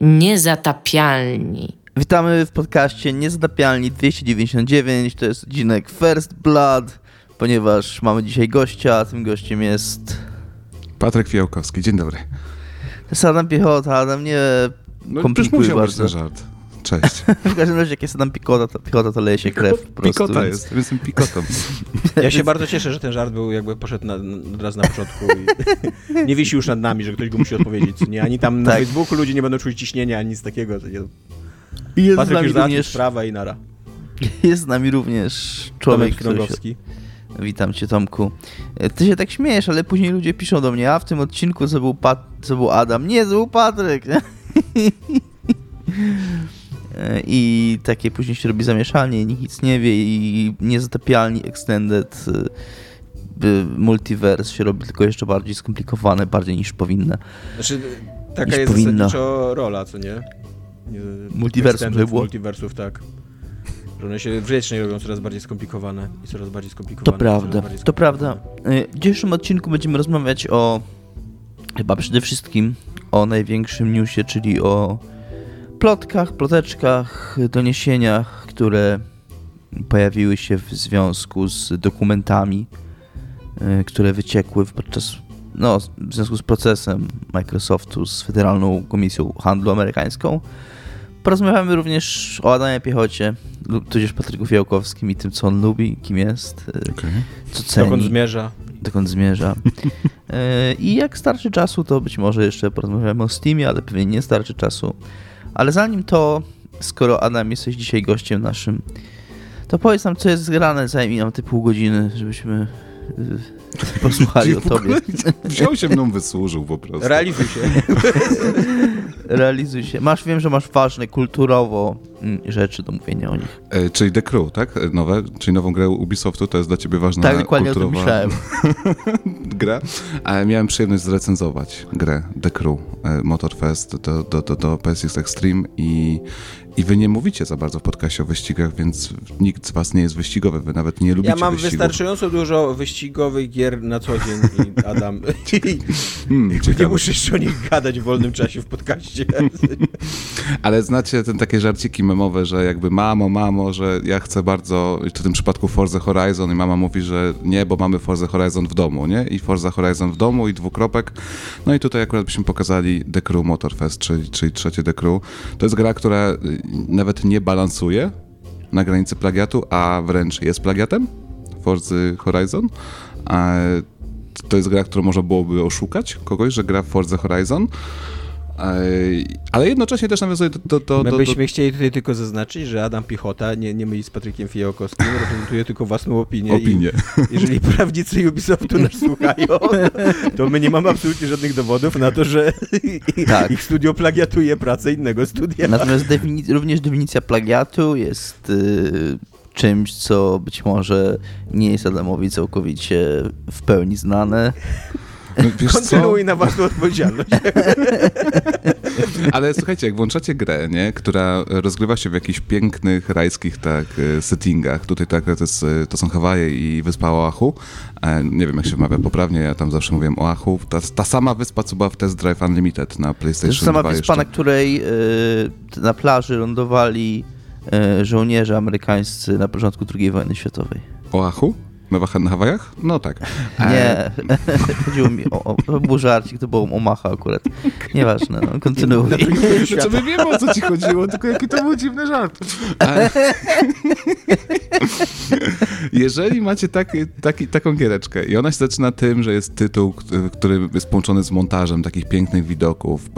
Niezatapialni. Witamy w podcaście Niezatapialni 299. To jest odcinek First Blood, ponieważ mamy dzisiaj gościa, a tym gościem jest... Patryk Fiałkowski, dzień dobry. To jest Adam Piechota, Adam nie No, komplikuj musiał być bardzo. ten żart. Cześć. W każdym razie jak jest Adam Piechota, to, Piechota, to leje się krew po prostu. Pikota więc- jest, jestem pikotą. Ja się bardzo cieszę, że ten żart był jakby poszedł na, na, od razu na początku i nie wisi już nad nami, że ktoś go musi odpowiedzieć. Nie, ani tam na Tak. Facebooku ludzie nie będą czuć ciśnienia, ani nic takiego. to Nie. I jest z Patryk nami już również, sprawę i nara. jest z nami również człowiek, który się... Witam cię Tomku. Ty się tak śmiejesz, ale później ludzie piszą do mnie, a w tym odcinku co był, Pat... co był Adam. Nie, to był Patryk. I takie później się robi zamieszanie, nikt nic nie wie i niezatapialni extended by multiverse się robi tylko jeszcze bardziej skomplikowane, bardziej niż powinne. Znaczy, taka jest powinno. zasadniczo rola, co nie? nie Multiversum, było. Multiversów, tak. Że one się wiecznie robią coraz bardziej skomplikowane i coraz bardziej skomplikowane. To prawda, to prawda. E, W dzisiejszym odcinku będziemy rozmawiać o chyba przede wszystkim o największym newsie, czyli o plotkach, ploteczkach, doniesieniach, które pojawiły się w związku z dokumentami, e, które wyciekły podczas no, w związku z procesem Microsoftu z Federalną Komisją Handlu Amerykańską. Porozmawiamy również o Adamie Piechocie, lub tudzież Patryku Fiałkowskim i tym, co on lubi, kim jest, e, Okej. co ceni, Dokąd zmierza? dokąd zmierza. E, I jak starczy czasu, to być może jeszcze porozmawiamy o Steamie, ale pewnie nie starczy czasu. Ale zanim to, skoro Adam jesteś dzisiaj gościem naszym, to powiedz nam, co jest zgrane, zajmij nam te pół godziny, żebyśmy e, posłuchali o tobie. Wziął się mną, wysłużył po prostu. Realizuj się. Realizuj się. Masz, wiem, że masz ważne kulturowo mm, rzeczy do mówienia o nich. E, czyli The Crew, tak? E, Nowe, czyli nową grę Ubisoftu, to jest dla ciebie ważna tak, dokładnie o tym kulturowa myślałem. gra. A miałem przyjemność zrecenzować grę The Crew e, Motorfest do, do, do, do PSX Extreme i, i wy nie mówicie za bardzo w podcaście o wyścigach, więc nikt z was nie jest wyścigowy, wy nawet nie lubicie Ja mam wyścigów. wystarczająco dużo wyścigowych gier na co dzień i Adam. Hmm, nie ciekawe. jeszcze o nich gadać w wolnym czasie w podcaście. Ale znacie ten takie żarciki memowe, że jakby mamo, mamo, że ja chcę bardzo, w tym przypadku Forza Horizon i mama mówi, że nie, bo mamy Forza Horizon w domu, nie? I Forza Horizon w domu i dwukropek. No i tutaj akurat byśmy pokazali The Crew Motorfest, czyli, czyli trzecie The Crew. To jest gra, która nawet nie balansuje na granicy plagiatu, a wręcz jest plagiatem Forza Horizon. To jest gra, którą można byłoby oszukać kogoś, że gra w Forza Horizon. Ale jednocześnie też nawiązuje do, do, do, My do, byśmy chcieli tutaj tylko zaznaczyć, że Adam Piechota, nie, nie myli z Patrykiem Fijałkowskim, reprezentuje tylko własną opinię. opinię. I jeżeli prawnicy Ubisoftu nas słuchają, to my nie mamy absolutnie żadnych dowodów na to, że Tak. ich studio plagiatuje pracę innego studia. Natomiast defini- również definicja plagiatu jest y, czymś, co być może nie jest Adamowi całkowicie w pełni znane. Wiesz co? Kontynuuj na własną odpowiedzialność. Ale słuchajcie, jak włączacie grę, nie, która rozgrywa się w jakichś pięknych, rajskich tak, e, settingach, tutaj tak, to, jest, e, to są Hawaje i wyspa Oahu, e, nie wiem jak się wymawia poprawnie, ja tam zawsze mówiłem Oahu, ta, ta sama wyspa, co była w Test Drive Unlimited na To PlayStation jest sama 2 wyspa, na jeszcze. której y, na plaży lądowali y, żołnierze amerykańscy na początku II wojny światowej. Oahu? Na, Wach- na Hawajach? No tak. E, Nie, chodziło mi o, o to był żarcik, to było Omaha akurat. Nieważne, no, kontynuuj. Znaczy my wiemy o co ci chodziło, tylko jaki to był dziwny żart. A... Jeżeli macie taki, taki, taką giereczkę i ona się zaczyna tym, że jest tytuł, który jest połączony z montażem takich pięknych widoków,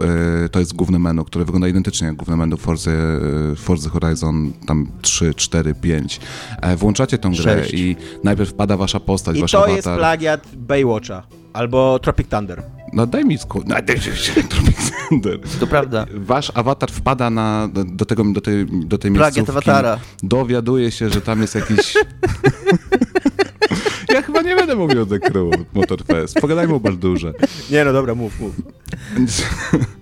e, to jest główne menu, które wygląda identycznie jak główne menu Forza, e, Forza Horizon tam 3, 4, 5. E, Włączacie tą grę Sześć. i najpierw wasza postać, I wasz to awatar. jest plagiat Baywatcha. Albo Tropic Thunder. No daj mi sku... No, daj Tropic Thunder. To prawda. Wasz awatar wpada na, do, tego, do, tej, do tej Plagiat miejscówki. awatara. Dowiaduje się, że tam jest jakiś... ja chyba nie będę mówił o The Crew Motorfest. Pogadajmy o Baldurze. Nie no dobra, mów, mów.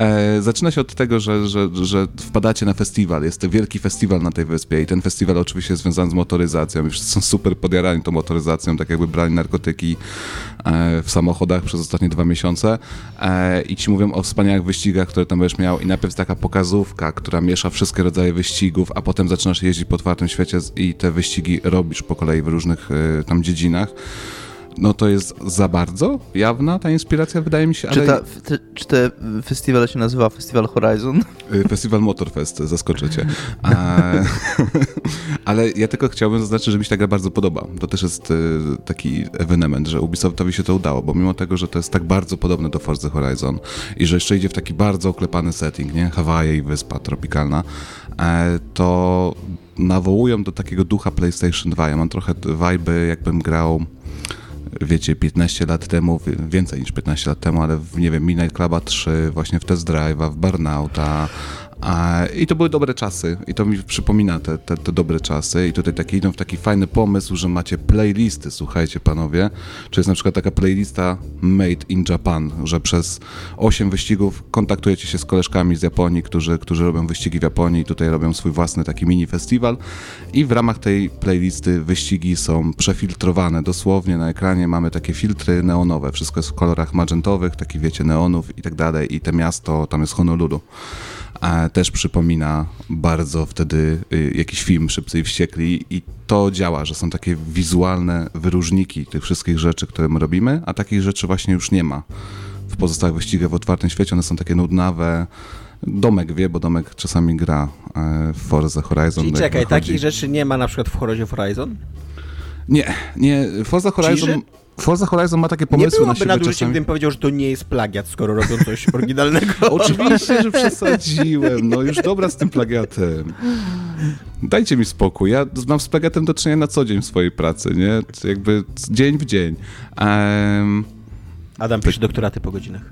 E, zaczyna się od tego, że, że, że wpadacie na festiwal. Jest to wielki festiwal na tej wyspie i ten festiwal oczywiście jest związany z motoryzacją i wszyscy są super podjarani tą motoryzacją, tak jakby brali narkotyki e, w samochodach przez ostatnie dwa miesiące. E, i ci mówią o wspaniałych wyścigach, które tam będziesz miał. I najpierw taka pokazówka, która miesza wszystkie rodzaje wyścigów, a potem zaczynasz jeździć po otwartym świecie i te wyścigi robisz po kolei w różnych e, tam dziedzinach no to jest za bardzo jawna ta inspiracja, wydaje mi się. Czy, ta, te, czy te festiwal się nazywa Festiwal Horizon? Y, festiwal Motorfest, zaskoczycie. ale ja tylko chciałbym zaznaczyć, że mi się ta gra bardzo podoba. To też jest y, taki ewenement, że Ubisoftowi się to udało, bo mimo tego, że to jest tak bardzo podobne do Forza Horizon i że jeszcze idzie w taki bardzo oklepany setting, nie? Hawaje i wyspa tropikalna, e, to nawołują do takiego ducha PlayStation 2. Ja mam trochę vibe, jakbym grał wiecie, 15 lat temu, więcej niż 15 lat temu, ale w, nie wiem, Midnight Cluba 3, właśnie w Test Drive'a, w Burnouta, I to były dobre czasy. I to mi przypomina te, te, te, dobre czasy. I tutaj takie idą w taki fajny pomysł, że macie playlisty, słuchajcie panowie, czy jest na przykład taka playlista Made in Japan, że przez 8 wyścigów kontaktujecie się z koleżkami z Japonii, którzy, którzy robią wyścigi w Japonii i tutaj robią swój własny taki mini festiwal. I w ramach tej playlisty wyścigi są przefiltrowane, dosłownie na ekranie. Mamy takie filtry neonowe, wszystko jest w kolorach magentowych, takich wiecie, neonów i tak dalej. I te miasto, tam jest Honolulu też przypomina bardzo wtedy y, jakiś film Szybcy i Wściekli i to działa, że są takie wizualne wyróżniki tych wszystkich rzeczy, które my robimy, a takich rzeczy właśnie już nie ma w pozostałych wyścigach w otwartym świecie. One są takie nudnawe, Domek wie, bo Domek czasami gra e, w Forza Horizon. Czyli czekaj, takich rzeczy nie ma na przykład w Horizon? Nie, nie. Forza Horizon... Forza Horizon ma takie pomysły nie na siebie nadużyciem, czasami. gdybym powiedział, że to nie jest plagiat, skoro robią coś oryginalnego. Oczywiście, że przesadziłem. No już dobra z tym plagiatem. Dajcie mi spokój. Ja mam z plagiatem do czynienia na co dzień w swojej pracy, nie? Jakby dzień w dzień. Um, Adam pisze doktoraty po godzinach.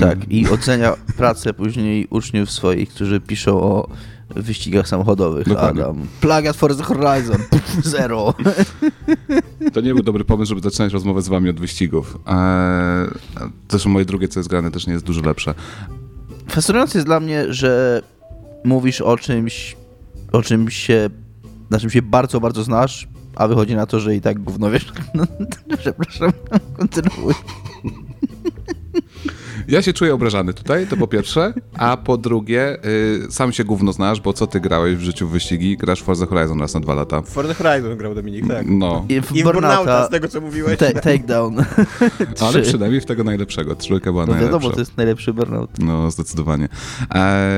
Tak, i ocenia pracę później uczniów swoich, którzy piszą o wyścigach samochodowych. Dokładnie. Adam. Plagiat Forza Horizon. Zero. To nie był dobry pomysł, żeby zaczynać rozmowę z wami od wyścigów. Eee, też moje drugie, co jest grane, też nie jest dużo lepsze. Fascynujące jest dla mnie, że mówisz o czymś, o czymś się, na czym się bardzo, bardzo znasz, a wychodzi na to, że i tak gówno wiesz. No, przepraszam, kontynuuj. Ja się czuję obrażany tutaj, to po pierwsze, a po drugie, y, sam się gówno znasz, bo co ty grałeś w życiu w wyścigi? Grasz w Forza Horizon raz na dwa lata. W Forza Horizon grał Dominik, tak. No. I w, I w Burnouta, z tego co mówiłeś. Ta takedown. Ale przynajmniej w tego najlepszego. Trójka była no najlepsza. wiadomo, to jest najlepszy Burnout. No, zdecydowanie. E,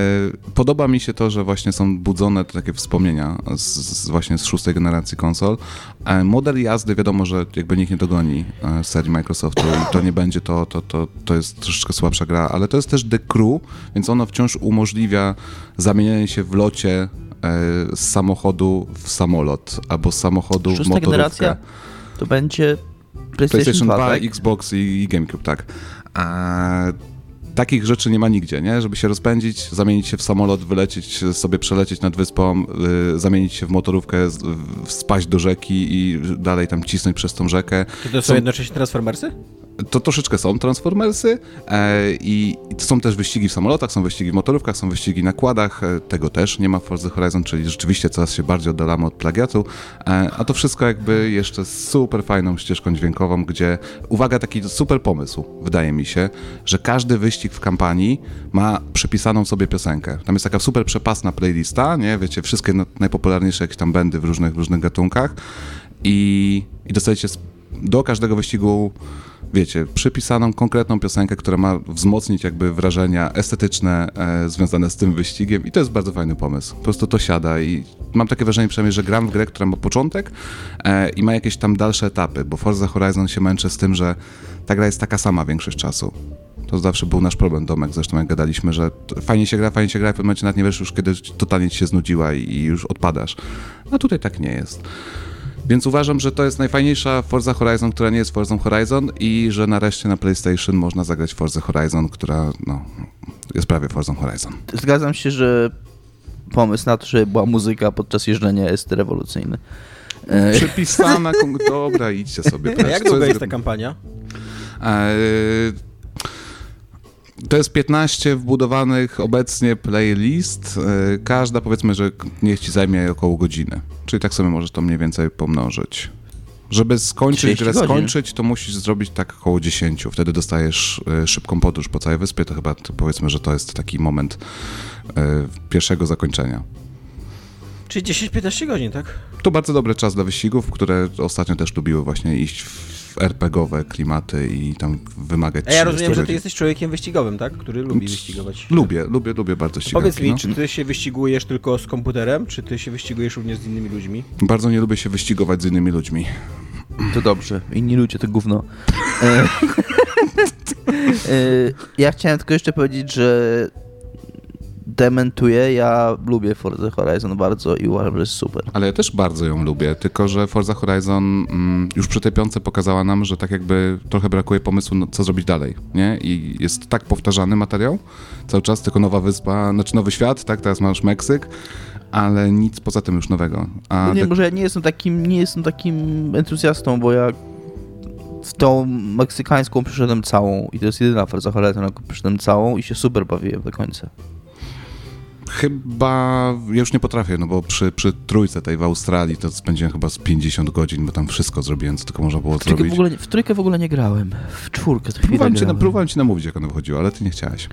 podoba mi się to, że właśnie są budzone takie wspomnienia z, z właśnie z szóstej generacji konsol. E, model jazdy wiadomo, że jakby nikt nie dogoni e, serii Microsoftu i to nie będzie to, to, to, to jest troszeczkę słabsza gra, ale to jest też The Crew, więc ono wciąż umożliwia zamienianie się w locie e, z samochodu w samolot, albo z samochodu Szósta w motorówkę. generacja to będzie PlayStation, PlayStation 2, 2 tak? Xbox i, i GameCube, tak. A takich rzeczy nie ma nigdzie, nie? Żeby się rozpędzić, zamienić się w samolot, wylecieć sobie, przelecieć nad wyspą, yy, zamienić się w motorówkę, yy, spaść do rzeki i dalej tam cisnąć przez tą rzekę. Czy to są, są jednocześnie Transformersy? To troszeczkę są Transformersy e, i, to są też wyścigi w samolotach, są wyścigi w motorówkach, są wyścigi na kładach, e, tego też nie ma w Forza Horizon, czyli rzeczywiście coraz się bardziej oddalamy od plagiatu, e, a to wszystko jakby jeszcze z super fajną ścieżką dźwiękową, gdzie, uwaga, taki super pomysł, wydaje mi się, że każdy wyścig w kampanii ma przypisaną sobie piosenkę. Tam jest taka super przepasna playlista, nie, wiecie, wszystkie najpopularniejsze jakieś tam bendy w różnych, w różnych gatunkach. I, i dostajecie do każdego wyścigu wiecie, przypisaną konkretną piosenkę, która ma wzmocnić jakby wrażenia estetyczne e, związane z tym wyścigiem i to jest bardzo fajny pomysł. Po prostu to siada i mam takie wrażenie przynajmniej, że gram w grę, która ma początek e, i ma jakieś tam dalsze etapy, bo Forza Horizon się męczy z tym, że ta gra jest taka sama większość czasu. To zawsze był nasz problem, Domek, zresztą jak gadaliśmy, że fajnie się gra, fajnie się gra, w pewnym momencie nawet nie wiesz już, kiedy totalnie ci się znudziła i, i już odpadasz. A tutaj tak nie jest. Więc uważam, że to jest najfajniejsza Forza Horizon, która nie jest Forza Horizon i że nareszcie na PlayStation można zagrać Forza Horizon, która no, jest prawie Forza Horizon. Zgadzam się, że pomysł na to, że była muzyka podczas jeżdżenia jest rewolucyjny. E, Przepisana, dobra, idźcie sobie. A jak długa jest ta kampania? E, To jest 15 wbudowanych obecnie playlist. E, każda powiedzmy, że niech ci zajmie około godziny. Czyli tak sobie możesz to mniej więcej pomnożyć. Żeby skończyć 30 grę, godzin. skończyć, to musisz zrobić tak około 10. Wtedy dostajesz e, szybką podróż po całej wyspie. To chyba powiedzmy, że to jest taki moment e, pierwszego zakończenia. Czyli 10-15 godzin, tak? To bardzo dobry czas dla wyścigów, które ostatnio też lubiły właśnie iść w RPGowe klimaty i tam wymagać A ja rozumiem, 30 że ty jesteś człowiekiem wyścigowym, tak? Który lubi wyścigować. Lubię, lubię, lubię bardzo ścigałki. Powiedz mi, no. czy ty się wyścigujesz tylko z komputerem, czy ty się wyścigujesz również z innymi ludźmi? Bardzo nie lubię się wyścigować z innymi ludźmi. To dobrze. Inni ludzie to gówno. E, e, ja chciałem tylko jeszcze powiedzieć, że dementuję. Ja lubię Forza Horizon bardzo i uważam, że jest super. Ale ja też bardzo ją lubię, tylko że Forza Horizon mm, już przy tej piątce pokazała nam, że tak jakby trochę brakuje pomysłu, no, co zrobić dalej, nie? I jest tak powtarzany materiał, cały czas tylko nowa wyspa, znaczy nowy świat, tak? Teraz masz Meksyk, ale nic poza tym już nowego. A Nie, tak- może ja nie jestem takim, nie jestem takim entuzjastą, bo ja w tą meksykańską przyszedłem całą i to jest jedyna Forza Horizon, jaką przyszedłem całą i się super bawiłem do końca. Chyba ja już nie potrafię, no bo przy, przy trójce tej w Australii to spędziłem chyba z 50 godzin, bo tam wszystko zrobiłem, co tylko można było W zrobić. w, ogóle, w trójkę w ogóle nie grałem. W czwórkę to Próbowałem ci, na, grałem. próbowałem ci namówić, jak ono wychodziło, ale ty nie chciałeś.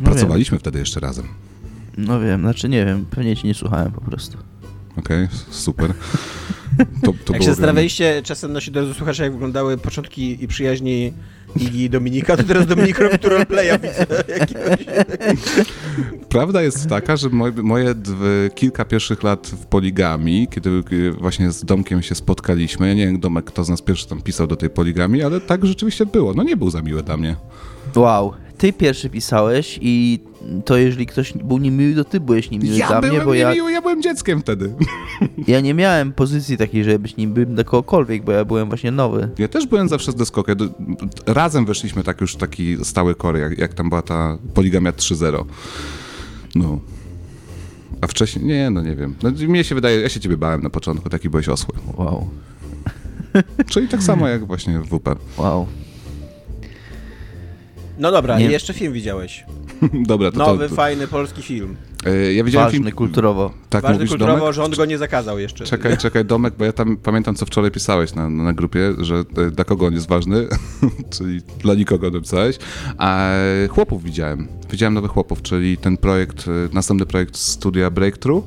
No Pracowaliśmy wtedy jeszcze razem. No wiem, znaczy nie wiem, pewnie ci nie słuchałem po prostu. Okej, super. To, to jak się zastanawialiście czasem nasi drodzy słuchacze, jak wyglądały początki i przyjaźni Igi i Dominika, to teraz Dominik robi tu roleplaya, jakiegoś. Prawda jest taka, że moje, moje kilka pierwszych lat w poligami, kiedy właśnie z Domkiem się spotkaliśmy, ja nie wiem, Domek, kto z nas pierwszy tam pisał do tej poligami, ale tak rzeczywiście było. No nie był za miły dla mnie. Wow, ty pierwszy pisałeś i to jeżeli ktoś był niemiły, to ty byłeś niemiły Ja dla byłem mnie, bo ja, niemiły, ja byłem dzieckiem wtedy. ja nie miałem pozycji takiej, żeby być niemiłym dla kogokolwiek, bo ja byłem właśnie nowy. Ja też byłem zawsze z deskokiem. Razem weszliśmy tak już taki stały kory, jak, jak tam była ta poligamia 3.0. No. A wcześniej, nie, no nie wiem. No, mnie się wydaje, ja się ciebie bałem na początku, taki byłeś osły. Wow, Czyli tak samo jak właśnie w WP. wow. No dobra, Nie. i jeszcze film widziałeś. Dobra, to Nowy, to, to, fajny polski film. e, Ja widziałem Ważny film... kulturowo. Tak Ważny kulturowo, Domek? że on go nie zakazał jeszcze. Czekaj, czekaj, Domek, bo ja tam pamiętam, co wczoraj pisałeś na, na grupie, że e, dla kogo on jest ważny, czyli dla nikogo napisałeś. A chłopów widziałem. Widziałem nowych chłopów, czyli ten projekt, e, następny projekt studia Breakthrough.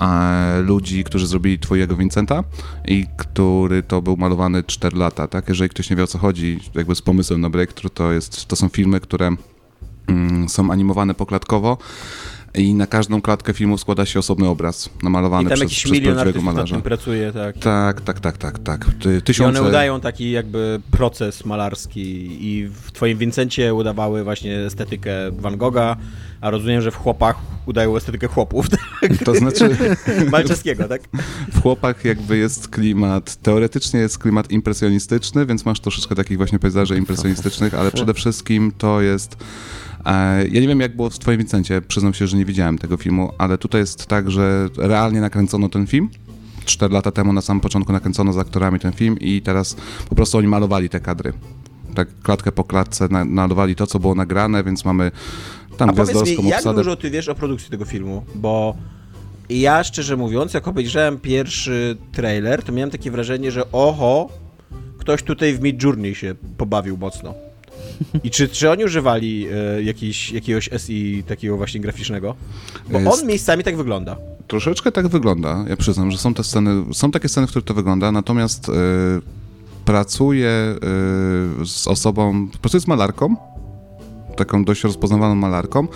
E, Ludzi, którzy zrobili Twojego Vincenta i który to był malowany 4 lata, tak? Jeżeli ktoś nie wie o co chodzi, jakby z pomysłem na Breakthrough, to, jest, to są filmy, które mm, są animowane poklatkowo i na każdą klatkę filmu składa się osobny obraz I namalowany tam przez, jakiś przez prawdziwego malarza. pracuje, tak. Tak, tak, tak, tak, tak. Ty, I tysiące... one udają taki jakby proces malarski i w twoim Vincencie udawały właśnie estetykę Van Gogha, a rozumiem, że w chłopach udają estetykę chłopów, To znaczy, Malczewskiego, tak? w chłopach jakby jest klimat, teoretycznie jest klimat impresjonistyczny, więc masz troszeczkę takich właśnie pejzaży impresjonistycznych, ale przede wszystkim to jest... E, ja nie wiem, jak było w twoim Vincencie, przyznam się, że nie widziałem tego filmu, ale tutaj jest tak, że realnie nakręcono ten film, Cztery lata temu na samym początku nakręcono z aktorami ten film i teraz po prostu oni malowali te kadry. Tak klatkę po klatce na, malowali to, co było nagrane, więc mamy tam A powiedz gwiazdorską mi, jak obsadę. dużo ty wiesz o produkcji tego filmu? Bo ja szczerze mówiąc, jak obejrzałem pierwszy trailer, to miałem takie wrażenie, że oho, ktoś tutaj w Mid Journey się pobawił mocno. I czy, czy oni używali e, jakiś, jakiegoś SI takiego właśnie graficznego? Bo Jest- on miejscami tak wygląda. Troszeczkę tak wygląda. Ja przyznam, że są te sceny, są takie sceny, w których to wygląda, natomiast y, pracuję y, z osobą, pracuję z malarką, taką dość rozpoznawaną malarką,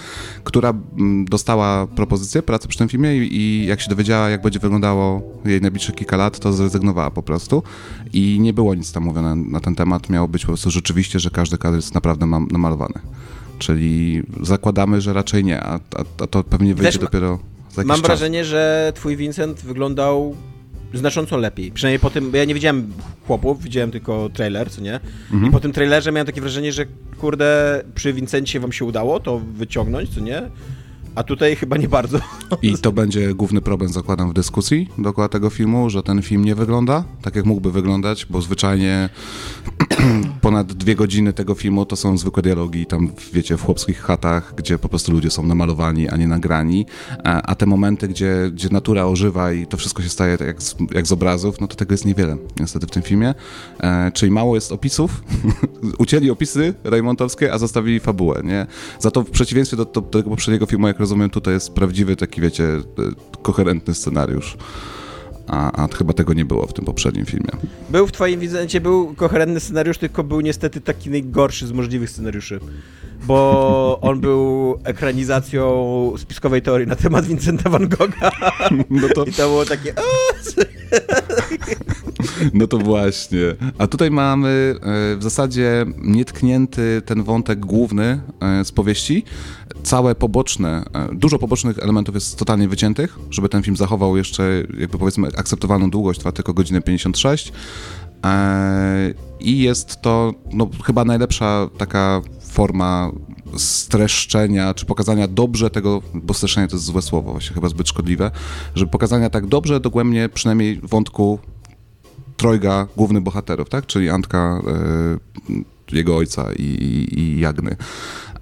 która mm, dostała propozycję pracy przy tym filmie i, i jak się dowiedziała, jak będzie wyglądało jej najbliższe kilka lat, to zrezygnowała po prostu i nie było nic tam mówione na ten temat. Miało być po prostu rzeczywiście, że każdy kadr jest naprawdę mam, namalowany. Czyli zakładamy, że raczej nie, a, a, a to pewnie wyjdzie dopiero Mam czas. wrażenie, że twój Vincent wyglądał znacząco lepiej. Przynajmniej po tym, bo ja nie widziałem chłopów, widziałem tylko trailer, co nie? Mhm. I po tym trailerze miałem takie wrażenie, że kurde, przy Vincencie wam się udało to wyciągnąć, co nie? A tutaj chyba nie bardzo. I to będzie główny problem, zakładam, w dyskusji dookoła tego filmu, że ten film nie wygląda tak, jak mógłby wyglądać, bo zwyczajnie ponad dwie godziny tego filmu to są zwykłe dialogi tam, wiecie, w chłopskich chatach, gdzie po prostu ludzie są namalowani, a nie nagrani, a, te momenty, gdzie, gdzie natura ożywa i to wszystko się staje tak jak z, jak z obrazów, no to tego jest niewiele niestety w tym filmie. E, czyli mało jest opisów, ucięli opisy rejmontowskie, a zostawili fabułę, nie? Za to w przeciwieństwie do, do, do tego poprzedniego filmu, jak rozumiem, tutaj jest prawdziwy taki, wiecie, e, koherentny scenariusz. A, a chyba tego nie było w tym poprzednim filmie. Był w twoim widzeniu, był koherentny scenariusz, tylko był niestety taki najgorszy z możliwych scenariuszy. Bo on był ekranizacją spiskowej teorii na temat Vincenta van Gogha. No to, I to było takie... no to właśnie. A tutaj mamy e, w zasadzie nietknięty ten wątek główny e, z powieści. Całe poboczne, e, dużo pobocznych elementów jest totalnie wyciętych, żeby ten film zachował jeszcze, jakby powiedzmy, akceptowalną długość, trwa tylko godzinę 56. I jest to no, chyba najlepsza taka forma streszczenia, czy pokazania dobrze tego, bo streszczenie to jest złe słowo, właśnie chyba zbyt szkodliwe, żeby pokazania tak dobrze, dogłębnie przynajmniej wątku trojga głównych bohaterów, tak? Czyli Antka, e, jego ojca i, i, i Jagny.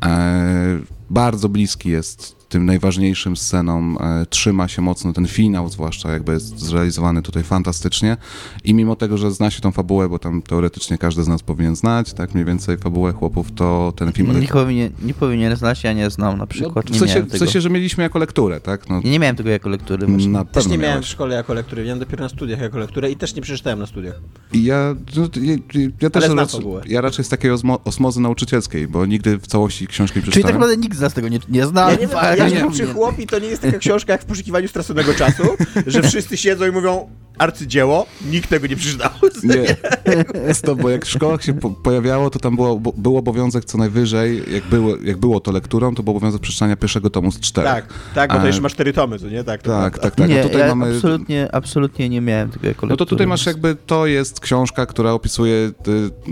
E, bardzo bliski jest tym najważniejszym scenom e, trzyma się mocno ten finał, zwłaszcza jakby jest zrealizowany tutaj fantastycznie i mimo tego, że zna się tą fabułę, bo tam teoretycznie każdy z nas powinien znać, tak mniej więcej fabułę chłopów, to ten film... Nie powinien, nie powinien znać, ja nie znam na przykład, no, w, sensie, w sensie, że mieliśmy jako lekturę, tak? No, nie miałem tego jako lektury. Na Też nie miałem miałeś. w szkole jako lektury, miałem dopiero na studiach jako lekturę i też nie przeczytałem na studiach. I ja, no, ja, ja też fabułę. ja raczej z takiej osmo, osmozy nauczycielskiej, bo nigdy w całości książki nie Czyli tak przeczytałem. naprawdę nikt z nas tego nie, nie zna. Ja nie ale ja nie nie powinien. przy chłopi to nie jest taka książka jak w poszukiwaniu straconego czasu, że wszyscy siedzą i mówią arcydzieło, nikt tego nie przeczytał. Nie, stop, bo jak w szkołach się po pojawiało, to tam było, bo- był obowiązek co najwyżej, jak było, jak było to lekturą, to był obowiązek przeczytania pierwszego tomu z czterech. Tak, tak, bo to jeszcze ma cztery tomy, co nie? Tak, to Tak, prawda. tak, tak. nie, no tutaj ja mamy... absolutnie, absolutnie nie miałem tego jako No to lektury. tutaj masz jakby, to jest książka, która opisuje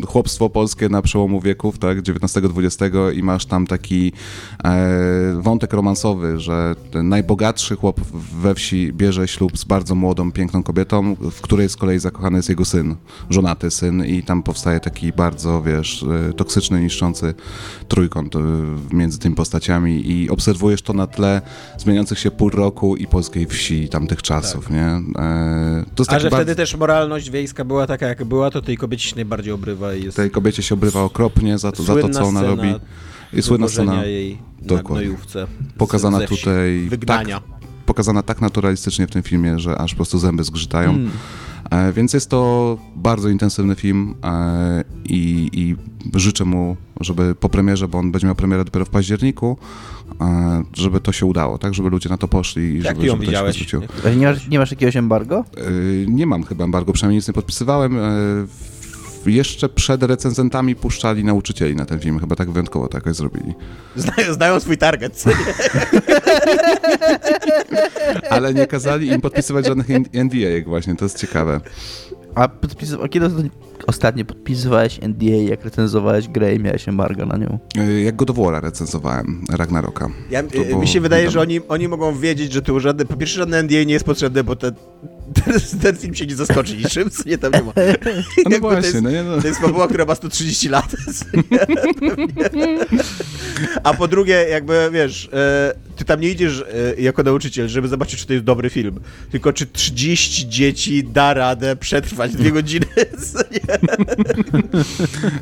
y, chłopstwo polskie na przełomu wieków, tak, XIX-XX i masz tam taki e, wątek romansowy, że ten najbogatszy chłop we wsi bierze ślub z bardzo młodą, piękną kobietą, w której z kolei zakochany jest jego syn, żonaty syn i tam powstaje taki bardzo, wiesz, e, toksyczny, niszczący trójkąt e, między tymi postaciami i obserwujesz to na tle zmieniających się pół roku i polskiej wsi tamtych czasów, nie? E, to jest A że bardzo- wtedy też moralność wiejska była taka, jak była, to tej kobiecie się najbardziej obrywa i jest tej kobiecie się obrywa okropnie za to, za to co ona scena robi. I słynna scena jej na Dokładnie. gnojówce. z- pokazana tutaj Wygnania. tak, pokazana tak naturalistycznie w tym filmie, że aż po prostu zęby zgrzytają. Mm. E, więc jest to bardzo intensywny film e, i, i życzę mu, żeby po premierze, bo on będzie miał premierę dopiero w październiku, e, żeby to się udało, tak? Żeby ludzie na to poszli i Jak żeby, ją żeby to się widziałeś? Ale Nie masz, nie masz jakiegoś embargo? Y, Nie mam chyba embargo, przynajmniej nic nie podpisywałem. Y, w- Jeszcze przed recenzentami puszczali nauczycieli na ten film, chyba tak wyjątkowo tak jakoś zrobili. Znają, znają swój target. Ale nie kazali im podpisywać żadnych NDA, jak właśnie, to jest ciekawe. A, a kiedy ostatnio- podpisywałeś NDA, jak recenzowałeś grę i miałeś embargo na nią? Y, Jak God of recenzowałem, Ragnaroka. Ja, było mi się wydaje, że oni, oni mogą wiedzieć, że tu żadne, po pierwsze żadne NDA nie jest potrzebne, bo ten, ten, ten film się nie zaskoczy niczym, co nie tam nie ma. No Jakby właśnie, to jest, no nie no. To jest fabuła, która ma 130 lat. A po drugie, jakby wiesz, e, ty tam nie idziesz e, jako nauczyciel, żeby zobaczyć, czy to jest dobry film, tylko czy 30 dzieci da radę przetrwać dwie godziny. co nie?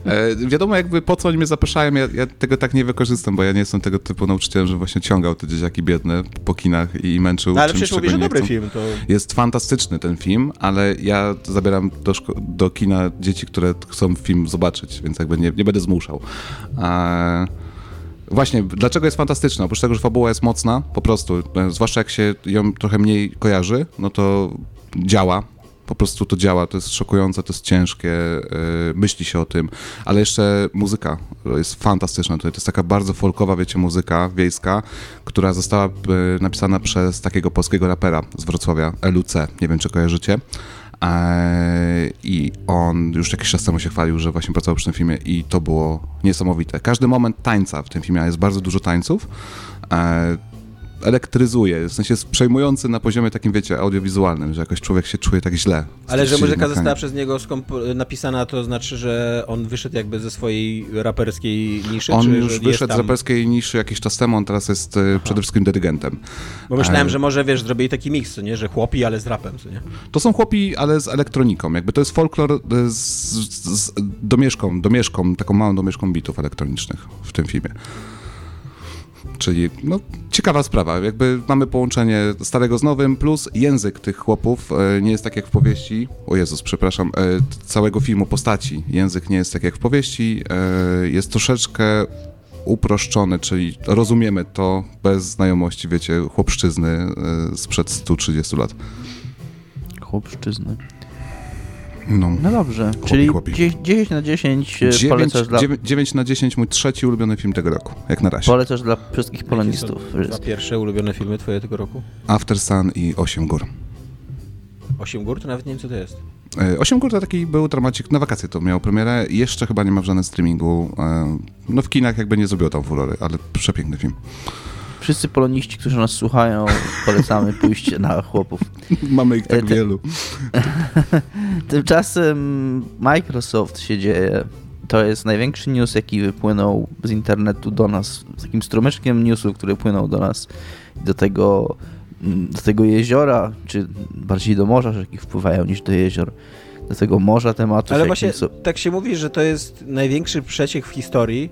E, wiadomo jakby po co oni mnie zapraszają, ja, ja tego tak nie wykorzystam, bo ja nie jestem tego typu nauczycielem, że właśnie ciągał te dzieciaki biedne po kinach i męczył No, ale czymś, przecież mówisz, że dobry chcą. film, to... Jest fantastyczny ten film, ale ja zabieram do, do kina dzieci, które chcą film zobaczyć, więc jakby nie, nie będę zmuszał. A... Właśnie, dlaczego jest fantastyczna? Oprócz tego, że fabuła jest mocna, po prostu, e, zwłaszcza jak się ją trochę mniej kojarzy, no to działa. Po prostu to działa, to jest szokujące, to jest ciężkie, e, myśli się o tym, ale jeszcze muzyka jest fantastyczna tutaj. To jest taka bardzo folkowa, wiecie, muzyka wiejska, która została e, napisana przez takiego polskiego rapera z Wrocławia, LUC, nie wiem czy kojarzycie. Eee, I on już jakiś czas temu się chwalił, że właśnie pracował przy tym filmie i to było niesamowite. Każdy moment tańca w tym filmie, jest bardzo dużo tańców, eee, elektryzuje, w sensie jest przejmujący na poziomie takim, wiecie, audiowizualnym, że jakoś człowiek się czuje tak źle. Ale że muzyka została przez niego napisana, to znaczy, że on wyszedł jakby ze swojej raperskiej niszy? On już wyszedł z raperskiej niszy jakiś czas temu, on teraz jest e, przede wszystkim dyrygentem. Bo myślałem, E, że może, wiesz, zrobili taki miks, nie? Że chłopi, ale z rapem, nie? To są chłopi, ale z elektroniką. Jakby to jest folklor z, z, z domieszką, domieszką, taką małą domieszką bitów elektronicznych w tym filmie. Czyli, no, ciekawa sprawa. Jakby mamy połączenie starego z nowym, plus język tych chłopów e, nie jest tak jak w powieści. O Jezus, przepraszam, e, całego filmu postaci. Język nie jest tak jak w powieści. E, jest troszeczkę uproszczony, czyli rozumiemy to bez znajomości, wiecie, chłopszczyzny sprzed 130 lat. Chłopszczyzny. No. No dobrze, czyli chłopi. 10, 10 na 10 e, 9, polecasz dla, 9, na 10 mój trzeci ulubiony film tego roku, jak na razie. polecasz dla wszystkich polonistów. Dwa pierwsze ulubione filmy twoje tego roku? After Sun i Osiem gór. Osiem gór? To nawet nie wiem, co to jest. E, Osiem gór to taki był dramacik, na wakacje to miał premierę, jeszcze chyba nie ma w żadnym streamingu. E, No w kinach jakby nie zrobiło tam furory, ale przepiękny film. Wszyscy poloniści, którzy nas słuchają, polecamy pójście na chłopów. Mamy ich tak wielu. Tymczasem Microsoft się dzieje. To jest największy news, jaki wypłynął z internetu do nas, z takim strumyczkiem newsów, który płynął do nas, do tego, mm, do tego jeziora, czy bardziej do morza rzeki wpływają niż do jezior, do tego morza tematów. Ale właśnie są- tak się mówi, że to jest największy przeciek w historii.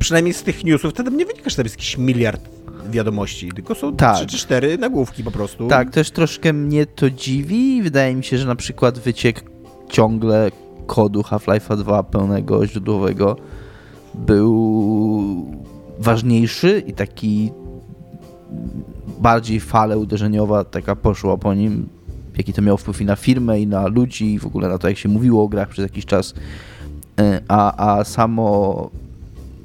Przynajmniej z tych newsów, wtedy nie wynika, że tam jest jakiś miliard wiadomości, tylko są Tak. trzy czy cztery nagłówki po prostu. Tak, też troszkę mnie to dziwi. Wydaje mi się, że na przykład wyciek ciągle kodu Half-Life'a 2 pełnego, źródłowego był ważniejszy i taki bardziej fala uderzeniowa taka poszła po nim, jaki to miało wpływ i na firmę, i na ludzi, i w ogóle na to, jak się mówiło o grach przez jakiś czas. E, A, a samo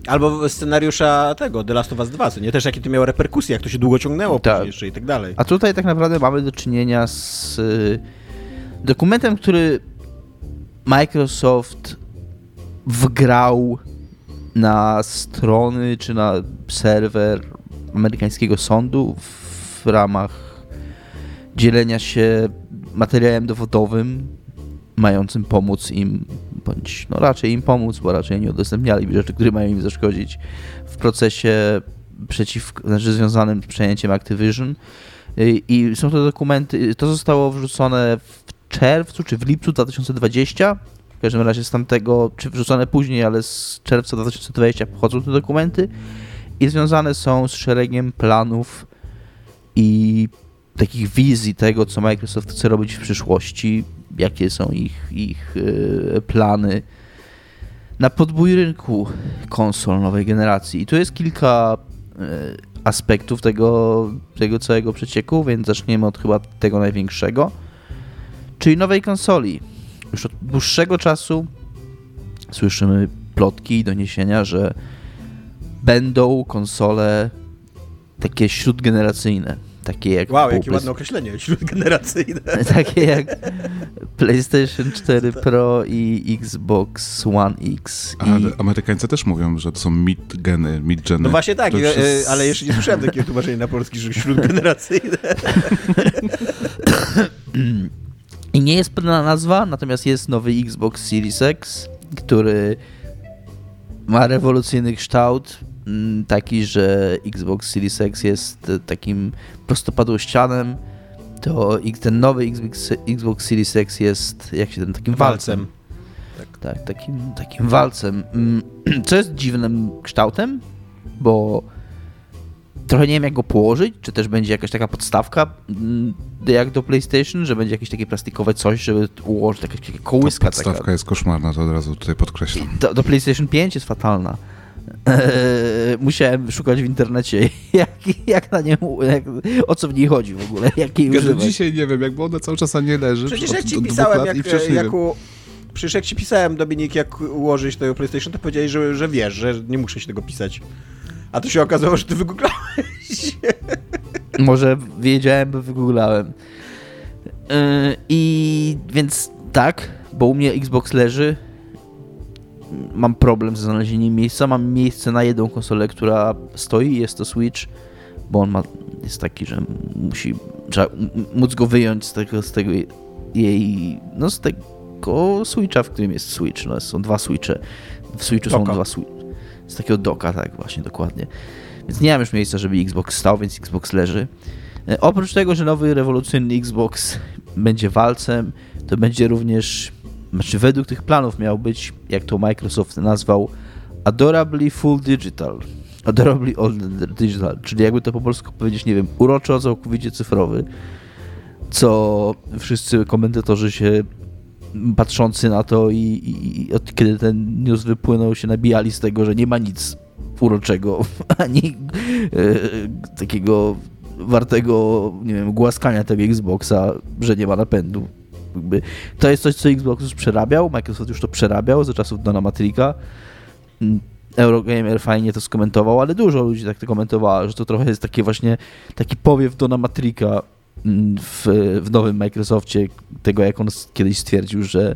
Albo scenariusza tego, The Last of Us 2, co nie? Też jakie to miało reperkusje, jak to się długo ciągnęło Tak. później jeszcze i tak dalej. A tutaj tak naprawdę mamy do czynienia z y, dokumentem, który Microsoft wgrał na strony czy na serwer amerykańskiego sądu w ramach dzielenia się materiałem dowodowym mającym pomóc im, bądź no raczej im pomóc, bo raczej nie udostępniali rzeczy, które mają im zaszkodzić w procesie przeciw, znaczy związanym z przejęciem Activision. I są to dokumenty, to zostało wrzucone w czerwcu czy w lipcu 2020. W każdym razie z tamtego, czy wrzucone później, ale z czerwca 2020 pochodzą te dokumenty i związane są z szeregiem planów i takich wizji tego, co Microsoft chce robić w przyszłości, jakie są ich, ich y, plany na podbój rynku konsol nowej generacji. I tu jest kilka y, aspektów tego, tego całego przecieku, więc zaczniemy od chyba tego największego, czyli nowej konsoli. Już od dłuższego czasu słyszymy plotki i doniesienia, że będą konsole takie śródgeneracyjne, takie jak Wow, jakie ładne określenie, śródgeneracyjne. takie jak PlayStation 4 Pro i Xbox One X. I Ale Amerykańcy też mówią, że to są mid-geny, mid-geny. No właśnie tak, już e, jest- ale jeszcze nie słyszałem takiego tłumaczenia na polski, że śródgeneracyjne. I nie jest pełna nazwa, natomiast jest nowy Xbox Series X, który ma rewolucyjny kształt, taki, że Xbox Series X jest e, takim prostopadłościanem, to ten nowy Xbox, Xbox Series X jest, jak się ten, takim walcem. Tak, takim, takim walcem. Mm, Co jest dziwnym kształtem, bo trochę nie wiem jak go położyć, czy też będzie jakaś taka podstawka mm, jak do PlayStation, że będzie jakieś takie plastikowe coś, żeby ułożyć jakaś taka kołyska Ta podstawka taka. jest koszmarna, to od razu tutaj podkreślam. Do, do PlayStation 5 jest fatalna. Eee, musiałem szukać w internecie, jak, jak na nią, jak, o co w niej chodzi w ogóle, jak jej Ja używać. dzisiaj nie wiem, jakby ona cały czas na nie leży. Przecież od- jak ci pisałem, jak, jak u... Przecież jak ci pisałem, Dominik, jak ułożyć tego PlayStation, to powiedziałeś, że, że wiesz, że nie muszę się tego pisać. A to się okazało, że ty wygooglałeś. Może wiedziałem, bo wygooglałem. Yy, I więc tak, bo u mnie Xbox leży. Mam problem ze znalezieniem miejsca. Mam miejsce na jedną konsolę, która stoi, jest to Switch, bo on ma, jest taki, że musi, trzeba móc go wyjąć z tego, z tego jej, no z tego switcha, w którym jest switch, no są dwa switche, w switchu są dwa switche, z takiego doka, tak właśnie, dokładnie. Więc nie mam już miejsca, żeby Xbox stał, więc Xbox leży. E, oprócz tego, że nowy rewolucyjny Xbox będzie walcem, to będzie również, znaczy według tych planów miał być, jak to Microsoft nazwał, Adorably Full Digital. Adorably All Digital, czyli jakby to po polsku powiedzieć, nie wiem, uroczo całkowicie cyfrowy, co wszyscy komentatorzy się patrzący na to i, i, i od kiedy ten news wypłynął się nabijali z tego, że nie ma nic uroczego, ani e, takiego wartego, nie wiem, głaskania tego Xboxa, że nie ma napędu. Jakby to jest coś, co Xbox już przerabiał, Microsoft już to przerabiał za czasów Dona Matrika. Mm, Eurogamer fajnie to skomentował, ale dużo ludzi tak to komentowało, że to trochę jest takie właśnie taki powiew Dona Matrika mm, w, w nowym Microsoftie, tego jak on kiedyś stwierdził, że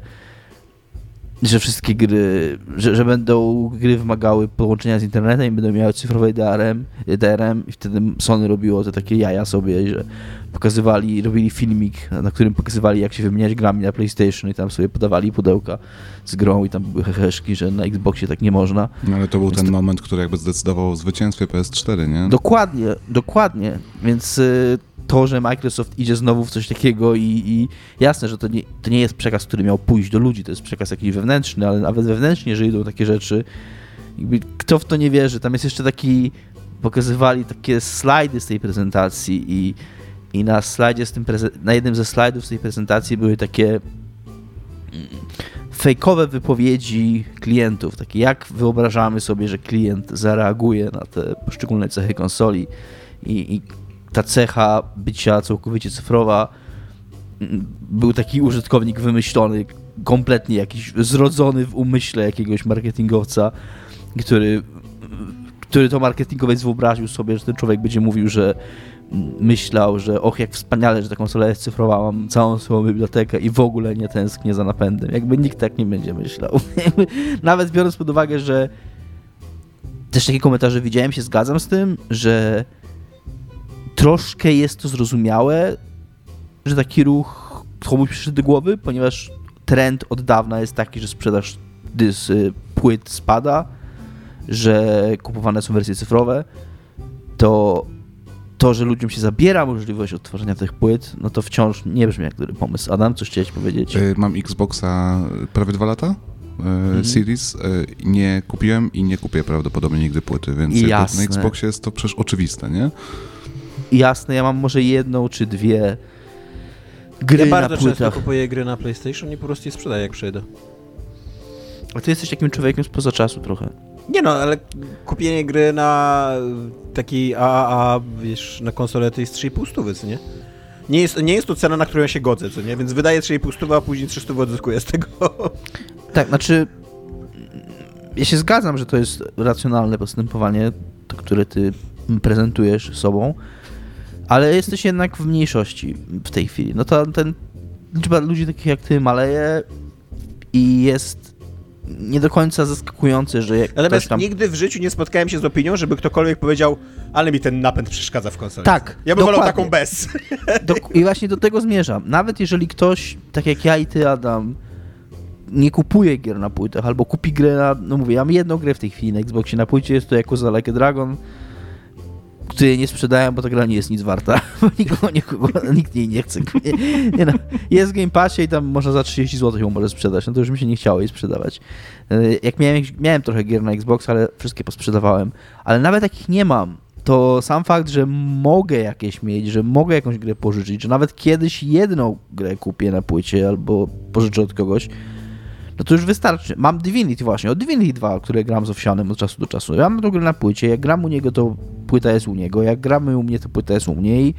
że wszystkie gry, że, że, będą gry wymagały połączenia z internetem i będą miały cyfrowe DRM, DRM i wtedy Sony robiło te takie jaja sobie, że pokazywali, robili filmik, na którym pokazywali jak się wymieniać grami na PlayStation i tam sobie podawali pudełka z grą i tam były heheszki, że na Xboxie tak nie można. No ale to był Więc ten to... moment, który jakby zdecydował o zwycięstwie PS4, nie? Dokładnie, dokładnie. Więc y, to, że Microsoft idzie znowu w coś takiego i, i, jasne, że to nie, to nie jest przekaz, który miał pójść do ludzi, to jest przekaz jakiś wewnętrzny, ale nawet wewnętrznie, że idą takie rzeczy, jakby kto w to nie wierzy, tam jest jeszcze taki, pokazywali takie slajdy z tej prezentacji i, i na slajdzie z tym, na jednym ze slajdów z tej prezentacji były takie mm, fejkowe wypowiedzi klientów, takie jak wyobrażamy sobie, że klient zareaguje na te poszczególne cechy konsoli i, i ta cecha bycia całkowicie cyfrowa był taki użytkownik wymyślony, kompletnie jakiś zrodzony w umyśle jakiegoś marketingowca, który, który to marketingowiec wyobraził sobie, że ten człowiek będzie mówił, że myślał, że och, jak wspaniale, że ta konsola jest cyfrowa, mam całą swoją bibliotekę i w ogóle nie tęsknię za napędem. Jakby nikt tak nie będzie myślał. Nawet biorąc pod uwagę, że też takie komentarze widziałem, się zgadzam z tym, że troszkę jest to zrozumiałe, że taki ruch komuś przyszedł do głowy, ponieważ trend od dawna jest taki, że sprzedaż dys, y, płyt spada, że kupowane są wersje cyfrowe, to to, że ludziom się zabiera możliwość odtwarzania tych płyt, no to wciąż nie brzmi jak dobry pomysł. Adam, coś chciałeś powiedzieć? Y, mam Xboxa prawie dwa lata. Mhm. Series nie kupiłem i nie kupię prawdopodobnie nigdy płyty, więc na Xboxie jest to przecież oczywiste, nie? Jasne, ja mam może jedną czy dwie gry ja bardzo na płytach. często kupuję gry na PlayStation i po prostu je sprzedaję jak przyjdę. A ty jesteś takim człowiekiem spoza czasu trochę. Nie no, ale kupienie gry na taki AAA, wiesz, na konsolę to jest 3,5 stówy, co nie? Nie jest, nie jest to cena, na którą ja się godzę, co nie? Więc wydaję 3,5 stówy, a później 3 stówy odzyskuję z tego. Tak, znaczy ja się zgadzam, że to jest racjonalne postępowanie, to, które ty prezentujesz sobą, ale jesteś jednak w mniejszości w tej chwili. No to ten liczba ludzi takich jak ty maleje i jest nie do końca zaskakujące, że jak Natomiast tam... nigdy w życiu nie spotkałem się z opinią, żeby ktokolwiek powiedział, ale mi ten napęd przeszkadza w konsoli. Tak. Ja bym wolał taką bez. Do... I właśnie do tego zmierzam. Nawet jeżeli ktoś, tak jak ja i ty, Adam, nie kupuje gier na płytach, albo kupi grę na, no mówię, ja mam jedną grę w tej chwili na Xboxie na płycie, jest to jako za Like Dragon, której nie sprzedają, bo ta gra nie jest nic warta. Nikogo, nikogo, nikt jej nie chce. Nie, nie no. Jest w Game Passie i tam można za 30 zł ją może sprzedać. No to już mi się nie chciało jej sprzedawać. E, jak miałem, miałem trochę gier na Xbox, ale wszystkie posprzedawałem. Ale nawet takich nie mam, to sam fakt, że mogę jakieś mieć, że mogę jakąś grę pożyczyć, że nawet kiedyś jedną grę kupię na płycie albo pożyczę od kogoś, no to już wystarczy. Mam Divinity właśnie, od Divinity 2, które gram z Owsianem od czasu do czasu. Ja mam tą grę na płycie, jak gram u niego, to płyta jest u niego, jak gramy u mnie, to płyta jest u mnie i,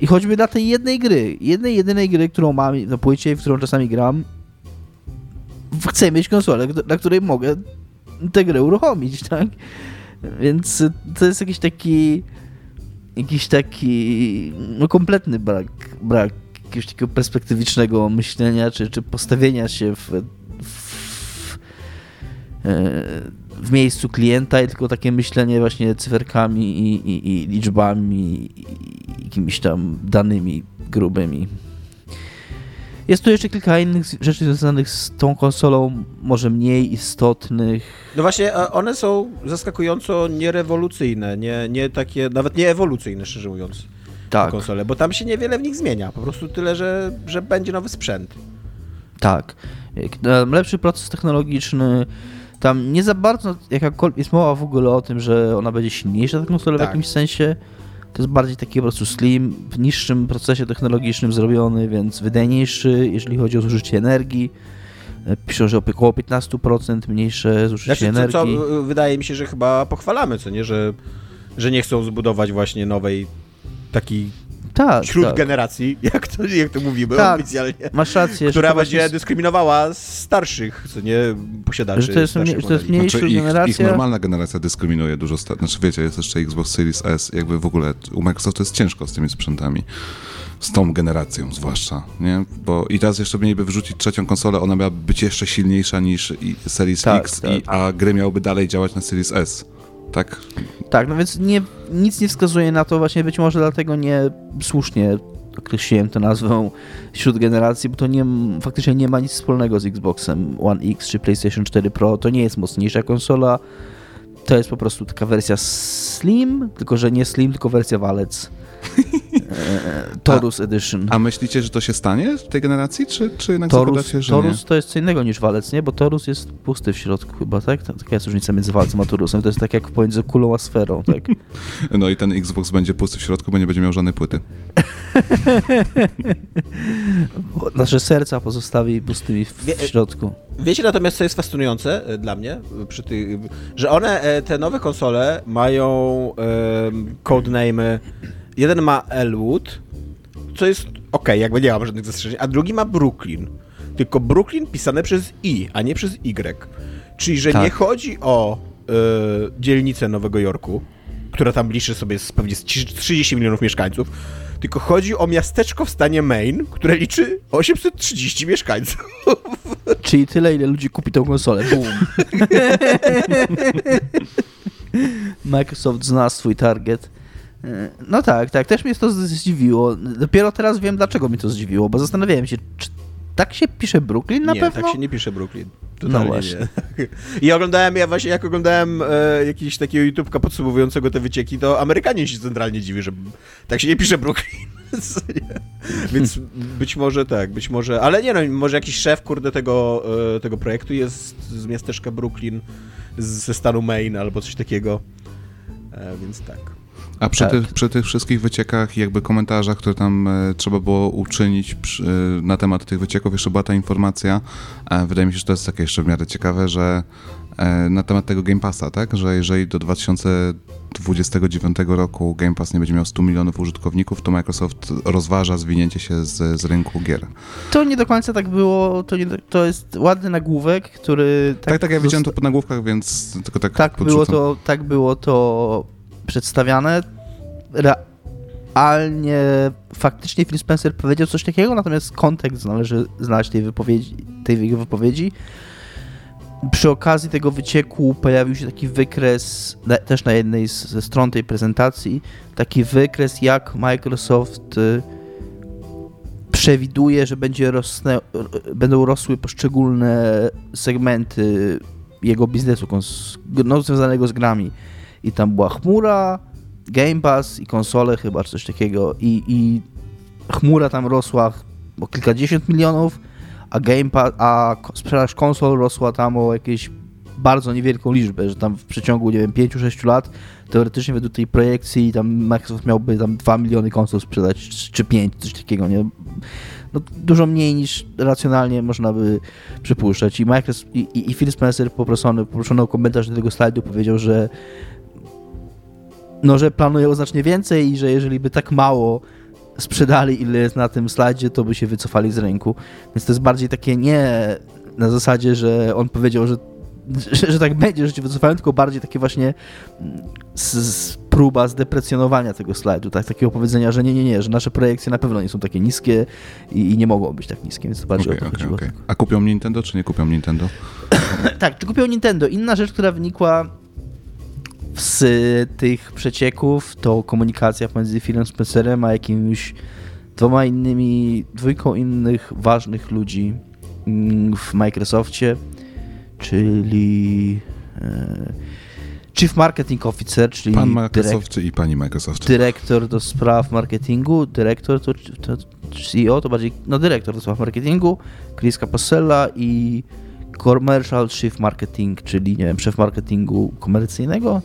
i choćby dla tej jednej gry, jednej, jedynej gry, którą mam na płycie, w którą czasami gram, chcę mieć konsolę, na której mogę tę grę uruchomić, tak? Więc to jest jakiś taki jakiś taki no kompletny brak, brak jakiegoś takiego perspektywicznego myślenia, czy, czy postawienia się w, w, miejscu klienta, tylko takie myślenie właśnie cyferkami i, i, i liczbami i, i jakimiś tam danymi grubymi. Jest tu jeszcze kilka innych rzeczy związanych z tą konsolą, może mniej istotnych. No właśnie, one są zaskakująco nierewolucyjne, nie, nie takie, nawet nie ewolucyjne, szczerze mówiąc. Tak. Konsole, bo tam się niewiele w nich zmienia. Po prostu tyle, że, że będzie nowy sprzęt. Tak. Lepszy proces technologiczny. Tam nie za bardzo jakakolwiek jest mowa w ogóle o tym, że ona będzie silniejsza ta konsola tak. w jakimś sensie. To jest bardziej taki po prostu slim, w niższym procesie technologicznym zrobiony, więc wydajniejszy, jeżeli chodzi o zużycie energii. E, piszą, że około 15% mniejsze zużycie znaczy, energii. Co, co, wydaje mi się, że chyba pochwalamy, co nie, że, że nie chcą zbudować właśnie nowej takiej tak, wśród tak. generacji, jak to, jak to mówimy tak, oficjalnie. Masz rację. Która będzie jest... dyskryminowała starszych, co nie posiadaczy. Że to jest, mniej, że to jest mniejsza znaczy, generacja. Ich, ich normalna generacja dyskryminuje dużo. Znaczy wiecie, jest jeszcze Xbox Series S, jakby w ogóle u Microsoftu jest ciężko z tymi sprzętami z tą generacją zwłaszcza, nie? Bo i teraz jeszcze mieliby wyrzucić trzecią konsolę, ona miałaby być jeszcze silniejsza niż Series tak, X, tak. I, a gry miałyby dalej działać na Series S tak? Tak, no więc nie, nic nie wskazuje na to, właśnie być może dlatego nie słusznie określiłem tę nazwę wśród generacji, bo to nie, faktycznie nie ma nic wspólnego z Xboxem One X czy PlayStation 4 Pro. To nie jest mocniejsza konsola. To jest po prostu taka wersja Slim, tylko że nie Slim, tylko wersja walec. Torus a, Edition. A myślicie, że to się stanie w tej generacji, czy, czy jednak Torus, się, że Torus nie? to jest co innego niż walec, nie? Bo Torus jest pusty w środku chyba, tak? Taka jest różnica między walcem a Torusem. To jest tak jak pomiędzy kulą a sferą, tak? No i ten Xbox będzie pusty w środku, bo nie będzie miał żadnej płyty. Nasze serca pozostawi pustymi w, w środku. Wiecie natomiast, co jest fascynujące e, dla mnie, przy tych, że one, e, te nowe konsole mają um, Jeden ma Elwood, co jest ok, jakby nie mam żadnych zastrzeżeń, a drugi ma Brooklyn. Tylko Brooklyn pisane przez I, a nie przez Y. Czyli, że tak. nie chodzi o y, dzielnicę Nowego Jorku, która tam liczy sobie z, pewnie 30 milionów mieszkańców, tylko chodzi o miasteczko w stanie Maine, które liczy 830 mieszkańców. Czyli tyle, ile ludzi kupi tą konsolę. Boom. Microsoft zna swój target. No tak, tak, też mnie to zdziwiło. Dopiero teraz wiem, dlaczego mnie to zdziwiło, bo zastanawiałem się, czy tak się pisze Brooklyn na nie, pewno? Nie, tak się nie pisze Brooklyn. Totalnie no właśnie. Nie. I oglądałem, ja właśnie jak oglądałem e, jakiś takiego YouTube'a podsumowującego te wycieki, to Amerykanie się centralnie dziwi, że tak się nie pisze Brooklyn. Więc być może tak, być może, ale nie no, może jakiś szef, kurde, tego, e, tego projektu jest z miasteczka Brooklyn, ze stanu Maine albo coś takiego, e, więc tak. A przy, tak. tych, przy tych wszystkich wyciekach jakby komentarzach, które tam e, trzeba było uczynić przy, e, na temat tych wycieków, jeszcze była ta informacja, e, wydaje mi się, że to jest takie jeszcze w miarę ciekawe, że e, na temat tego Game Passa, tak, że jeżeli do 2029 roku Game Pass nie będzie miał 100 milionów użytkowników, to Microsoft rozważa zwinięcie się z, z rynku gier. To nie do końca tak było, to, nie, to jest ładny nagłówek, który... Tak, tak, tak ja widziałem to po nagłówkach, więc tylko tak Tak było to, tak było to przedstawiane. Realnie, faktycznie Phil Spencer powiedział coś takiego, natomiast kontekst należy znać tej wypowiedzi, tej jego wypowiedzi. Przy okazji tego wycieku pojawił się taki wykres, też na jednej ze stron tej prezentacji, taki wykres, jak Microsoft y, przewiduje, że będzie będą rosły poszczególne segmenty jego biznesu no, związanego z grami i tam była chmura, Game Pass i konsole chyba, czy coś takiego i, i chmura tam rosła o kilkadziesiąt milionów, a Game Pass, a sprzedaż konsol rosła tam o jakieś bardzo niewielką liczbę, że tam w przeciągu, nie wiem, 5-6 lat teoretycznie według tej projekcji tam Microsoft miałby tam 2 miliony konsol sprzedać, czy 5, coś takiego, nie? No, dużo mniej niż racjonalnie można by przypuszczać. I Microsoft, i, i, Phil Spencer poproszony, poproszony o komentarz do tego slajdu powiedział, że no, że planują znacznie więcej i że jeżeli by tak mało sprzedali, ile jest na tym slajdzie, to by się wycofali z rynku. Więc to jest bardziej takie nie na zasadzie, że on powiedział, że że, że tak będzie, że cię wycofają, tylko bardziej takie właśnie z, z próba zdeprecjonowania tego slajdu, tak, takiego powiedzenia, że nie, nie, nie, że nasze projekcje na pewno nie są takie niskie i, i nie mogą być tak niskie, więc to bardziej Okay, o to okay, okay. A kupią Nintendo, czy nie kupią Nintendo? Tak, czy kupią Nintendo? Inna rzecz, która wynikła z tych przecieków, to komunikacja pomiędzy Philem Spencerem a jakimiś dwoma innymi, dwójką innych ważnych ludzi mm, w Microsoftie, czyli e, Chief Marketing Officer, czyli Pan Microsoft czy i pani Microsoft? dyrektor do spraw marketingu, dyrektor to, to CEO, to bardziej, no dyrektor do spraw marketingu, Chris Caposella i Commercial Chief Marketing, czyli nie wiem, szef marketingu komercyjnego,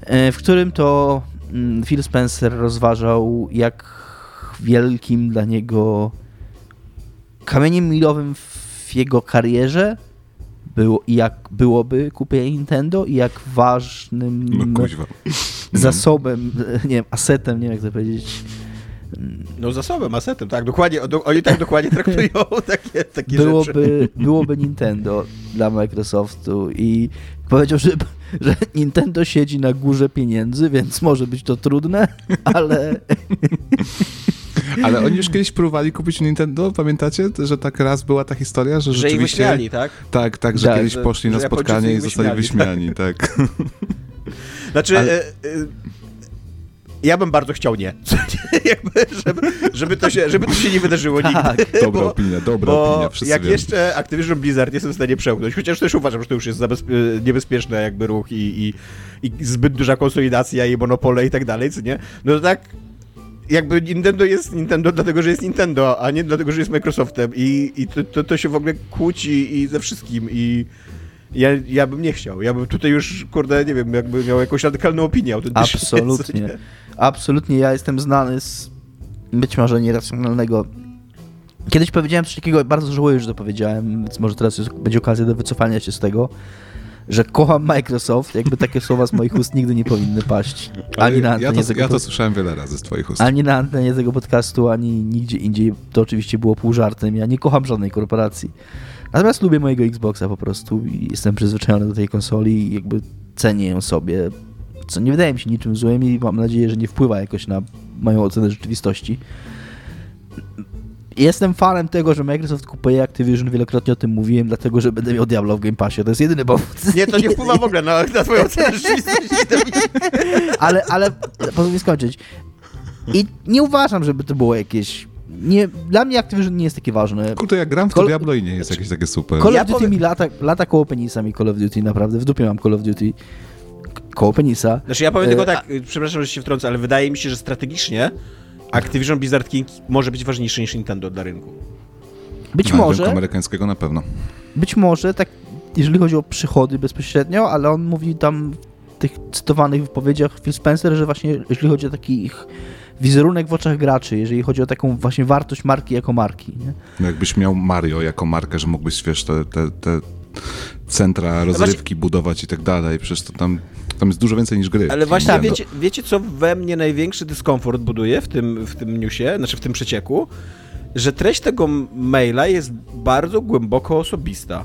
e, w którym to mm, Phil Spencer rozważał, jak wielkim dla niego kamieniem milowym w jego karierze było, jak byłoby kupienie Nintendo i jak ważnym No zasobem, nie wiem, asetem, nie wiem jak to powiedzieć. No zasobem, asetem, tak, dokładnie, do, oni tak dokładnie traktują takie, takie rzeczy. Byłoby, byłoby Nintendo dla Microsoftu i powiedział, że, że Nintendo siedzi na górze pieniędzy, więc może być to trudne, ale Ale oni już kiedyś próbowali kupić Nintendo, pamiętacie? Że tak raz była ta historia, że, Że ich rzeczywiście... wyśmiali, tak? Tak, tak, że Tak, kiedyś że- poszli na że Japończycy spotkanie i zostali wyśmiali, wyśmiani, tak. Znaczy, Ale- e, e, ja bym bardzo chciał nie. Żeby, żeby, to się, żeby to się nie wydarzyło Tak. nigdy. Dobra bo, opinia, dobra bo opinia, wszyscy jak wiemy. jeszcze Activision Blizzard jestem w stanie przełknąć, chociaż też uważam, że to już jest zabezpie- niebezpieczny jakby ruch i, i, i zbyt duża konsolidacja i monopole i tak dalej, co nie? No to tak jakby Nintendo jest Nintendo dlatego, że jest Nintendo, a nie dlatego, że jest Microsoftem i, i to, to, to się w ogóle kłóci i ze wszystkim i ja, ja bym nie chciał. Ja bym tutaj już, kurde, nie wiem, jakby miał jakąś radykalną opinię autentycznie. co absolutnie. nie? Absolutnie, ja jestem znany z być może nieracjonalnego. Kiedyś powiedziałem coś takiego, bardzo żałuję, że to powiedziałem, więc może teraz jest, będzie okazja do wycofania się z tego, że kocham Microsoft, jakby takie słowa z moich ust nigdy nie powinny paść. Ani na ja, antenie to, tego ja to słyszałem wiele razy z twoich ust. ani na antenie tego podcastu, ani nigdzie indziej. To oczywiście było pół żartem. Ja nie kocham żadnej korporacji. Natomiast lubię mojego Xboxa po prostu i jestem przyzwyczajony do tej konsoli i jakby cenię ją sobie. Co nie wydaje mi się niczym złym i mam nadzieję, że nie wpływa jakoś na moją ocenę rzeczywistości. Jestem fanem tego, że Microsoft kupuje Activision, wielokrotnie o tym mówiłem, dlatego że będę miał Diablo w Game Passie. To jest jedyny powód. Nie, to nie wpływa w ogóle na, na twoją ocenę rzeczywistości. ale, ale pozwól mi skończyć. I nie uważam, żeby to było jakieś... Nie, dla mnie Activision nie jest takie ważne. Kurde, jak gram w to Kol- Diablo i nie jest jakieś takie super. Call Ja of Duty powiem- mi lata, lata koło penisa mi Call of Duty, naprawdę. W dupie mam Call of Duty koło penisa. Znaczy ja powiem E, tylko tak, y, przepraszam, że się wtrącę, ale wydaje mi się, że strategicznie Activision Blizzard King może być ważniejszy niż Nintendo dla rynku. Być Na rynku może, amerykańskiego na pewno. być może, tak jeżeli chodzi o przychody bezpośrednio, ale on mówi tam w tych cytowanych wypowiedziach Phil Spencer, że właśnie jeżeli chodzi o taki ich wizerunek w oczach graczy, jeżeli chodzi o taką właśnie wartość marki jako marki, nie? No Jakbyś miał Mario jako markę, że mógłbyś, wiesz, te, te, te centra rozrywki budować i tak dalej, przecież to tam, tam jest dużo więcej niż gry. Ale właśnie Tak, wiecie, wiecie, co we mnie największy dyskomfort buduje w tym, w tym newsie, znaczy w tym przecieku? Że treść tego maila jest bardzo głęboko osobista.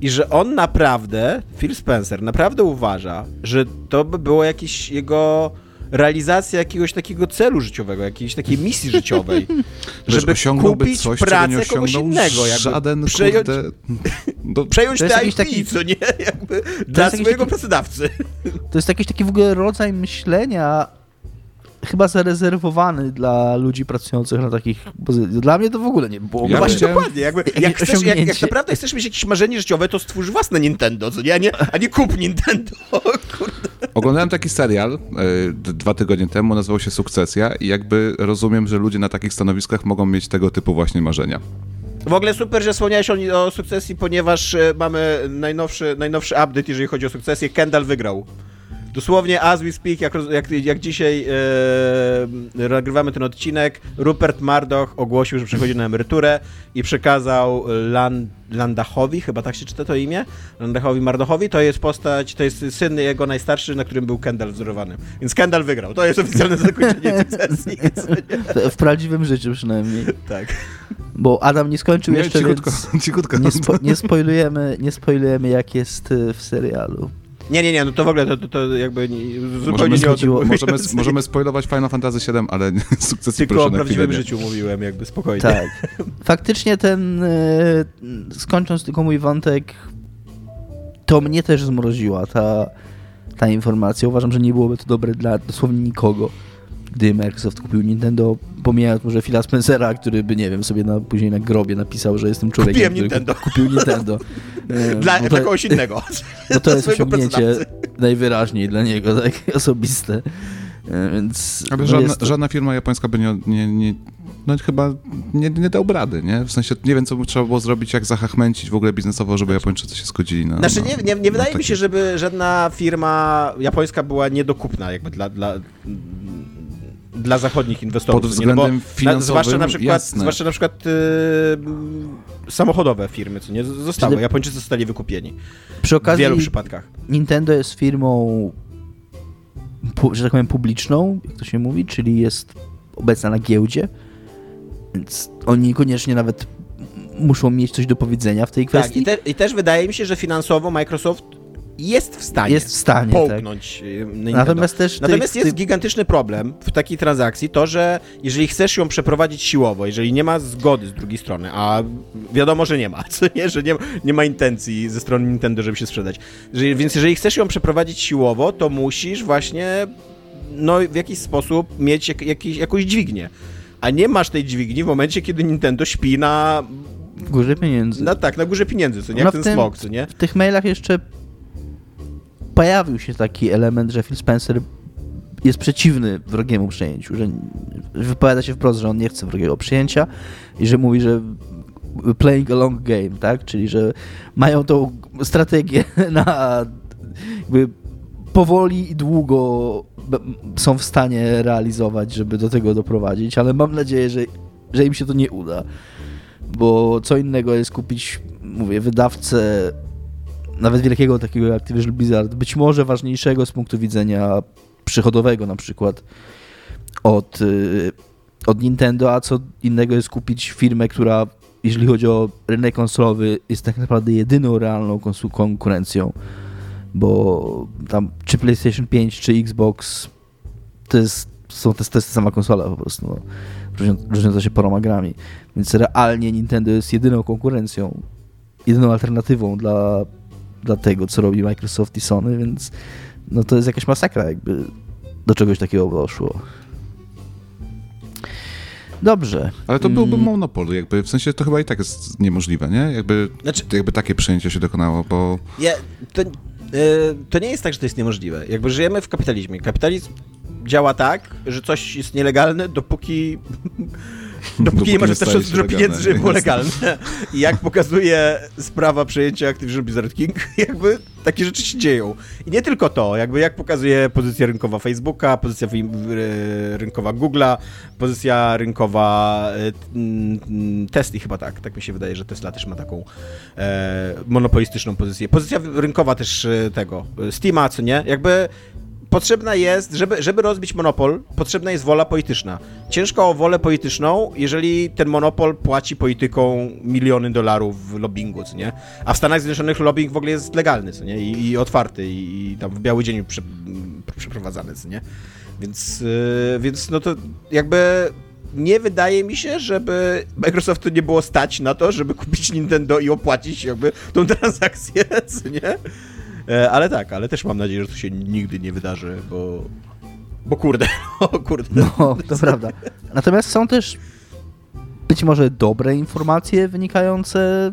I że on naprawdę, Phil Spencer, naprawdę uważa, że to by było jakieś jego realizacja jakiegoś takiego celu życiowego, jakiejś takiej misji życiowej. Że żeby osiągnąłby kupić coś, czego nie pracę kogoś osiągnął innego. Jakby żaden, przejąć, kurde... Do... przejąć To jest te taki- co nie? Jakby dla swojego taki- pracodawcy. To jest jakiś taki w ogóle rodzaj myślenia chyba zarezerwowany dla ludzi pracujących na takich pozycjach. Dla mnie to w ogóle nie było. Ja No właśnie, dokładnie. Jakby, jak, chcesz, jak, jak naprawdę chcesz mieć jakieś marzenie życiowe, to stwórz własne Nintendo, co nie? A nie, a nie kup Nintendo. Kurde. Oglądałem taki serial d- dwa tygodnie temu, nazywał się Sukcesja i jakby rozumiem, że ludzie na takich stanowiskach mogą mieć tego typu właśnie marzenia. W ogóle super, że wspomniałeś o, o sukcesji, ponieważ e, mamy najnowszy, najnowszy update, jeżeli chodzi o sukcesję. Kendall wygrał. Dosłownie as we speak, jak, jak, jak dzisiaj e, nagrywamy ten odcinek, Rupert Murdoch ogłosił, że przechodzi na emeryturę i przekazał Lan, Landachowi, chyba tak się czyta to imię, Landachowi Mardochowi, to jest postać, to jest syn jego najstarszy, na którym był Kendall wzorowany. Więc Kendall wygrał. To jest oficjalne zakończenie sukcesji. W prawdziwym życiu przynajmniej. tak. Bo Adam nie skończył Nie, jeszcze, cichutko, więc cichutko. nie, spo, nie, spoilujemy, nie spoilujemy, jak jest y, w serialu. Nie, nie, nie, no to w ogóle to, to, to jakby nie, zupełnie Możemy, nie o tym chodziło- mówię. możemy, możemy spoilować Final Fantasy VII, ale sukcesy Tylko proszę o prawdziwym nie. życiu mówiłem, jakby spokojnie. Tak. Faktycznie ten, y, skończąc tylko mój wątek, to mnie też zmroziła ta, ta informacja. Uważam, że nie byłoby to dobre dla dosłownie nikogo, gdy Microsoft kupił Nintendo, pomijając może Phila Spencera, który by, nie wiem, sobie na, później na grobie napisał, że jestem człowiekiem, Kupiłem który Nintendo. kupił Nintendo. Y, Dla, to- kogoś innego. Bo to jest osiągnięcie najwyraźniej dla niego, tak osobiste. E, Więc Ale no żadna, jest żadna firma japońska by nie, nie, nie no chyba nie, nie dał rady, nie? W sensie nie wiem, co by trzeba było zrobić, jak zahachmęcić w ogóle biznesowo, żeby Japończycy się zgodzili na... Znaczy na, nie, nie, nie na wydaje mi takie- się, żeby żadna firma japońska była niedokupna jakby dla, dla, dla zachodnich inwestorów. Pod nie? No względem finansowym, zwłaszcza na przykład, jasne. zwłaszcza na przykład yy, samochodowe firmy, co nie zostały. Czyli- Japończycy zostali wykupieni Przy w okazji wielu przypadkach. Nintendo jest firmą, że tak powiem, publiczną, jak to się mówi, czyli jest obecna na giełdzie, więc oni niekoniecznie nawet muszą mieć coś do powiedzenia w tej Tak, kwestii. i, te, i też wydaje mi się, że finansowo Microsoft jest w stanie jest w stanie, tak. połknąć Nintendo. Natomiast też Natomiast jest tych- gigantyczny problem w takiej transakcji, to, że jeżeli chcesz ją przeprowadzić siłowo, jeżeli nie ma zgody z drugiej strony, a wiadomo, że nie ma, co nie, że nie, nie ma intencji ze strony Nintendo, żeby się sprzedać. Że, więc jeżeli chcesz ją przeprowadzić siłowo, to musisz właśnie no, w jakiś sposób mieć jak, jakiś, jakąś dźwignię. A nie masz tej dźwigni w momencie, kiedy Nintendo śpi na, w górze pieniędzy. na tak, na górze pieniędzy, co nie? No Jak w ten tym- smok, co nie? W tych mailach jeszcze pojawił się taki element, że Phil Spencer jest przeciwny wrogiemu przyjęciu, że wypowiada się wprost, że on nie chce wrogiego przyjęcia i że mówi, że playing a long game, tak? Czyli, że mają tą strategię na jakby powoli i długo są w stanie realizować, żeby do tego doprowadzić, ale mam nadzieję, że, że im się to nie uda. Bo co innego jest kupić, mówię, wydawcę nawet wielkiego takiego jak Activision Blizzard, być może ważniejszego z punktu widzenia przychodowego na przykład od, y, od Nintendo, a co innego jest kupić firmę, która jeżeli chodzi o rynek konsolowy jest tak naprawdę jedyną realną konkurencją, bo tam czy PlayStation 5, czy Xbox to jest, są, to to jest sama konsola po prostu, no, różnią- różniąca się paroma grami, więc realnie Nintendo jest jedyną konkurencją, jedyną alternatywą dla, dla tego, co robi Microsoft i Sony, więc no to jest jakaś masakra, jakby do czegoś takiego doszło. Dobrze. Ale to byłby Mm. monopol, jakby, w sensie to chyba i tak jest niemożliwe, nie? Jakby, Znaczy- jakby takie przyjęcie się dokonało, bo Ja, to, e, to nie jest tak, że to jest niemożliwe. Jakby żyjemy w kapitalizmie. Kapitalizm działa tak, że coś jest nielegalne, dopóki, dopóki, Dopóki nie masz wystarczająco dużo pieniędzy, żeby legalne. było legalne. I jak pokazuje sprawa przejęcia Activision Blizzard King, jakby takie rzeczy się dzieją. I nie tylko to, jakby jak pokazuje pozycja rynkowa Facebooka, pozycja y, rynkowa Google'a, pozycja rynkowa y, mm, Tesla chyba tak, tak mi się wydaje, że Tesla też ma taką e, monopolistyczną pozycję. Pozycja rynkowa też e, tego, e, Steama, co nie? Jakby potrzebna jest, żeby, żeby rozbić monopol, potrzebna jest wola polityczna. Ciężko o wolę polityczną, jeżeli ten monopol płaci polityką miliony dolarów w lobbingu, co nie? A w Stanach Zjednoczonych lobbying w ogóle jest legalny, co nie? I, i otwarty, i, i tam w biały dzień prze, przeprowadzany, co nie? Więc, yy, więc no to jakby nie wydaje mi się, żeby Microsoftu nie było stać na to, żeby kupić Nintendo i opłacić jakby tą transakcję, nie? E, Ale tak, ale też mam nadzieję, że to się nigdy nie wydarzy, bo... Bo kurde, o kurde. No, to prawda. Natomiast są też być może dobre informacje wynikające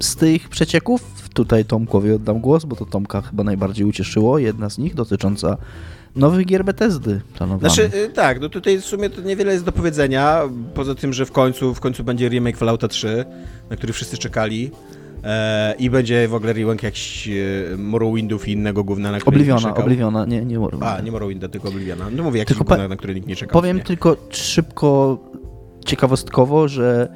z tych przecieków. Tutaj Tomkowi oddam głos, bo to Tomka chyba najbardziej ucieszyło. Jedna z nich dotycząca nowych gier Bethesdy planowanych. Znaczy, y, tak, no tutaj w sumie to niewiele jest do powiedzenia, poza tym, że w końcu, w końcu będzie remake Fallouta 3, na który wszyscy czekali. E, I będzie w ogóle remake jakiś e, Morrowindów i innego gówna, na który Obliviona, nie, nie Morrowind. A, nie Morrowinda, tylko Obliviona. No mówię, jakiś gówna, na który nikt nie czekał. Powiem nie? tylko szybko, ciekawostkowo, że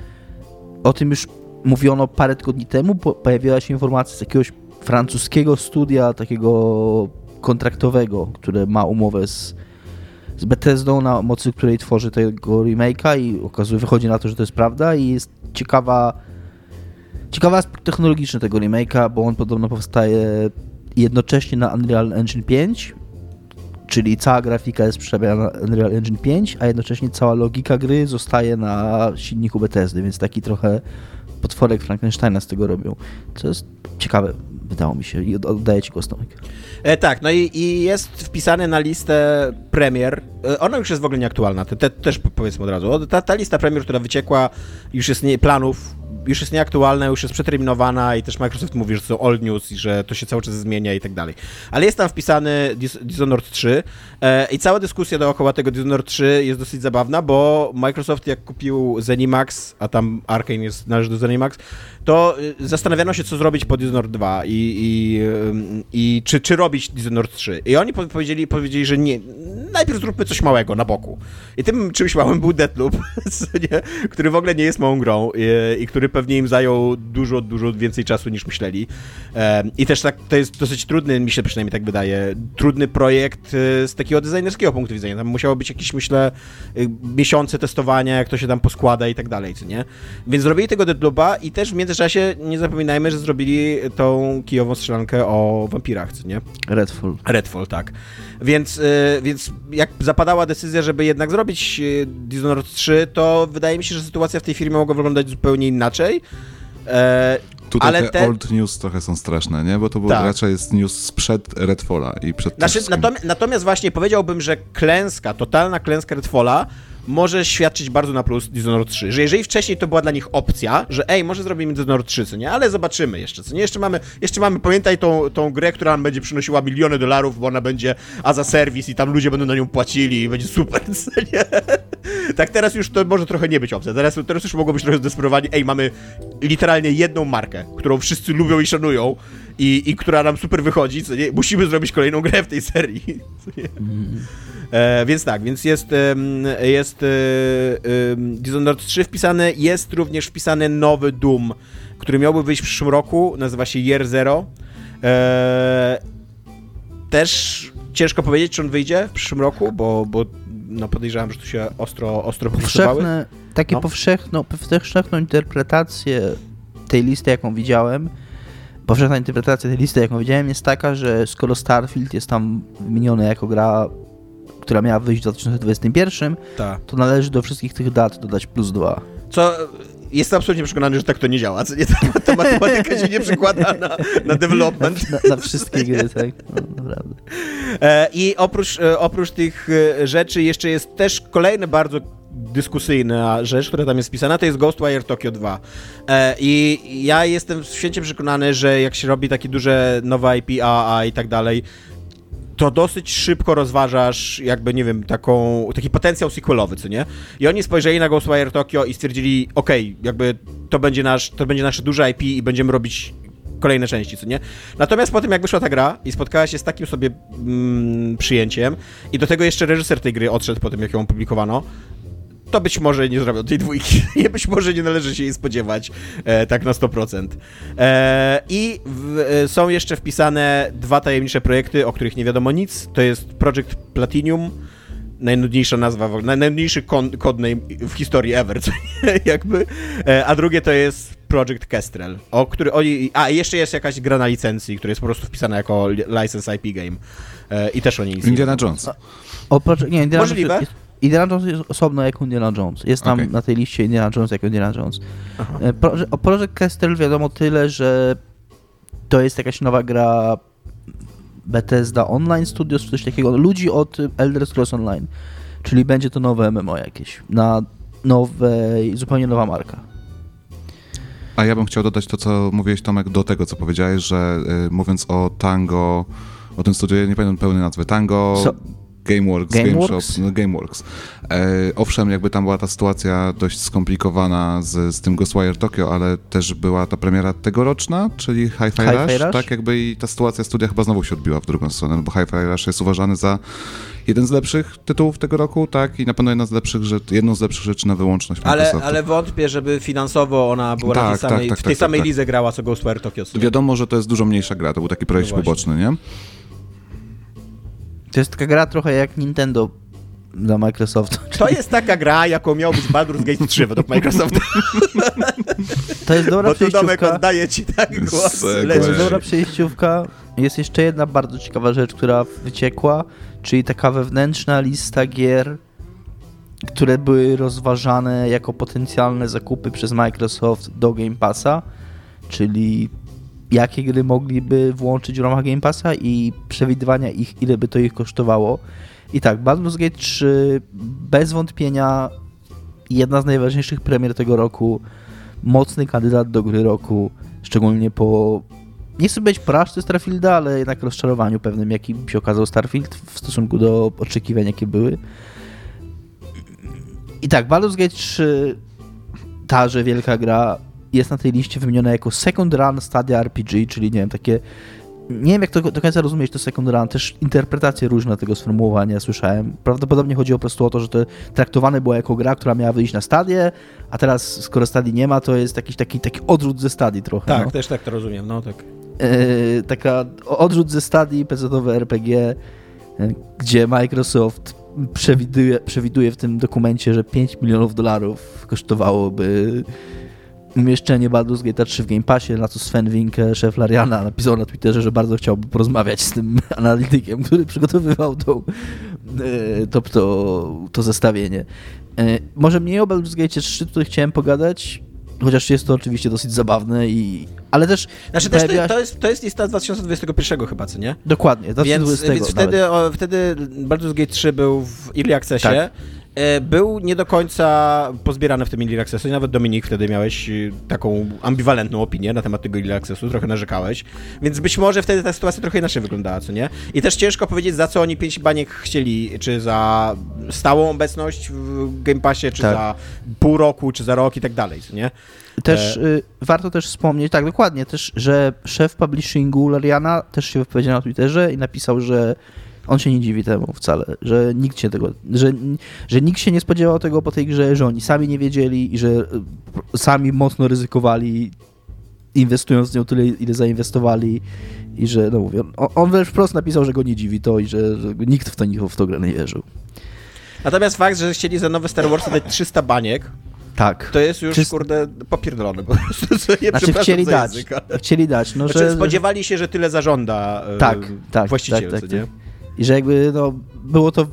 o tym już mówiono parę tygodni temu. Po, pojawiła się informacja z jakiegoś francuskiego studia, takiego kontraktowego, które ma umowę z, z Bethesdą, na mocy której tworzy tego remake'a i okazuje, wychodzi na to, że to jest prawda i jest ciekawa ciekawy aspekt technologiczny tego remake'a, bo on podobno powstaje jednocześnie na Unreal Engine 5, czyli cała grafika jest przerabiana na Unreal Engine 5, a jednocześnie cała logika gry zostaje na silniku Bethesdy, więc taki trochę potworek Frankensteina z tego robią. Co jest ciekawe, wydało mi się. I oddaję ci głos, Tomek. E, tak, no i, i, jest wpisany na listę premier. E, ona już jest w ogóle nieaktualna, te, te, też powiedzmy od razu. Ta, ta lista premier, która wyciekła, już jest nie, planów już jest nieaktualna, już jest przeterminowana i też Microsoft mówi, że to są old news i że to się cały czas zmienia i tak dalej. Ale jest tam wpisany Dis Dishonored 3 e, i cała dyskusja dookoła tego Dishonored 3 jest dosyć zabawna, bo Microsoft jak kupił Zenimax, a tam Arkane jest, należy do Zenimax, to y, zastanawiano się, co zrobić po Dishonored 2 i, i, i czy, czy robić Dishonored 3. I oni powiedzieli, powiedzieli, że nie, najpierw zróbmy coś małego na boku. I tym czymś małym był Deathloop, który w ogóle nie jest małą grą i, i który pewnie im zajął dużo, dużo więcej czasu niż myśleli. I też tak, to jest dosyć trudny, mi się przynajmniej tak wydaje, trudny projekt y, z takiego designerskiego punktu widzenia. Tam musiało być jakieś, myślę, y, miesiące testowania, jak to się tam poskłada i tak dalej, co nie? Więc zrobili tego Deadloopa i też w międzyczasie nie zapominajmy, że zrobili tą kijową strzelankę o wampirach, co nie? Redfall. Redfall, tak. Więc, y, więc jak zapadała decyzja, żeby jednak zrobić Dishonored 3, to wydaje mi się, że sytuacja w tej firmie mogła wyglądać zupełnie inaczej inaczej. E, Tutaj ale te, te, old news trochę są straszne, nie? Bo to był tak. raczej jest news sprzed Redfalla i przed znaczy, natomiast, natomiast właśnie powiedziałbym, że klęska, totalna klęska Redfalla może świadczyć bardzo na plus Dishonored 3. Że jeżeli wcześniej to była dla nich opcja, że ej, może zrobimy Dishonored 3, co nie? Ale zobaczymy jeszcze, co nie? Jeszcze mamy, jeszcze mamy pamiętaj tą, tą grę, która nam będzie przynosiła miliony dolarów, bo ona będzie a za serwis i tam ludzie będą na nią płacili i będzie super, co nie? Tak teraz już to może trochę nie być opcja. Teraz, teraz już mogło być trochę zdesperowani. Ej, mamy literalnie jedną markę, którą wszyscy lubią i szanują i, i która nam super wychodzi, co nie? Musimy zrobić kolejną grę w tej serii, co nie? E, więc tak, więc jest, jest e, Dishonored 3 wpisany, jest również wpisany nowy Doom, który miałby wyjść w przyszłym roku, nazywa się Year Zero. E, też ciężko powiedzieć, czy on wyjdzie w przyszłym roku, bo, bo no podejrzewam, że tu się ostro, ostro Powszechne, Takie no. powszechno, powszechną interpretację tej listy, jaką widziałem, powszechna interpretacja tej listy, jaką widziałem, jest taka, że skoro Starfield jest tam wymieniony jako gra która miała wyjść w 2021, Ta. to należy do wszystkich tych dat dodać plus dwa. Co jestem absolutnie przekonany, że tak to nie działa. Co nie, ta, ta matematyka się nie przekłada na, na development. Na, na, na wszystkie gry, tak? No, naprawdę. E, I oprócz, e, oprócz tych e, rzeczy jeszcze jest też kolejny bardzo dyskusyjna rzecz, która tam jest wpisana, to jest Ghostwire Tokyo 2. I ja jestem święcie przekonany, że jak się robi takie duże nowe IP, AA i tak dalej, to dosyć szybko rozważasz jakby, nie wiem, taką, taki potencjał sequelowy, co nie? I oni spojrzeli na Ghostwire Tokyo i stwierdzili, okej, okay, jakby to będzie, nasz, to będzie nasze duże IP i będziemy robić kolejne części, co nie? Natomiast po tym, jak wyszła ta gra i spotkała się z takim sobie mm, przyjęciem i do tego jeszcze reżyser tej gry odszedł po tym, jak ją opublikowano, to być może nie zrobią tej dwójki. być może nie należy się jej spodziewać e, tak na 100%. E, I w, e, są jeszcze wpisane dwa tajemnicze projekty, o których nie wiadomo nic. To jest Project Platinum, najnudniejsza nazwa, najnudniejszy codename w historii ever, jakby. E, a drugie to jest Project Kestrel, o który oni... A, jeszcze jest jakaś gra na licencji, która jest po prostu wpisana jako license IP game. E, I też oni nic Indiana Jones. O, o, nie, Indiana Możliwe. Jest, Indiana Jones jest osobno jak Indiana Jones. Jest tam okay. na tej liście Indiana Jones jako Indiana Jones. E, Pro, o Project Castle wiadomo tyle, że to jest jakaś nowa gra Bethesda Online Studios, czy coś takiego. Ludzi od Elder Scrolls Online. Czyli będzie to nowe MMO jakieś. Na nowej, zupełnie nowa marka. A ja bym chciał dodać to, co mówiłeś Tomek, do tego, co powiedziałeś, że y, mówiąc o Tango, o tym studiu, nie pamiętam pełnej nazwy, Tango... So Gameworks, Gameworks? Game Shop, no Gameworks. E, owszem, jakby tam była ta sytuacja dość skomplikowana z, z tym Ghostwire Tokyo, ale też była ta premiera tegoroczna, czyli Hi-Fi Rush, Rush, tak jakby i ta sytuacja studia chyba znowu się odbiła w drugą stronę, no bo Hi-Fi Rush jest uważany za jeden z lepszych tytułów tego roku, tak, i na pewno jedna z lepszych rzeczy, jedną z lepszych rzeczy na wyłączność ale, ale wątpię, żeby finansowo ona była tak, na tej tak, samej, tak, w tej tak, samej tak, lidze grała, co Ghostwire Tokyo. Wiadomo, że to jest dużo mniejsza gra, to był taki projekt no poboczny, nie? To jest taka gra trochę jak Nintendo dla Microsoftu. To jest taka gra, jaką miał być Baldur's Gate 3 według Microsoftu. To jest dobra Bo przejściówka. oddaje ci tak głos. To jest dobra przejściówka. Jest jeszcze jedna bardzo ciekawa rzecz, która wyciekła, czyli taka wewnętrzna lista gier, które były rozważane jako potencjalne zakupy przez Microsoft do Game Passa, czyli jakie gry mogliby włączyć w ramach Game Passa i przewidywania ich, ile by to ich kosztowało. I tak, Baldur's Gate 3 bez wątpienia jedna z najważniejszych premier tego roku, mocny kandydat do gry roku, szczególnie po nie chcę być porażce Starfielda, ale jednak rozczarowaniu pewnym, jakim się okazał Starfield w stosunku do oczekiwań, jakie były. I tak, Baldur's Gate 3, ta, że wielka gra, jest na tej liście wymieniona jako second run stadia RPG, czyli nie wiem, takie nie wiem jak to do końca rozumieć to second run, też interpretacje różne tego sformułowania słyszałem. Prawdopodobnie chodziło po prostu o to, że to traktowane było jako gra, która miała wyjść na stadię, a teraz skoro stadii nie ma, to jest jakiś taki, taki odrzut ze stadii trochę. Tak, no. też tak to rozumiem, no tak. E, taka odrzut ze stadii PC-owe RPG, e, gdzie Microsoft przewiduje, przewiduje w tym dokumencie, że 5 milionów dolarów kosztowałoby umieszczenie Baldur's Gate 3 w Game Passie, na co Sven Winke, szef Lariana, napisał na Twitterze, że bardzo chciałby porozmawiać z tym analitykiem, który przygotowywał tą, e, to, to, to zestawienie. E, Może mniej o Baldur's Gate 3 tutaj chciałem pogadać, chociaż jest to oczywiście dosyć zabawne i... Ale też Znaczy też to, jest, to jest lista z 2021 chyba, co nie? Dokładnie, Więc, 2020 więc wtedy, o, wtedy Baldur's Gate 3 był w Early Accessie. Tak. E, Był nie do końca pozbierany w tym Early Accessie. Nawet Dominik wtedy miałeś e, taką ambiwalentną opinię na temat tego Early Accessu, trochę narzekałeś. Więc być może wtedy ta sytuacja trochę inaczej wyglądała, co nie? I też ciężko powiedzieć, za co oni 5 baniek chcieli, czy za stałą obecność w Game Passie, czy Tak. za pół roku, czy za rok i tak dalej, co nie? Też E, y, warto też wspomnieć, tak dokładnie, też, że szef publishingu Lariana też się wypowiedział na Twitterze i napisał, że on się nie dziwi temu wcale, że nikt się tego, że, że nikt się nie spodziewał tego po tej grze, że oni sami nie wiedzieli i że y, sami mocno ryzykowali inwestując w nią tyle, ile zainwestowali i że, no mówię, on, on wręcz wprost napisał, że go nie dziwi to i że, że nikt w to, w to grę nie wierzył. Natomiast fakt, że chcieli za nowe Star Warsy dać 300 baniek, Tak. to jest już, Czyst- kurde, popierdolone po prostu. nie Znaczy chcieli dać, chcieli dać, no Znaczy, że... spodziewali się, że tyle zażąda e, Tak, tak, właściciel, tak, tak, nie? I że jakby no, było to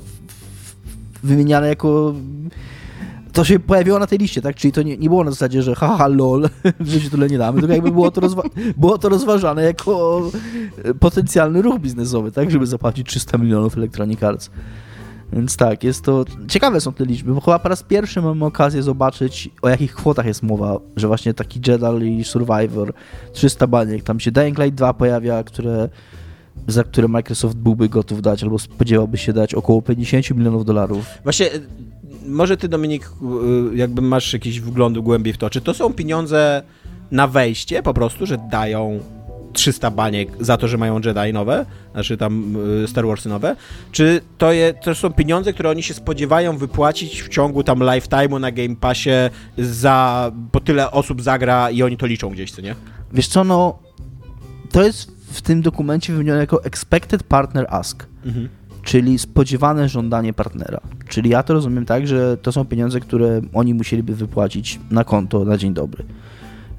wymieniane jako. To się pojawiło na tej liście, tak? Czyli to nie, nie było na zasadzie, że haha, lol, w życiu tyle nie damy, tylko jakby było to, było to rozważane jako potencjalny ruch biznesowy, tak? Żeby zapłacić 300 milionów Electronic Arts. Więc tak, jest to. Ciekawe są te liczby, bo chyba po raz pierwszy mamy okazję zobaczyć, o jakich kwotach jest mowa, że właśnie taki Jedi i Survivor, 300 baniek, tam się Dying Light 2 pojawia, które za które Microsoft byłby gotów dać, albo spodziewałby się dać około 50 milionów dolarów. Właśnie, e, może ty, Dominik, e, jakby masz jakiś wgląd głębiej w to, czy to są pieniądze na wejście po prostu, że dają 300 baniek za to, że mają Jedi nowe, znaczy tam e, Star Warsy nowe, czy to, je, to są pieniądze, które oni się spodziewają wypłacić w ciągu tam lifetime'u na Game Passie za, bo tyle osób zagra i oni to liczą gdzieś, co nie? Wiesz co, no to jest w tym dokumencie wymienione jako expected partner ask, Mhm. czyli spodziewane żądanie partnera. Czyli ja to rozumiem tak, że to są pieniądze, które oni musieliby wypłacić na konto na dzień dobry.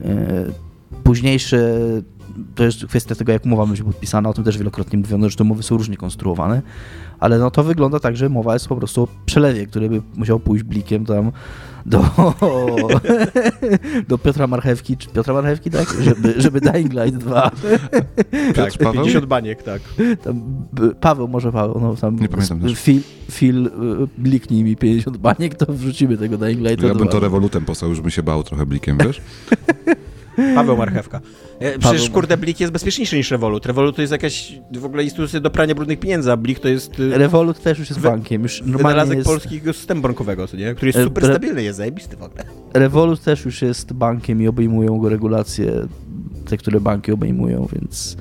E, Późniejsze to jest kwestia tego, jak umowa będzie podpisana, o tym też wielokrotnie mówiono, że te umowy są różnie konstruowane, ale no to wygląda tak, że mowa jest po prostu o przelewie, który by musiał pójść blikiem tam do, do Piotra Marchewki, czy Piotra Marchewki, tak? Żeby, żeby Dying Light 2 Piotr Paweł? 50 baniek, tak. tam, Paweł, może Paweł, no tam Nie pamiętam też. Phil, Phil y, bliknij mi 50 baniek, to wrzucimy tego Dying Lighta Ja bym 2. to rewolutem posłał, już bym się bał trochę blikiem, wiesz? Paweł Marchewka. E, Przecież, Paweł kurde, Blik jest bezpieczniejszy niż Revolut. Revolut to jest jakaś w ogóle instytucja do prania brudnych pieniędzy, a Blik to jest y, Revolut też już jest bankiem, już wynalazek jest, polskiego systemu bankowego, co nie? który jest E, super re- stabilny, jest zajebisty w ogóle. Revolut też już jest bankiem i obejmują go regulacje, te, które banki obejmują, więc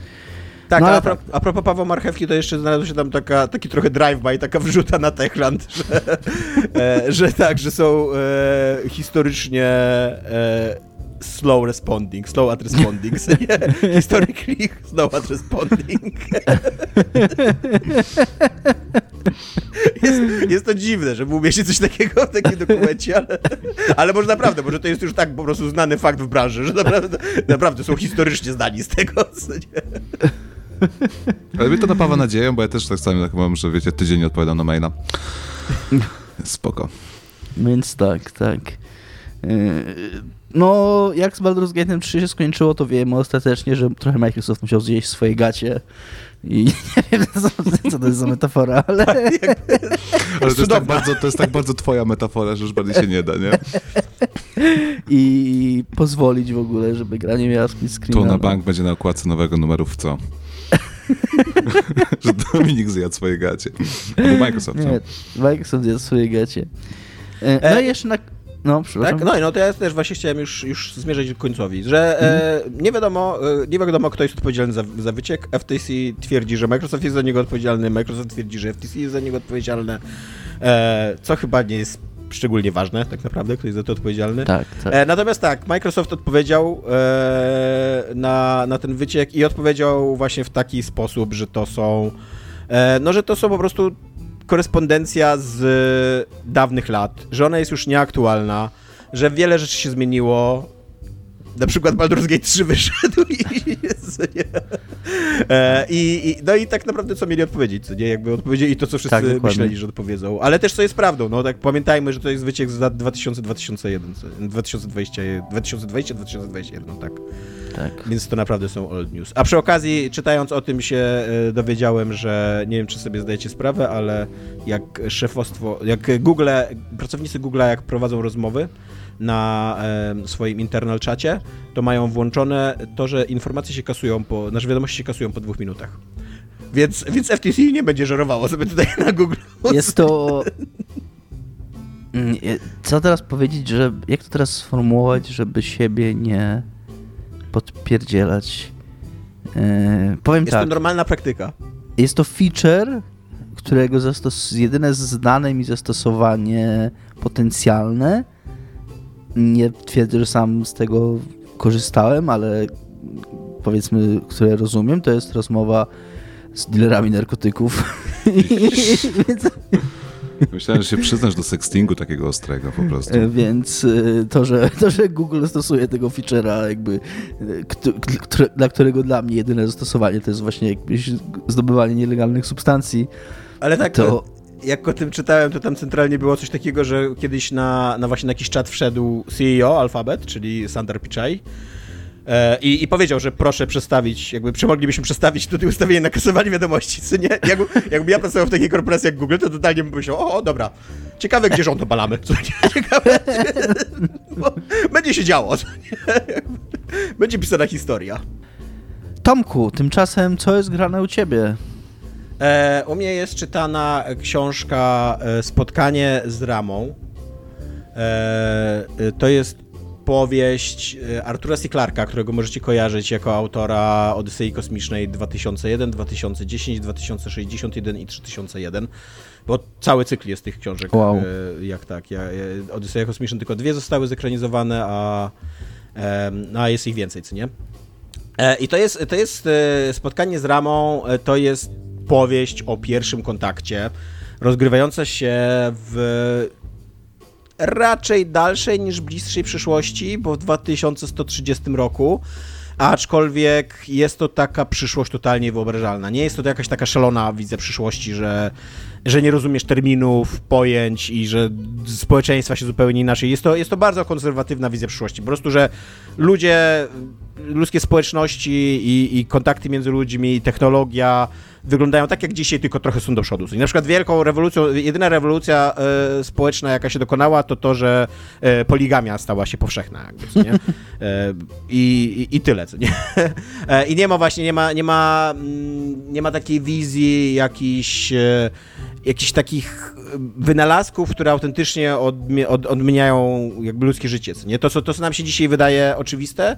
Tak, No, a, pro, a propos Pawła Marchewki, to jeszcze znalazł się tam taka, taki trochę drive-by, taka wrzuta na Techland, że, e, że tak, że są e, historycznie e, slow responding, slow at responding, nie? Historically slow at responding. Jest, jest to dziwne, że umieści coś takiego w takim dokumencie, ale, ale może naprawdę, może to jest już tak po prostu znany fakt w branży, że naprawdę, naprawdę są historycznie zdani z tego. Ale mnie to napawa nadzieją, bo ja też tak samo tak mam, że wiecie, tydzień nie odpowiadam na maila. Spoko. Więc tak, tak. No, jak z Baldur's Gate 3 się skończyło, to wiemy ostatecznie, że trochę Microsoft musiał zjeść swoje gacie. I nie wiem, co, co to jest za metafora, ale... Ale to jest, tak bardzo, to jest tak bardzo twoja metafora, że już bardziej się nie da, nie? I pozwolić w ogóle, żeby gra nie miała split screena. Tu na no. bank będzie na okładce nowego numeru w co? że Dominik zjadł swoje gacie. Albo Microsoft, co? Nie, Microsoft zjadł swoje gacie. E, No E, i jeszcze na... No, przepraszam. Tak? No i no to ja też właśnie chciałem już, już zmierzać ku końcowi, że e, nie, wiadomo, e, nie wiadomo, kto jest odpowiedzialny za, za wyciek. FTC twierdzi, że Microsoft jest za niego odpowiedzialny, Microsoft twierdzi, że FTC jest za niego odpowiedzialny, e, co chyba nie jest szczególnie ważne, tak naprawdę, kto jest za to odpowiedzialny. Tak, tak. E, natomiast tak, Microsoft odpowiedział e, na, na ten wyciek i odpowiedział właśnie w taki sposób, że to są e, no, że to są po prostu korespondencja z dawnych lat, że ona jest już nieaktualna, że wiele rzeczy się zmieniło. Na przykład Baldur's Gate 3 wyszedł i. E, i, i No i tak naprawdę co mieli odpowiedzieć, co nie? Jakby odpowiedzieli to, co wszyscy Tak, myśleli, że odpowiedzą. Ale też co jest prawdą, no tak pamiętajmy, że to jest wyciek z lat 2000-2001, co- 2020, 2020-2021, no tak. Tak. Więc to naprawdę są old news. A przy okazji, czytając o tym się e, dowiedziałem, że nie wiem, czy sobie zdajecie sprawę, ale jak szefostwo, jak Google, pracownicy Google, jak prowadzą rozmowy na e, swoim internal czacie, to mają włączone to, że informacje się kasują po, nasze wiadomości się kasują po dwóch minutach. Więc, więc FTC nie będzie żerowało sobie tutaj na Google. Jest to... Mm, Co teraz powiedzieć, że... Jak to teraz sformułować, żeby siebie nie podpierdzielać? E, powiem Jest tak. to normalna praktyka. Jest to feature, którego zastos- jedyne znane mi zastosowanie potencjalne. Nie twierdzę, że sam z tego korzystałem, ale powiedzmy, które rozumiem, to jest rozmowa z dealerami narkotyków. Myślałem, że się przyznasz do sextingu takiego ostrego po prostu. E, Więc e, to że, to, że Google stosuje tego feature'a, jakby, e, dla którego dla mnie jedyne zastosowanie to jest właśnie jakieś zdobywanie nielegalnych substancji, Ale tak, To- jak o tym czytałem, to tam centralnie było coś takiego, że kiedyś na, na właśnie na jakiś czat wszedł CEO Alphabet, czyli Sundar Pichai, i, I powiedział, że proszę przestawić, jakby czy moglibyśmy przestawić tutaj ustawienie na kasowanie wiadomości, co nie? Jakby, jakby ja pracował w takiej korporacji jak Google, to totalnie bym myślał, o, o dobra, ciekawe gdzie rząd obalamy, co nie? Ciekawe, bo będzie się działo, co nie? Będzie pisana historia. Tomku, tymczasem co jest grane u ciebie? E, u mnie jest czytana książka e, Spotkanie z Ramą. E, e, to jest powieść e, Artura C. Clarka, którego możecie kojarzyć jako autora Odysei Kosmicznej 2001, 2010, 2061 i 3001, bo cały cykl jest tych książek. Wow. E, jak tak, ja, ja, Odyseja Kosmiczna tylko dwie zostały zekranizowane, a, no, a jest ich więcej, co nie? E, I to jest, to jest e, spotkanie z Ramą, e, to jest powieść o pierwszym kontakcie, rozgrywająca się w raczej dalszej niż bliższej przyszłości, bo w 2130 roku, aczkolwiek jest to taka przyszłość totalnie wyobrażalna. Nie jest to jakaś taka szalona wizja przyszłości, że, że nie rozumiesz terminów, pojęć i że społeczeństwa się zupełnie inaczej. Jest to, jest to bardzo konserwatywna wizja przyszłości. Po prostu, że ludzie, ludzkie społeczności i, i kontakty między ludźmi, technologia wyglądają tak jak dzisiaj, tylko trochę są do przodu. Na przykład wielką rewolucją, jedyna rewolucja e, społeczna, jaka się dokonała, to to, że e, poligamia stała się powszechna. Jakby, nie? E, i, i, I tyle, co nie? I nie ma właśnie, nie ma, nie ma, mm, nie ma takiej wizji jakichś, jakichś takich wynalazków, które autentycznie odmi- od, odmieniają jakby ludzkie życie. Nie? To, co, to, co nam się dzisiaj wydaje oczywiste,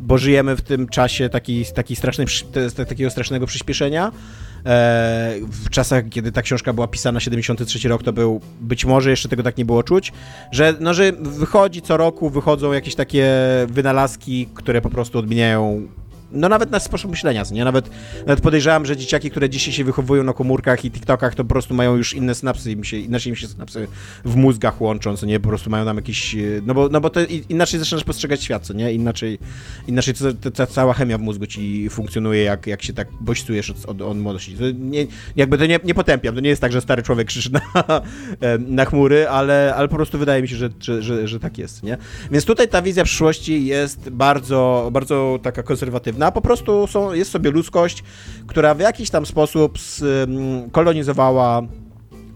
bo żyjemy w tym czasie taki, taki jest takiego strasznego przyspieszenia. E, w czasach, kiedy ta książka była pisana, 73 rok, to był, być może jeszcze tego tak nie było czuć, że, no, że wychodzi co roku, wychodzą jakieś takie wynalazki, które po prostu odmieniają no nawet na sposób myślenia, nie? Nawet, nawet podejrzewam, że dzieciaki, które dzisiaj się wychowują na komórkach i TikTokach, to po prostu mają już inne synapsy, im się, inaczej im się synapsy w mózgach łączą, co nie? Po prostu mają tam jakiś, no bo, no bo to inaczej zaczynasz postrzegać świat, co nie? Inaczej, inaczej cała chemia w mózgu ci funkcjonuje, jak, jak się tak bodźcujesz od, od, od młodości. To nie, jakby to nie, nie potępiam, to nie jest tak, że stary człowiek krzyczy na, na chmury, ale, ale po prostu wydaje mi się, że, że, że, że tak jest, nie? Więc tutaj ta wizja przyszłości jest bardzo, bardzo taka konserwatywna, a po prostu są, jest sobie ludzkość, która w jakiś tam sposób kolonizowała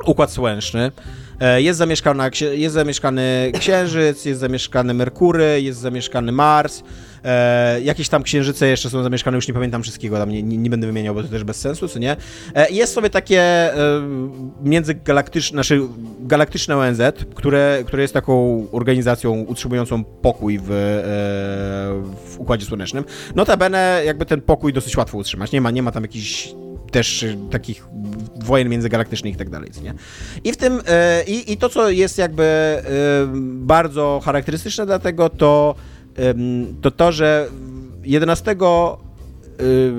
Układ Słoneczny. E, jest, jest zamieszkany Księżyc, jest zamieszkany Merkury, jest zamieszkany Mars, e, jakieś tam księżyce jeszcze są zamieszkane, już nie pamiętam wszystkiego, tam nie, nie, nie będę wymieniał, bo to też bez sensu, co nie? E, jest sobie takie e, międzygalaktyczne, znaczy galaktyczne ONZ, które, które jest taką organizacją utrzymującą pokój w, e, w Układzie Słonecznym. Notabene jakby ten pokój dosyć łatwo utrzymać, nie ma, nie ma tam jakichś też takich wojen międzygalaktycznych i tak dalej, nie? I w tym, e, i, i to, co jest jakby e, bardzo charakterystyczne dla tego, to to to, że 11 y,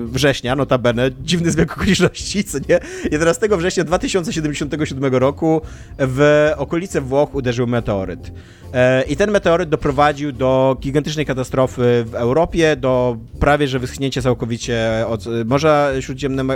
września, notabene, dziwny zbieg okoliczności, co nie? 11 września 2077 roku w okolice Włoch uderzył meteoryt. E, I ten meteoryt doprowadził do gigantycznej katastrofy w Europie, do prawie że wyschnięcia całkowicie od Morza Śródziemnego.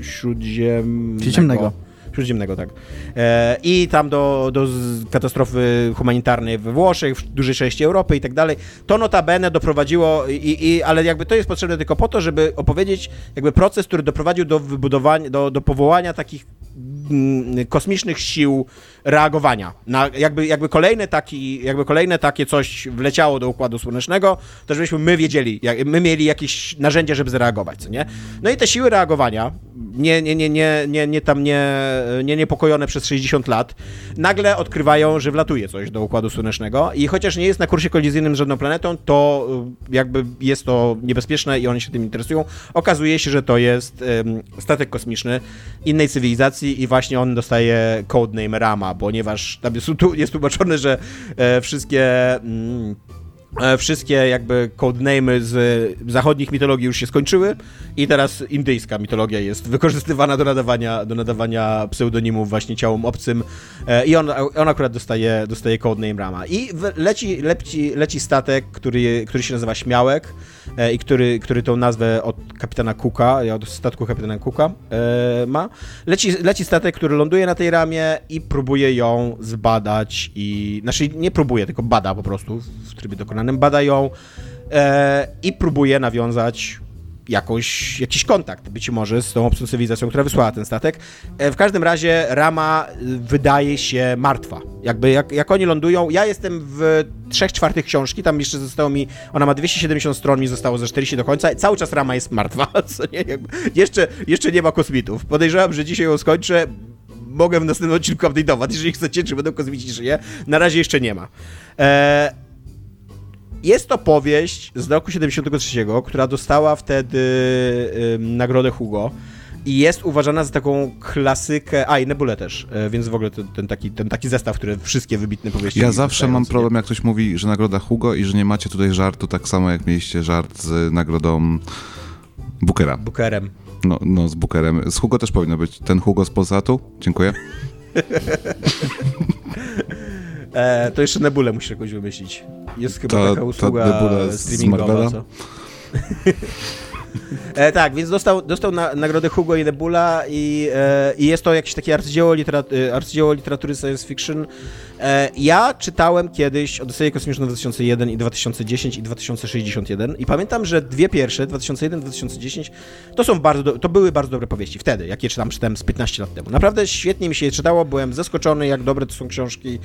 Śródziemnego. Śródziemnego. Śródziemnego, tak. E, I tam do, do katastrofy humanitarnej we Włoszech, w dużej części Europy i tak dalej. To notabene doprowadziło, i, i, ale jakby to jest potrzebne tylko po to, żeby opowiedzieć jakby proces, który doprowadził do wybudowania, do, do powołania takich kosmicznych sił reagowania. Na jakby, jakby, kolejne taki, jakby kolejne takie coś wleciało do Układu Słonecznego, to żebyśmy my wiedzieli, jak, my mieli jakieś narzędzia, żeby zareagować, co nie? No i te siły reagowania, nie, nie, nie, nie, nie, nie tam nie, nie niepokojone przez 60 lat, nagle odkrywają, że wlatuje coś do Układu Słonecznego i chociaż nie jest na kursie kolizyjnym z żadną planetą, to y, jakby jest to niebezpieczne i oni się tym interesują. Okazuje się, że to jest um, statek kosmiczny innej cywilizacji i właśnie on dostaje codename Rama, ponieważ tam jest, jest tłumaczone, że e, wszystkie... Mm, wszystkie jakby codename'y z zachodnich mitologii już się skończyły i teraz indyjska mitologia jest wykorzystywana do nadawania, do nadawania pseudonimów właśnie ciałom obcym e, i on, on akurat dostaje, dostaje codename Rama. I leci, leci, leci statek, który, który się nazywa Śmiałek e, i który, który tą nazwę od kapitana Cooka, od statku kapitana Cooka ma. Leci, leci statek, który ląduje na tej ramie i próbuje ją zbadać i, znaczy nie próbuje, tylko bada po prostu w trybie dokonanym badają e, i próbuje nawiązać jakąś, jakiś kontakt, być może z tą obcą cywilizacją, która wysłała ten statek. E, w każdym razie Rama wydaje się martwa. Jakby jak, jak oni lądują, ja jestem w trzech czwartych książki, tam jeszcze zostało mi, ona ma 270 stron, mi zostało ze 40 do końca cały czas Rama jest martwa, nie, jakby, jeszcze, jeszcze nie ma kosmitów. Podejrzewam, że dzisiaj ją skończę, mogę w następnym odcinku update'ować, jeżeli chcecie, czy będą kosmici, czy nie. Na razie jeszcze nie ma. Eee, jest to powieść z roku 73, która dostała wtedy nagrodę Hugo i jest uważana za taką klasykę, a i Nebulę też, e, więc w ogóle ten, ten, taki, ten taki zestaw, który wszystkie wybitne powieści... Ja zawsze mam problem, jak ktoś mówi, że nagroda Hugo i że nie macie tutaj żartu, tak samo jak mieliście żart z nagrodą Bookera. Bookerem. No, no, z Bookerem. Z Hugo też powinno być. Ten Hugo z Polsatu? Dziękuję. E, to jeszcze Nebulę musisz jakoś wymyślić. Jest chyba ta, taka usługa streamingowa, co? E, tak, więc dostał, dostał na, nagrodę Hugo i Nebula i, e, i jest to jakieś takie arcydzieło, literat, e, arcydzieło literatury science fiction. E, ja czytałem kiedyś Odyseję Kosmiczną 2001 i 2010 i 2061 i pamiętam, że dwie pierwsze, 2001 2010, to są bardzo, do, to były bardzo dobre powieści wtedy, jakie czytam, czytałem z 15 lat temu. Naprawdę świetnie mi się je czytało, byłem zaskoczony, jak dobre to są książki.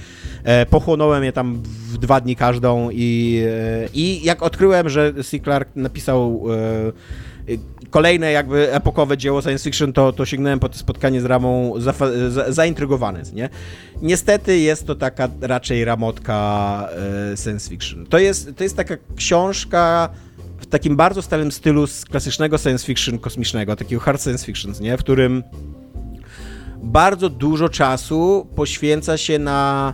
E, pochłonąłem je tam w dwa dni każdą i, e, i jak odkryłem, że C. Clark napisał kolejne jakby epokowe dzieło science fiction, to, to sięgnąłem po to spotkanie z Ramą za, za, zaintrygowany, nie? Niestety jest to taka raczej ramotka e, science fiction. To jest, to jest taka książka w takim bardzo starym stylu z klasycznego science fiction kosmicznego, takiego hard science fiction, nie? W którym bardzo dużo czasu poświęca się na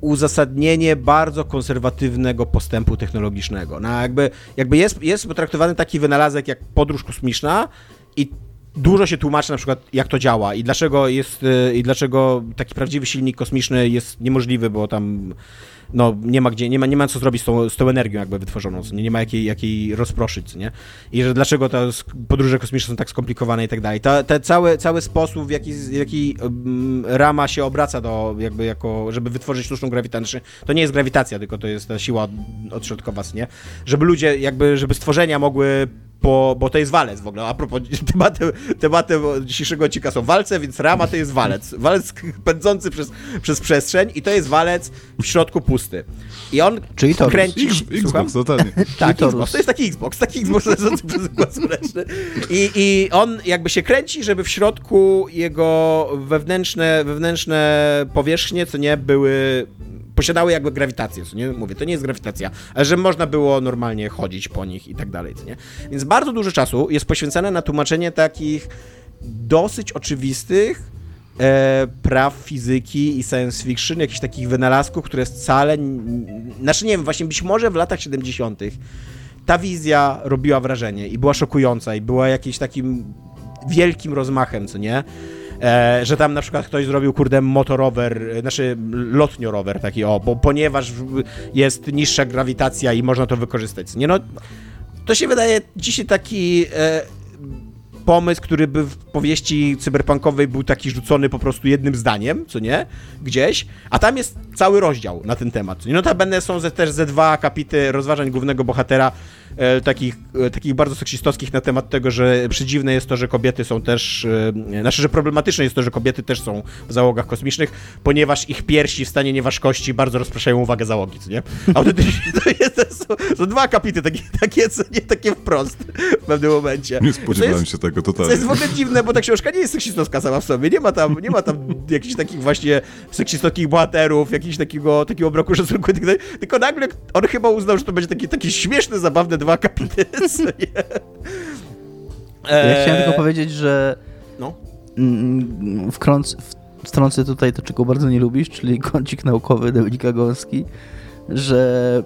uzasadnienie bardzo konserwatywnego postępu technologicznego. No jakby, jakby jest, jest potraktowany taki wynalazek jak podróż kosmiczna i dużo się tłumaczy na przykład, jak to działa i dlaczego jest, y, i dlaczego taki prawdziwy silnik kosmiczny jest niemożliwy, bo tam no, nie ma gdzie, nie ma, nie ma co zrobić z tą, z tą energią jakby wytworzoną, nie, nie ma jakiej, jakiej rozproszyć, nie? I że dlaczego te podróże kosmiczne są tak skomplikowane i tak dalej. Ta, te cały, cały sposób, w jaki, w jaki um, rama się obraca do, jakby jako, żeby wytworzyć sztuczną grawitację, to nie jest grawitacja, tylko to jest ta siła odśrodkowa, nie? Żeby ludzie, jakby, żeby stworzenia mogły bo, bo to jest walec w ogóle. A propos, tematem, tematem dzisiejszego odcinka są walce, więc rama to jest walec. Walec pędzący przez, przez przestrzeń i to jest walec w środku pusty. I on Czyli to kręci... X, Xbox, totalnie. tak, Xbox. To jest taki Xbox, taki Xbox lecący przez układ słoneczny. I, I on jakby się kręci, żeby w środku jego wewnętrzne, wewnętrzne powierzchnie, co nie, były posiadały jakby grawitację, co nie? Mówię, to nie jest grawitacja, ale że można było normalnie chodzić po nich i tak dalej, co nie? Więc bardzo dużo czasu jest poświęcone na tłumaczenie takich dosyć oczywistych e, praw fizyki i science fiction, jakichś takich wynalazków, które wcale, znaczy nie wiem, właśnie być może w latach 70 ta wizja robiła wrażenie i była szokująca i była jakimś takim wielkim rozmachem, co nie? E, że tam na przykład ktoś zrobił, kurde, motorower, e, znaczy lotniorower taki, o, bo ponieważ jest niższa grawitacja i można to wykorzystać. Nie no, to się wydaje dzisiaj taki e, pomysł, który by w powieści cyberpunkowej był taki rzucony po prostu jednym zdaniem, co nie? Gdzieś, a tam jest cały rozdział na ten temat. No Notabene są też ze dwa akapity rozważań głównego bohatera, e, takich, e, takich bardzo seksistowskich na temat tego, że przedziwne jest to, że kobiety są też, e, znaczy, że problematyczne jest to, że kobiety też są w załogach kosmicznych, ponieważ ich piersi w stanie nieważkości bardzo rozpraszają uwagę załogi, co nie? Autentycznie to, jest, to są, są dwa akapity takie, takie, co nie, takie wprost w pewnym momencie. Nie spodziewałem jest, się tego totalnie. To jest w ogóle dziwne, bo ta książka nie jest seksistowska sama w sobie, nie ma tam, nie ma tam jakichś takich właśnie seksistowskich bohaterów, jakichś takiego, takiego broku szacunku, tylko nagle on chyba uznał, że to będzie takie, takie śmieszne, zabawne dwa akapity. Ja chciałem tylko powiedzieć, że no? Mm, wkrąc, wtrącę tutaj to, czego bardzo nie lubisz, czyli kącik naukowy Dominika Gąski, że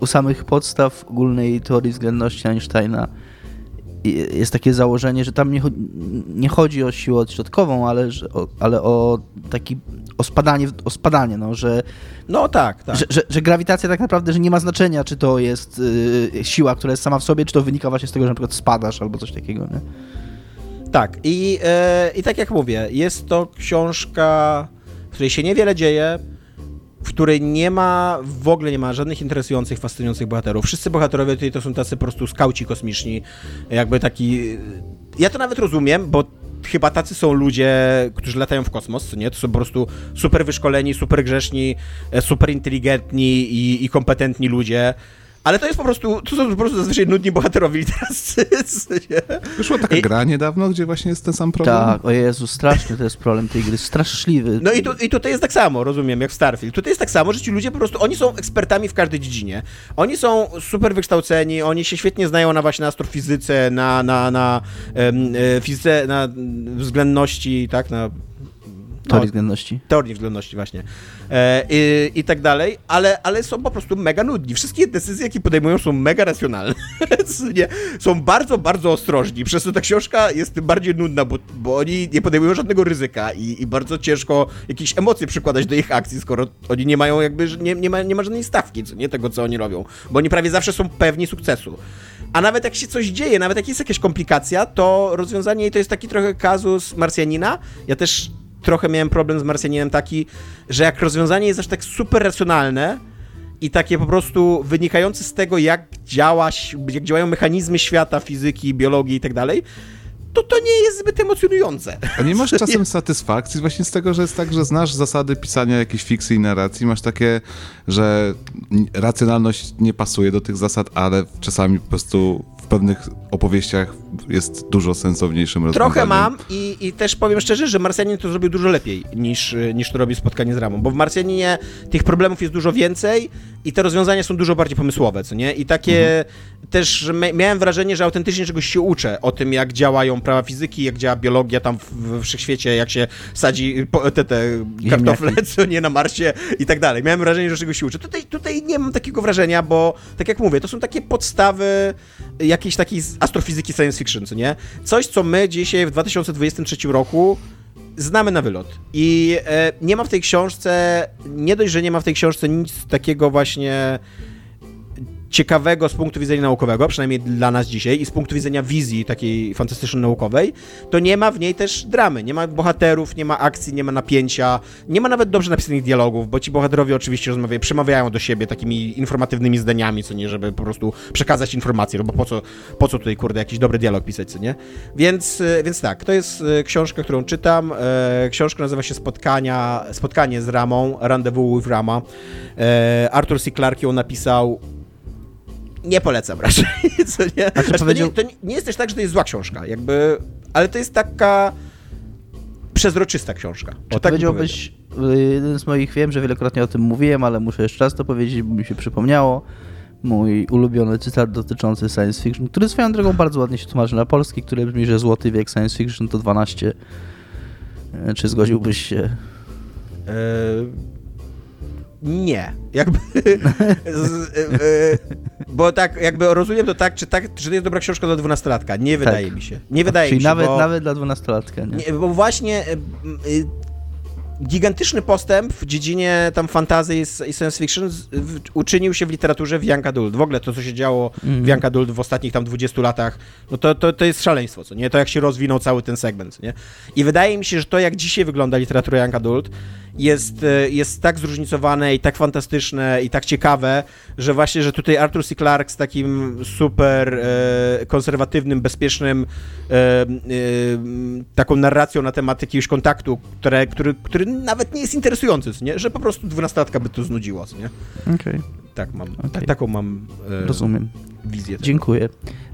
u samych podstaw ogólnej teorii względności Einsteina jest takie założenie, że tam nie, nie chodzi o siłę odśrodkową, ale, że, o, ale o taki o spadanie, o spadanie no, że no tak, tak. Że, że, że, grawitacja tak naprawdę, że nie ma znaczenia, czy to jest y, siła, która jest sama w sobie, czy to wynika właśnie z tego, że na przykład spadasz albo coś takiego, nie? Tak, i, y, i tak jak mówię, jest to książka, w której się niewiele dzieje, w której nie ma, w ogóle nie ma żadnych interesujących, fascynujących bohaterów. Wszyscy bohaterowie tutaj to są tacy po prostu skauci kosmiczni, jakby taki... Ja to nawet rozumiem, bo chyba tacy są ludzie, którzy latają w kosmos, nie? To są po prostu super wyszkoleni, super grzeszni, e, super inteligentni i, i kompetentni ludzie, ale to jest po prostu, to są po prostu zazwyczaj nudni bohaterowie literaccy. Wyszła taka I... gra niedawno, gdzie właśnie jest ten sam problem. Tak, o Jezu, straszny to jest problem tej gry, straszliwy. No i, tu, i tutaj jest tak samo, rozumiem, jak w Starfield. Tutaj jest tak samo, że ci ludzie po prostu, oni są ekspertami w każdej dziedzinie. Oni są super wykształceni, oni się świetnie znają na właśnie astrofizyce, na, na, na um, fizyce, na względności, tak, na Teorii no, względności. Teorii względności, właśnie. E, i, I tak dalej, ale, ale są po prostu mega nudni. Wszystkie decyzje, jakie podejmują, są mega racjonalne. nie, są bardzo, bardzo ostrożni. Przez to ta książka jest tym bardziej nudna, bo, bo oni nie podejmują żadnego ryzyka i, i bardzo ciężko jakieś emocje przykładać do ich akcji, skoro oni nie mają jakby, nie, nie, ma, nie ma żadnej stawki, co, nie tego, co oni robią. Bo oni prawie zawsze są pewni sukcesu. A nawet jak się coś dzieje, nawet jak jest jakaś komplikacja, to rozwiązanie i to jest taki trochę kazus Marsjanina. Ja też trochę miałem problem z Marsjaninem taki, że jak rozwiązanie jest aż tak super racjonalne i takie po prostu wynikające z tego, jak, działa, jak działają mechanizmy świata, fizyki, biologii i tak dalej, to to nie jest zbyt emocjonujące. A nie masz czasem satysfakcji właśnie z tego, że jest tak, że znasz zasady pisania jakiejś fikcji i narracji, masz takie, że racjonalność nie pasuje do tych zasad, ale czasami po prostu w pewnych opowieściach jest dużo sensowniejszym rozwiązaniem. Trochę mam i, i też powiem szczerze, że Marsjanin to zrobił dużo lepiej niż, niż to robi spotkanie z Ramą, bo w Marsjaninie tych problemów jest dużo więcej i te rozwiązania są dużo bardziej pomysłowe, co nie? I takie Mhm. też mia- miałem wrażenie, że autentycznie czegoś się uczę o tym, jak działają prawa fizyki, jak działa biologia tam w, w wszechświecie, jak się sadzi po- te, te kartofle, co nie na Marsie i tak dalej. Miałem wrażenie, że czegoś się uczę. Tutaj, tutaj nie mam takiego wrażenia, bo tak jak mówię, to są takie podstawy jakiejś takiej astrofizyki science fiction, co nie? Coś, co my dzisiaj w 2023 roku znamy na wylot. I e, nie ma w tej książce, nie dość, że nie ma w tej książce nic takiego właśnie ciekawego z punktu widzenia naukowego, przynajmniej dla nas dzisiaj, i z punktu widzenia wizji takiej fantastyczno-naukowej, to nie ma w niej też dramy. Nie ma bohaterów, nie ma akcji, nie ma napięcia, nie ma nawet dobrze napisanych dialogów, bo ci bohaterowie oczywiście rozmawiają, przemawiają do siebie takimi informatywnymi zdaniami, co nie, żeby po prostu przekazać informacje, no bo po co, po co tutaj, kurde, jakiś dobry dialog pisać, co nie? Więc, e, więc tak, to jest e, książka, którą czytam. E, Książka nazywa się Spotkania, Spotkanie z Ramą, Rendezvous with Rama. Arthur C. Clarke ją napisał nie polecam raczej, co nie? Znaczy, to, powiedział- nie, to nie- jest też tak, że to jest zła książka, jakby, ale to jest taka przezroczysta książka. Czy tak powiedziałbyś, y, jeden z moich, wiem, że wielokrotnie o tym mówiłem, ale muszę jeszcze raz to powiedzieć, bo mi się przypomniało, mój ulubiony cytat dotyczący science fiction, który swoją drogą bardzo ładnie się tłumaczy na polski, który brzmi, że złoty wiek science fiction to 12. E, Czy zgodziłbyś się? E, nie. Jakby. z, e, bo tak, jakby rozumiem to tak, czy, tak, czy to jest dobra książka dla dwunastolatka. Nie wydaje mi się. Nie wydaje Czyli mi się. nawet, bo... nawet dla dwunastolatka, nie? Nie, bo właśnie y, y, gigantyczny postęp w dziedzinie tam fantasy i science fiction uczynił się w literaturze w Young Adult. W ogóle to, co się działo Mhm. w Young Adult w ostatnich tam 20 latach, no to, to, to jest szaleństwo, co nie? To jak się rozwinął cały ten segment, nie? I wydaje mi się, że to, jak dzisiaj wygląda literatura Young Adult, jest, y, jest tak zróżnicowane i tak fantastyczne i tak ciekawe, że właśnie, że tutaj Arthur C. Clarke z takim super e, konserwatywnym, bezpiecznym e, e, taką narracją na temat jakiegoś kontaktu, które, który, który nawet nie jest interesujący, nie? że po prostu dwunastolatka by to znudziło, nie? Okej, Tak mam, Okej. tak, taką mam e, rozumiem. wizję. tego. Dziękuję.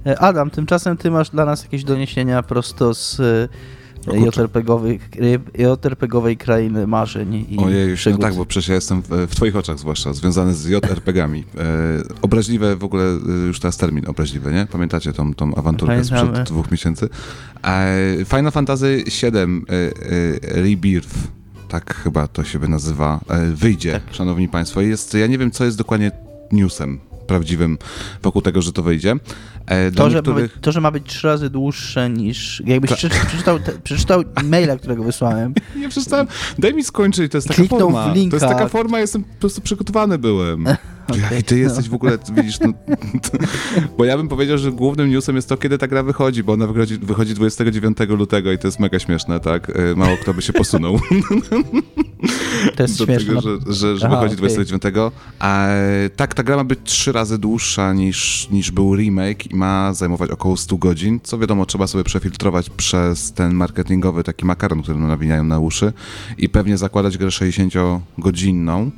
E, Adam, tymczasem ty masz dla nas jakieś doniesienia prosto z E, kurczę. JRPG-owej, krainy marzeń i Ojej, no przygód. tak, bo przecież ja jestem w, w twoich oczach zwłaszcza, związany z JRPG-ami. E, obraźliwe w ogóle, e, już teraz termin obraźliwy, nie? Pamiętacie tą, tą awanturkę sprzed Pamiętamy. dwóch miesięcy? E, Final Fantasy VII e, e, Rebirth, tak chyba to się nazywa, e, wyjdzie, Tak. szanowni państwo. Jest, ja nie wiem, co jest dokładnie newsem prawdziwym wokół tego, że to wyjdzie. E, To że, ma niektórych... być, to, że ma być trzy razy dłuższe niż. Jakbyś przeczy- przeczytał, te, przeczytał maila, którego wysłałem. Nie przeczytałem. Daj mi skończyć, to jest taka Kliknął w forma. To linka. jest taka forma, jestem po prostu przygotowany byłem. Okej. I ty jesteś w ogóle, widzisz, no, bo ja bym powiedział, że głównym newsem jest to, kiedy ta gra wychodzi, bo ona wychodzi, wychodzi 29 lutego i to jest mega śmieszne, tak? E, Mało kto by się posunął To jest do śmieszne. tego, że, że, że Aha, wychodzi okej. 29. A, e, tak, ta gra ma być trzy razy dłuższa niż, niż był remake i ma zajmować około 100 godzin, co wiadomo, trzeba sobie przefiltrować przez ten marketingowy taki makaron, który nam nawiniają na uszy i pewnie zakładać grę 60-godzinną.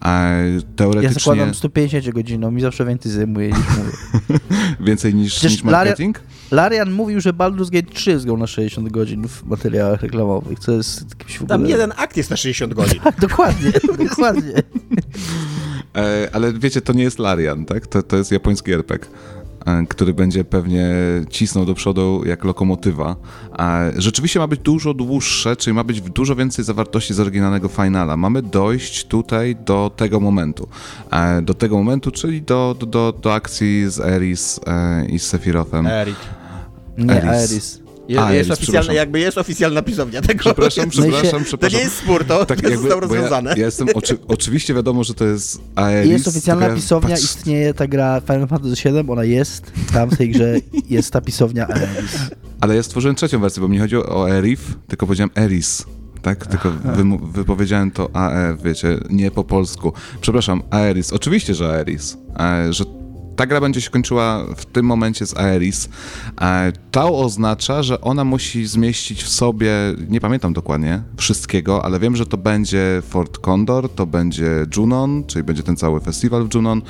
A Ja teoretycznie zakładam 150 godziną, mi zawsze więcej zajmuje niż mówię. więcej niż, Przecież niż marketing. Larian mówił, że Baldur's Gate 3 jest na 60 godzin w materiałach reklamowych, co jest jakimś w ogóle... Tam jeden akt jest na 60 godzin. Tak, dokładnie, dokładnie. E, ale wiecie, to nie jest Larian, tak? To, to jest japoński RPG, e, który będzie pewnie cisnął do przodu jak lokomotywa. E, rzeczywiście ma być dużo dłuższe, czyli ma być dużo więcej zawartości z oryginalnego finala. Mamy dojść tutaj do tego momentu. E, do tego momentu, czyli do, do, do, do akcji z Eris e, i z Sephirothem. Erit. Nie, Eris. Je, A, jest Eris, oficjalna, jakby jest oficjalna pisownia tego. Przepraszam, jest, przepraszam, sensie- przepraszam. To nie jest spór, to, Tak, to jakby, zostało bo ja, rozwiązane. ja jestem, oczy, oczywiście wiadomo, że to jest Aeris. Jest oficjalna ja pisownia, patrz- istnieje ta gra Final Fantasy VII, ona jest, tam w tej grze jest ta pisownia Aeris. Ale ja stworzyłem trzecią wersję, bo mi nie chodziło o Erif, tylko powiedziałem Eris. Tak? Tylko wypowiedziałem to AE, wiecie, nie po polsku. Przepraszam, Aeris. Oczywiście, że Aeris. E, że ta gra będzie się kończyła w tym momencie z Aeris. E, to oznacza, że ona musi zmieścić w sobie, nie pamiętam dokładnie wszystkiego, ale wiem, że to będzie Fort Condor, to będzie Junon, czyli będzie ten cały festiwal w Junon,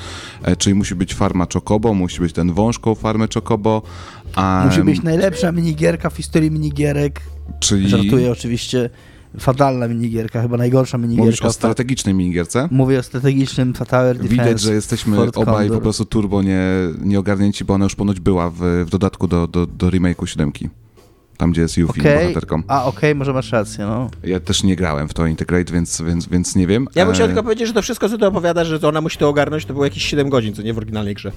e, czyli musi być farma Chocobo, musi być ten wąż koło farmy Chocobo. Musi być najlepsza minigierka w historii minigierek. czyli Żartuję oczywiście. Fatalna minigierka, chyba najgorsza mówisz minigierka. o strategicznej minigierce? Mówię o strategicznym Tower Defense. Widać, że jesteśmy Fort obaj Condor. po prostu turbo nie, nieogarnięci, bo ona już ponoć była w, w dodatku do, do, do remake'u 7. Tam, gdzie jest Yuffie Okej, bohaterką. a okej, może masz rację, no. Ja też nie grałem w to Integrate, więc, więc, więc nie wiem. Ja bym chciał E, tylko powiedzieć, że to wszystko, co ty opowiadasz, że to ona musi to ogarnąć, to było jakieś 7 godzin, co nie w oryginalnej grze.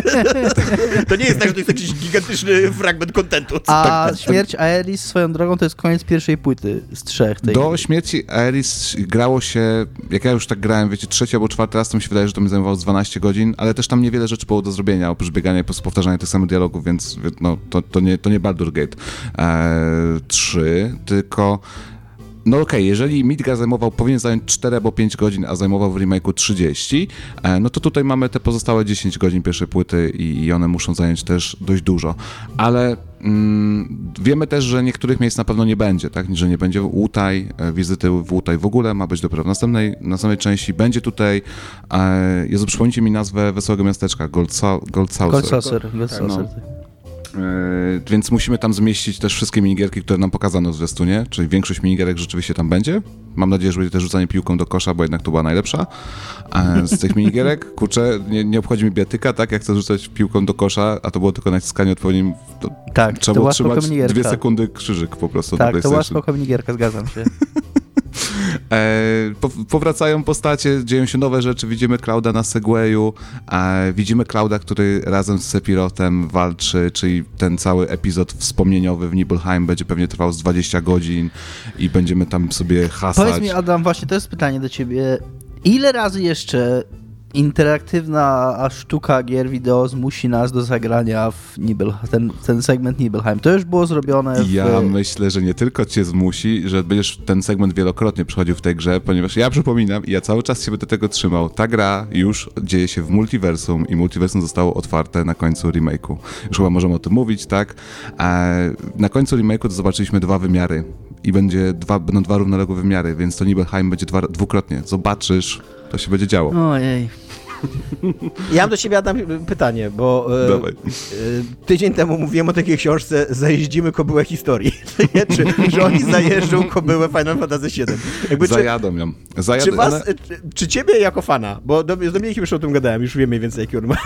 to nie jest tak, że to jest jakiś gigantyczny fragment kontentu. A śmierć Aeris swoją drogą to jest koniec pierwszej płyty z trzech tej Do śmierci Aeris grało się, jak ja już tak grałem, wiecie, trzeci albo czwarty raz, to mi się wydaje, że to mi zajmowało z 12 godzin, ale też tam niewiele rzeczy było do zrobienia, oprócz biegania i po prostu powtarzania tych samych dialogów, więc no, to, to, nie, to nie Baldur Gate 3, tylko no okej, jeżeli Midgar zajmował, powinien zająć 4 albo 5 godzin, a zajmował w remake'u 30, e, no to tutaj mamy te pozostałe 10 godzin pierwszej płyty i, one muszą zająć też dość dużo. Ale mm, wiemy też, że niektórych miejsc na pewno nie będzie, tak? Że nie będzie Łutaj, e, wizyty w Łutaj w ogóle, ma być dopiero w następnej, następnej części. Będzie tutaj, e, Jezu, przypomnijcie mi nazwę Wesołego Miasteczka, Gold, Gold Saucer. Gold Saucer, Gold no. E, więc musimy tam zmieścić też wszystkie minigierki, które nam pokazano w zwiastunie, czyli większość minigierek rzeczywiście tam będzie. Mam nadzieję, że będzie też rzucanie piłką do kosza, bo jednak to była najlepsza e, z tych minigierek. Kurczę, nie, nie obchodzi mi biatyka, tak? Jak chcę rzucać piłką do kosza, a to było tylko naciskanie odpowiednim, to Tak, trzeba to było trzymać dwie sekundy krzyżyk po prostu Tak, to była spoko minigierka, zgadzam się. E, po, powracają postacie, dzieją się nowe rzeczy, widzimy Clouda na Segwayu, e, widzimy Clouda, który razem z Sepirotem walczy, czyli ten cały epizod wspomnieniowy w Nibelheim będzie pewnie trwał z 20 godzin i będziemy tam sobie hasać. Powiedz mi, Adam, właśnie to jest pytanie do ciebie. Ile razy jeszcze interaktywna sztuka gier wideo zmusi nas do zagrania w Nibelheim, ten, ten segment Nibelheim? To już było zrobione w... Ja myślę, że nie tylko cię zmusi, że będziesz ten segment wielokrotnie przechodził w tej grze, ponieważ ja przypominam i ja cały czas się będę tego trzymał. Ta gra już dzieje się w multiversum i multiversum zostało otwarte na końcu remake'u. Już chyba możemy o tym mówić, tak? Na końcu remake'u zobaczyliśmy dwa wymiary i będzie dwa, będą dwa równoległe wymiary, więc to Nibelheim będzie dwa, dwukrotnie. Zobaczysz, to się będzie działo. Ojej. Ja mam do ciebie, Adam, pytanie, bo e, Dawaj. e, tydzień temu mówiłem o takiej książce Zajeździmy kobyłę historii. Czy, że oni zajeżdżą kobyłę Final Fantasy VII. Jakby, czy, Zajadą ją. Zajadą, czy, was, czy, czy ciebie jako fana, bo do, z Dominikiem już o tym gadałem, już wiem mniej więcej jaki on ma,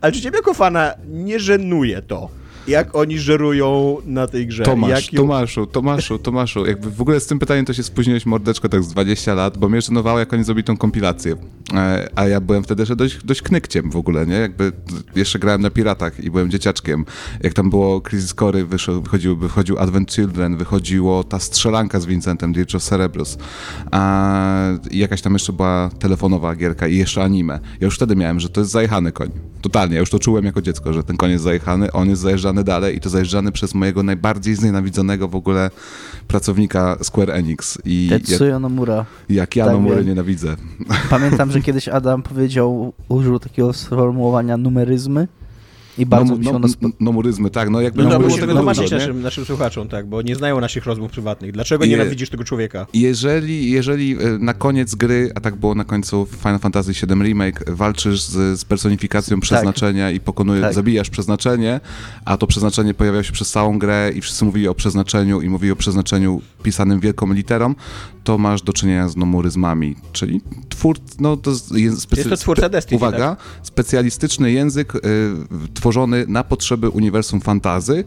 ale czy ciebie jako fana nie żenuje to, jak oni żerują na tej grze? Tomasz, ją- Tomaszu, Tomaszu, Tomaszu, jakby w ogóle z tym pytaniem to się spóźniłeś mordeczko tak z 20 lat, bo mnie żenowało, jak oni zrobili tą kompilację. E, a ja byłem wtedy jeszcze dość, dość knykciem w ogóle, nie? Jakby jeszcze grałem na piratach i byłem dzieciaczkiem. Jak tam było Crisis Core, wychodził, wychodził Advent Children, wychodziło ta strzelanka z Vincentem, Age of Cerebrus. A, jakaś tam jeszcze była telefonowa gierka i jeszcze anime. Ja już wtedy miałem, że to jest zajechany koń. Totalnie, ja już to czułem jako dziecko, że ten jest zajechany, on jest zajeżdżany dalej i to zajeżdżany przez mojego najbardziej znienawidzonego w ogóle pracownika Square Enix. I jak, Tetsuya Nomura. jak ja Tak nienawidzę. Pamiętam, że kiedyś Adam powiedział, użył takiego sformułowania numeryzmy i bardzo się no, ono spodobało. nomuryzmy, tak, no jakby No, no, to było musisz tego dużo, nie? naszym, naszym słuchaczom, tak, bo nie znają naszych rozmów prywatnych. Dlaczego Je- nienawidzisz tego człowieka? Jeżeli, jeżeli e, na koniec gry, a tak było na końcu Final Fantasy VII Remake, walczysz z, z personifikacją przeznaczenia i pokonujesz, Tak. zabijasz przeznaczenie, a to przeznaczenie pojawia się przez całą grę i wszyscy mówili o przeznaczeniu i mówili o przeznaczeniu pisanym wielką literą, to masz do czynienia z nomuryzmami, czyli twór, no to jest, jest, Jest to twórca Destiny, tak? Uwaga, specjalistyczny język y, tworzony na potrzeby uniwersum fantazy,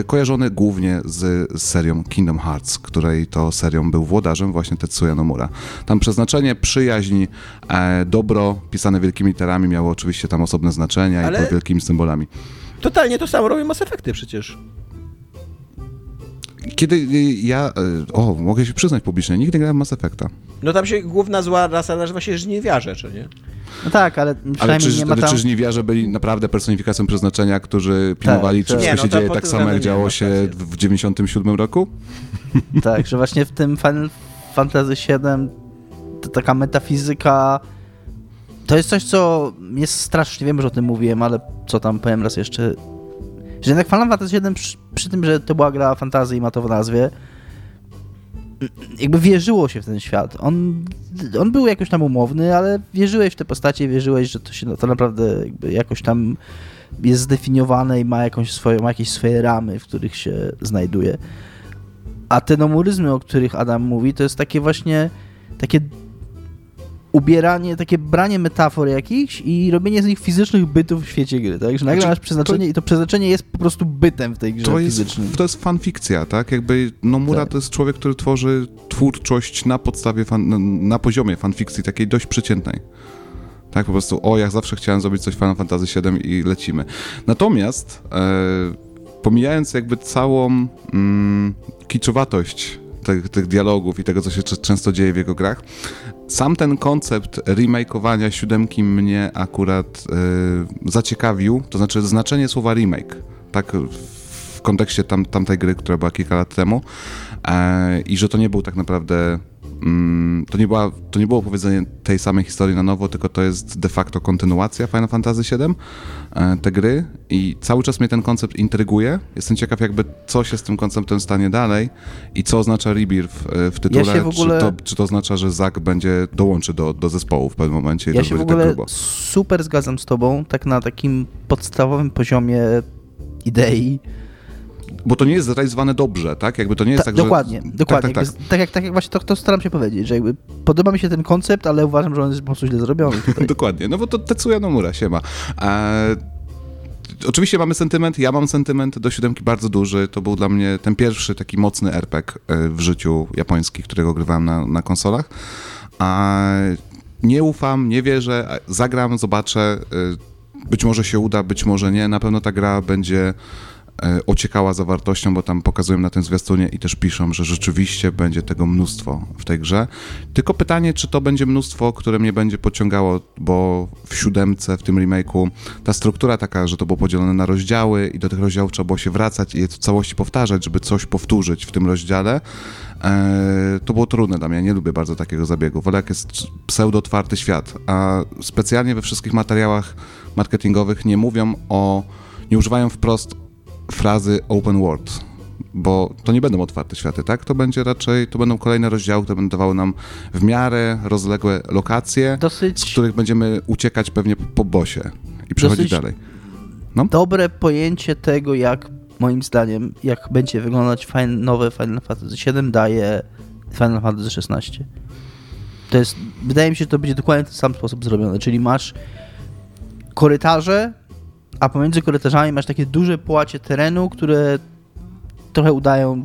y, kojarzony głównie z, serią Kingdom Hearts, której to serią był włodarzem właśnie Tetsuya Nomura. Tam przeznaczenie, przyjaźń, e, dobro pisane wielkimi literami miało oczywiście tam osobne znaczenia Ale- i pod wielkimi symbolami. Totalnie to samo robią Mass Effecty przecież. Kiedy y, ja, y, o, mogę się przyznać publicznie, nigdy nie grałem Mass Effecta. No tam się główna zła rasa nazywa się żniwiarze, czy nie? No tak, ale Ale przynajmniej czy, nie ma ale tam... czy żniwiarze byli naprawdę personifikacją przeznaczenia, którzy pilnowali, czy tak. wszystko Nie, no się dzieje tak samo, jak działo się w 97 roku? Tak, że właśnie w tym Final Fantasy VII to taka metafizyka to jest coś, co jest strasznie, wiem, że o tym mówiłem, ale co tam powiem raz jeszcze, że jednak Final Fantasy VII przy, przy tym, że to była gra fantazji i ma to w nazwie, jakby wierzyło się w ten świat. On, on był jakoś tam umowny, ale wierzyłeś w te postacie, wierzyłeś, że to się to naprawdę jakoś tam jest zdefiniowane i ma, jakąś swoją, ma jakieś swoje ramy, w których się znajduje. A te nomuryzmy, o których Adam mówi, to jest takie właśnie takie ubieranie, takie branie metafor jakichś i robienie z nich fizycznych bytów w świecie gry, tak? Że nagle znaczy, masz przeznaczenie to, i to przeznaczenie jest po prostu bytem w tej grze to fizycznej. Jest, to jest fanfikcja, tak? Jakby Nomura tak. to jest człowiek, który tworzy twórczość na podstawie, fan, na poziomie fanfikcji, takiej dość przeciętnej. Tak, po prostu, o, ja zawsze chciałem zrobić coś Final Fantasy VII i lecimy. Natomiast, e, pomijając jakby całą mm, kiczowatość tych, tych, dialogów i tego, co się często dzieje w jego grach, sam ten koncept remakeowania siódemki mnie akurat e, zaciekawił, to znaczy znaczenie słowa remake, tak, w kontekście tam, tamtej gry, która była kilka lat temu e, i że to nie był tak naprawdę Mm, to nie, była, to nie było opowiedzenie tej samej historii na nowo, tylko to jest de facto kontynuacja Final Fantasy VII, e, te gry i cały czas mnie ten koncept intryguje. Jestem ciekaw jakby co się z tym konceptem stanie dalej i co oznacza Rebirth w, w tytule. Ja ogóle... czy, to, czy to oznacza, że Zack będzie dołączy do, do zespołu w pewnym momencie i ja się w tak ogóle tak super zgadzam z tobą, tak na takim podstawowym poziomie idei, bo to nie jest zrealizowane dobrze, tak? Jakby to nie jest Ta, tak, dokładnie, że... Dokładnie, tak, tak, tak. tak, jak, tak jak właśnie to, to, staram się powiedzieć, że jakby podoba mi się ten koncept, ale uważam, że on jest po prostu źle zrobiony dokładnie, no bo to Tetsuya Nomura się ma. E, oczywiście mamy sentyment, ja mam sentyment do siódemki bardzo duży. To był dla mnie ten pierwszy taki mocny RPG e, w życiu japońskich, którego grywałem na, na konsolach. A nie ufam, nie wierzę, zagram, zobaczę. E, być może się uda, być może nie. Na pewno ta gra będzie ociekała zawartością, bo tam pokazują na tym zwiastunie i też piszą, że rzeczywiście będzie tego mnóstwo w tej grze. Tylko pytanie, czy to będzie mnóstwo, które mnie będzie pociągało, bo w siódemce, w tym remake'u, ta struktura taka, że to było podzielone na rozdziały i do tych rozdziałów trzeba było się wracać i je w całości powtarzać, żeby coś powtórzyć w tym rozdziale, e, to było trudne dla mnie. Nie lubię bardzo takiego zabiegu. Wolę jak jest pseudo-otwarty świat, a specjalnie we wszystkich materiałach marketingowych nie mówią o, nie używają wprost frazy open world, bo to nie będą otwarte światy, tak? To będzie raczej, to będą kolejne rozdziały, które będą dawały nam w miarę rozległe lokacje, Dosyć... z których będziemy uciekać pewnie po bosie i przechodzić dalej. No? Dobre pojęcie tego, jak moim zdaniem, jak będzie wyglądać fajne, nowe Final Fantasy VII daje Final Fantasy XVI. To jest, wydaje mi się, że to będzie dokładnie w ten sam sposób zrobione, czyli masz korytarze, a pomiędzy korytarzami masz takie duże płacie terenu, które trochę udają,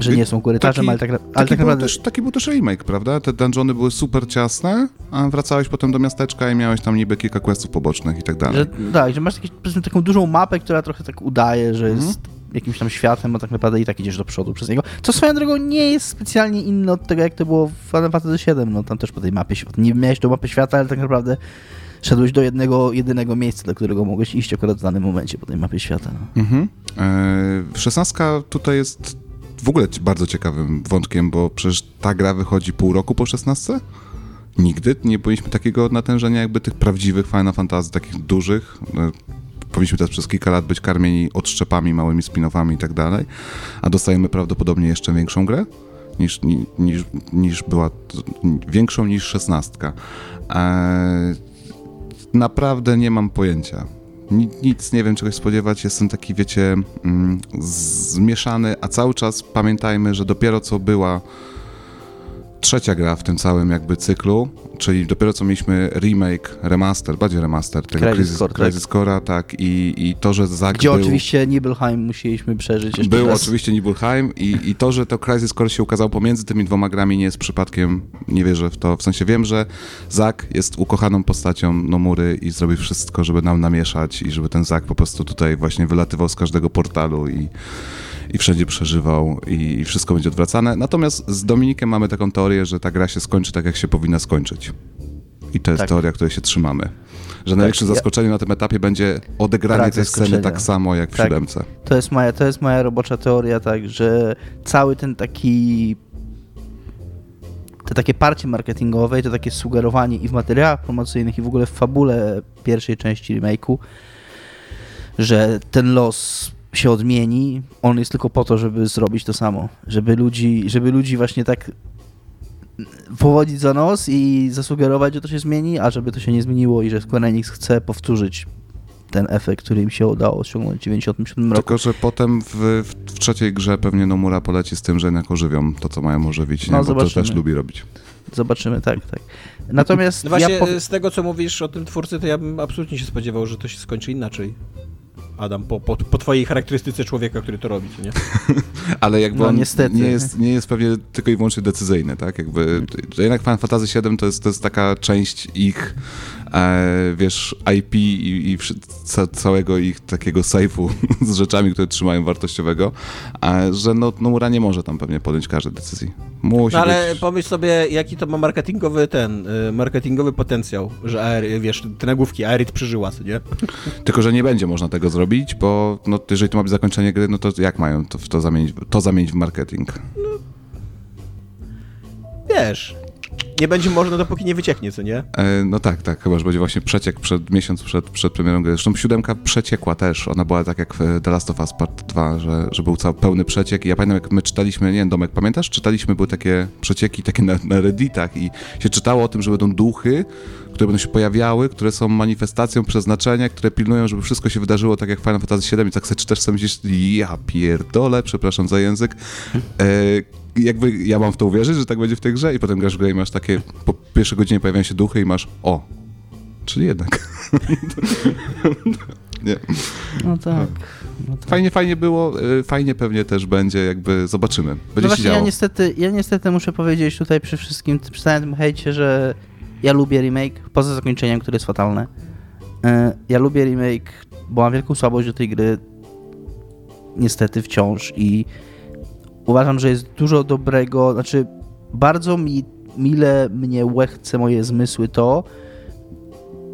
że nie są korytarzem, taki, ale tak, ale taki tak naprawdę... Też, taki był też remake, prawda? Te dungeony były super ciasne, a wracałeś potem do miasteczka i miałeś tam niby kilka questów pobocznych i tak dalej. Że, tak, że masz jakieś, taką dużą mapę, która trochę tak udaje, że jest mhm. jakimś tam światem, a tak naprawdę i tak idziesz do przodu przez niego. Co swoją drogą nie jest specjalnie inne od tego, jak to było w Final Fantasy VII. No tam też po tej mapie, nie miałeś do mapy świata, ale tak naprawdę szedłeś do jednego, jedynego miejsca, do którego mogłeś iść akurat w danym momencie po tej mapie świata. No. Mhm. E, szesnastka tutaj jest w ogóle bardzo ciekawym wątkiem, bo przecież ta gra wychodzi pół roku po szesnastce? Nigdy nie byliśmy takiego natężenia jakby tych prawdziwych Final Fantasy, takich dużych. E, powinniśmy teraz przez kilka lat być karmieni odszczepami, małymi spin-offami i tak dalej, a dostajemy prawdopodobnie jeszcze większą grę niż, niż, niż była, większą niż szesnastka. Eee, naprawdę nie mam pojęcia. Nic nie wiem, czego spodziewać. Jestem taki, wiecie, mm, zmieszany, a cały czas pamiętajmy, że dopiero co była trzecia gra w tym całym jakby cyklu, czyli dopiero co mieliśmy remake, remaster, bardziej remaster tego Crisis, Crisis, Core, Crisis tak. Core'a, tak, i, i to, że Zack Gdzie był, oczywiście Nibelheim musieliśmy przeżyć jeszcze Był raz. oczywiście Nibelheim i, i to, że to Crisis Core się ukazał pomiędzy tymi dwoma grami nie jest przypadkiem, nie wierzę w to, w sensie wiem, że Zack jest ukochaną postacią Nomury i zrobi wszystko, żeby nam namieszać i żeby ten Zack po prostu tutaj właśnie wylatywał z każdego portalu i i wszędzie przeżywał i wszystko będzie odwracane. Natomiast z Dominikiem mamy taką teorię, że ta gra się skończy tak, jak się powinna skończyć. I to jest tak. teoria, której się trzymamy. Że największym tak, zaskoczeniem ja... na tym etapie będzie odegranie tej sceny tak samo jak w tak. siódemce. To jest, moja, to jest moja robocza teoria, tak, że cały ten taki te takie parcie marketingowe i to takie sugerowanie i w materiałach promocyjnych i w ogóle w fabule pierwszej części remake'u, że ten los się odmieni, on jest tylko po to, żeby zrobić to samo, żeby ludzi, żeby ludzi właśnie tak powodzić za nos i zasugerować, że to się zmieni, a żeby to się nie zmieniło i że Square Enix chce powtórzyć ten efekt, który im się udało osiągnąć w 97 roku. Tylko, że potem w, w, trzeciej grze pewnie Nomura poleci z tym, że jednak ożywią to, co mają ożywić, nie? No, bo to też lubi robić. Zobaczymy, tak, tak. Natomiast no właśnie ja po... z tego, co mówisz o tym twórcy, to ja bym absolutnie się spodziewał, że to się skończy inaczej. Adam, po, po, po twojej charakterystyce człowieka, który to robi, nie? Ale jakby no, on niestety. Nie, jest, nie jest pewnie tylko i wyłącznie decyzyjny, tak? Jakby, że jednak Final Fantasy VII to jest, to jest taka część ich wiesz, IP i, i ca, całego ich takiego sejfu z rzeczami, które trzymają wartościowego, e, że no, Nomura nie może tam pewnie podjąć każdej decyzji. Musi no ale być... pomyśl sobie, jaki to ma marketingowy ten, y, marketingowy potencjał, że Aer, wiesz, te nagłówki Aerit przeżyła, co nie? Tylko, że nie będzie można tego zrobić, bo no, jeżeli to ma być zakończenie gry, no to jak mają to, to, zamienić, to zamienić w marketing? No, wiesz, nie będzie można, dopóki nie wycieknie, co nie? E, no tak, tak, chyba, że będzie właśnie przeciek przed miesiąc przed, przed premierą gry. Zresztą siódemka przeciekła też. Ona była tak jak w The Last of Us Part 2, że, że był cały pełny przeciek. I ja pamiętam, jak my czytaliśmy, nie wiem, Domek, pamiętasz? Czytaliśmy, były takie przecieki takie na, na Redditach i się czytało o tym, że będą duchy, które będą się pojawiały, które są manifestacją przeznaczenia, które pilnują, żeby wszystko się wydarzyło tak jak Final Fantasy VII i tak sobie czytasz sobie myślisz, ja pierdolę, przepraszam za język. E, jakby ja mam w to uwierzyć, że tak będzie w tej grze i potem grasz w grę i masz takie, po pierwszej godzinie pojawiają się duchy i masz, o, czyli jednak. Nie. No tak. No tak. Fajnie, fajnie było, y, fajnie pewnie też będzie, jakby zobaczymy. Będzie no właśnie, ja niestety, ja niestety muszę powiedzieć tutaj przy wszystkim, przy całym hejcie, że ja lubię remake, poza zakończeniem, które jest fatalne. Y, ja lubię remake, bo mam wielką słabość do tej gry, niestety wciąż i uważam, że jest dużo dobrego, znaczy bardzo mi mile mnie łechce moje zmysły to,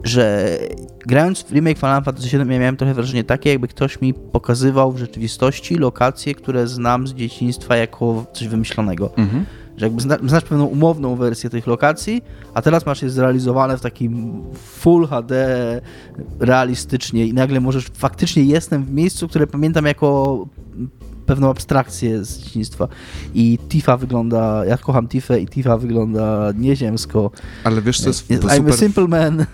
że grając w remake Final Fantasy VII ja miałem trochę wrażenie takie, jakby ktoś mi pokazywał w rzeczywistości lokacje, które znam z dzieciństwa jako coś wymyślonego. Mhm. Że jakby zna, znasz pewną umowną wersję tych lokacji, a teraz masz je zrealizowane w takim full HD realistycznie i nagle możesz, faktycznie jestem w miejscu, które pamiętam jako pewną abstrakcję z dzieciństwa. I Tifa wygląda, ja kocham Tifę i Tifa wygląda nieziemsko. Ale wiesz, co jest I'm super... a simple man.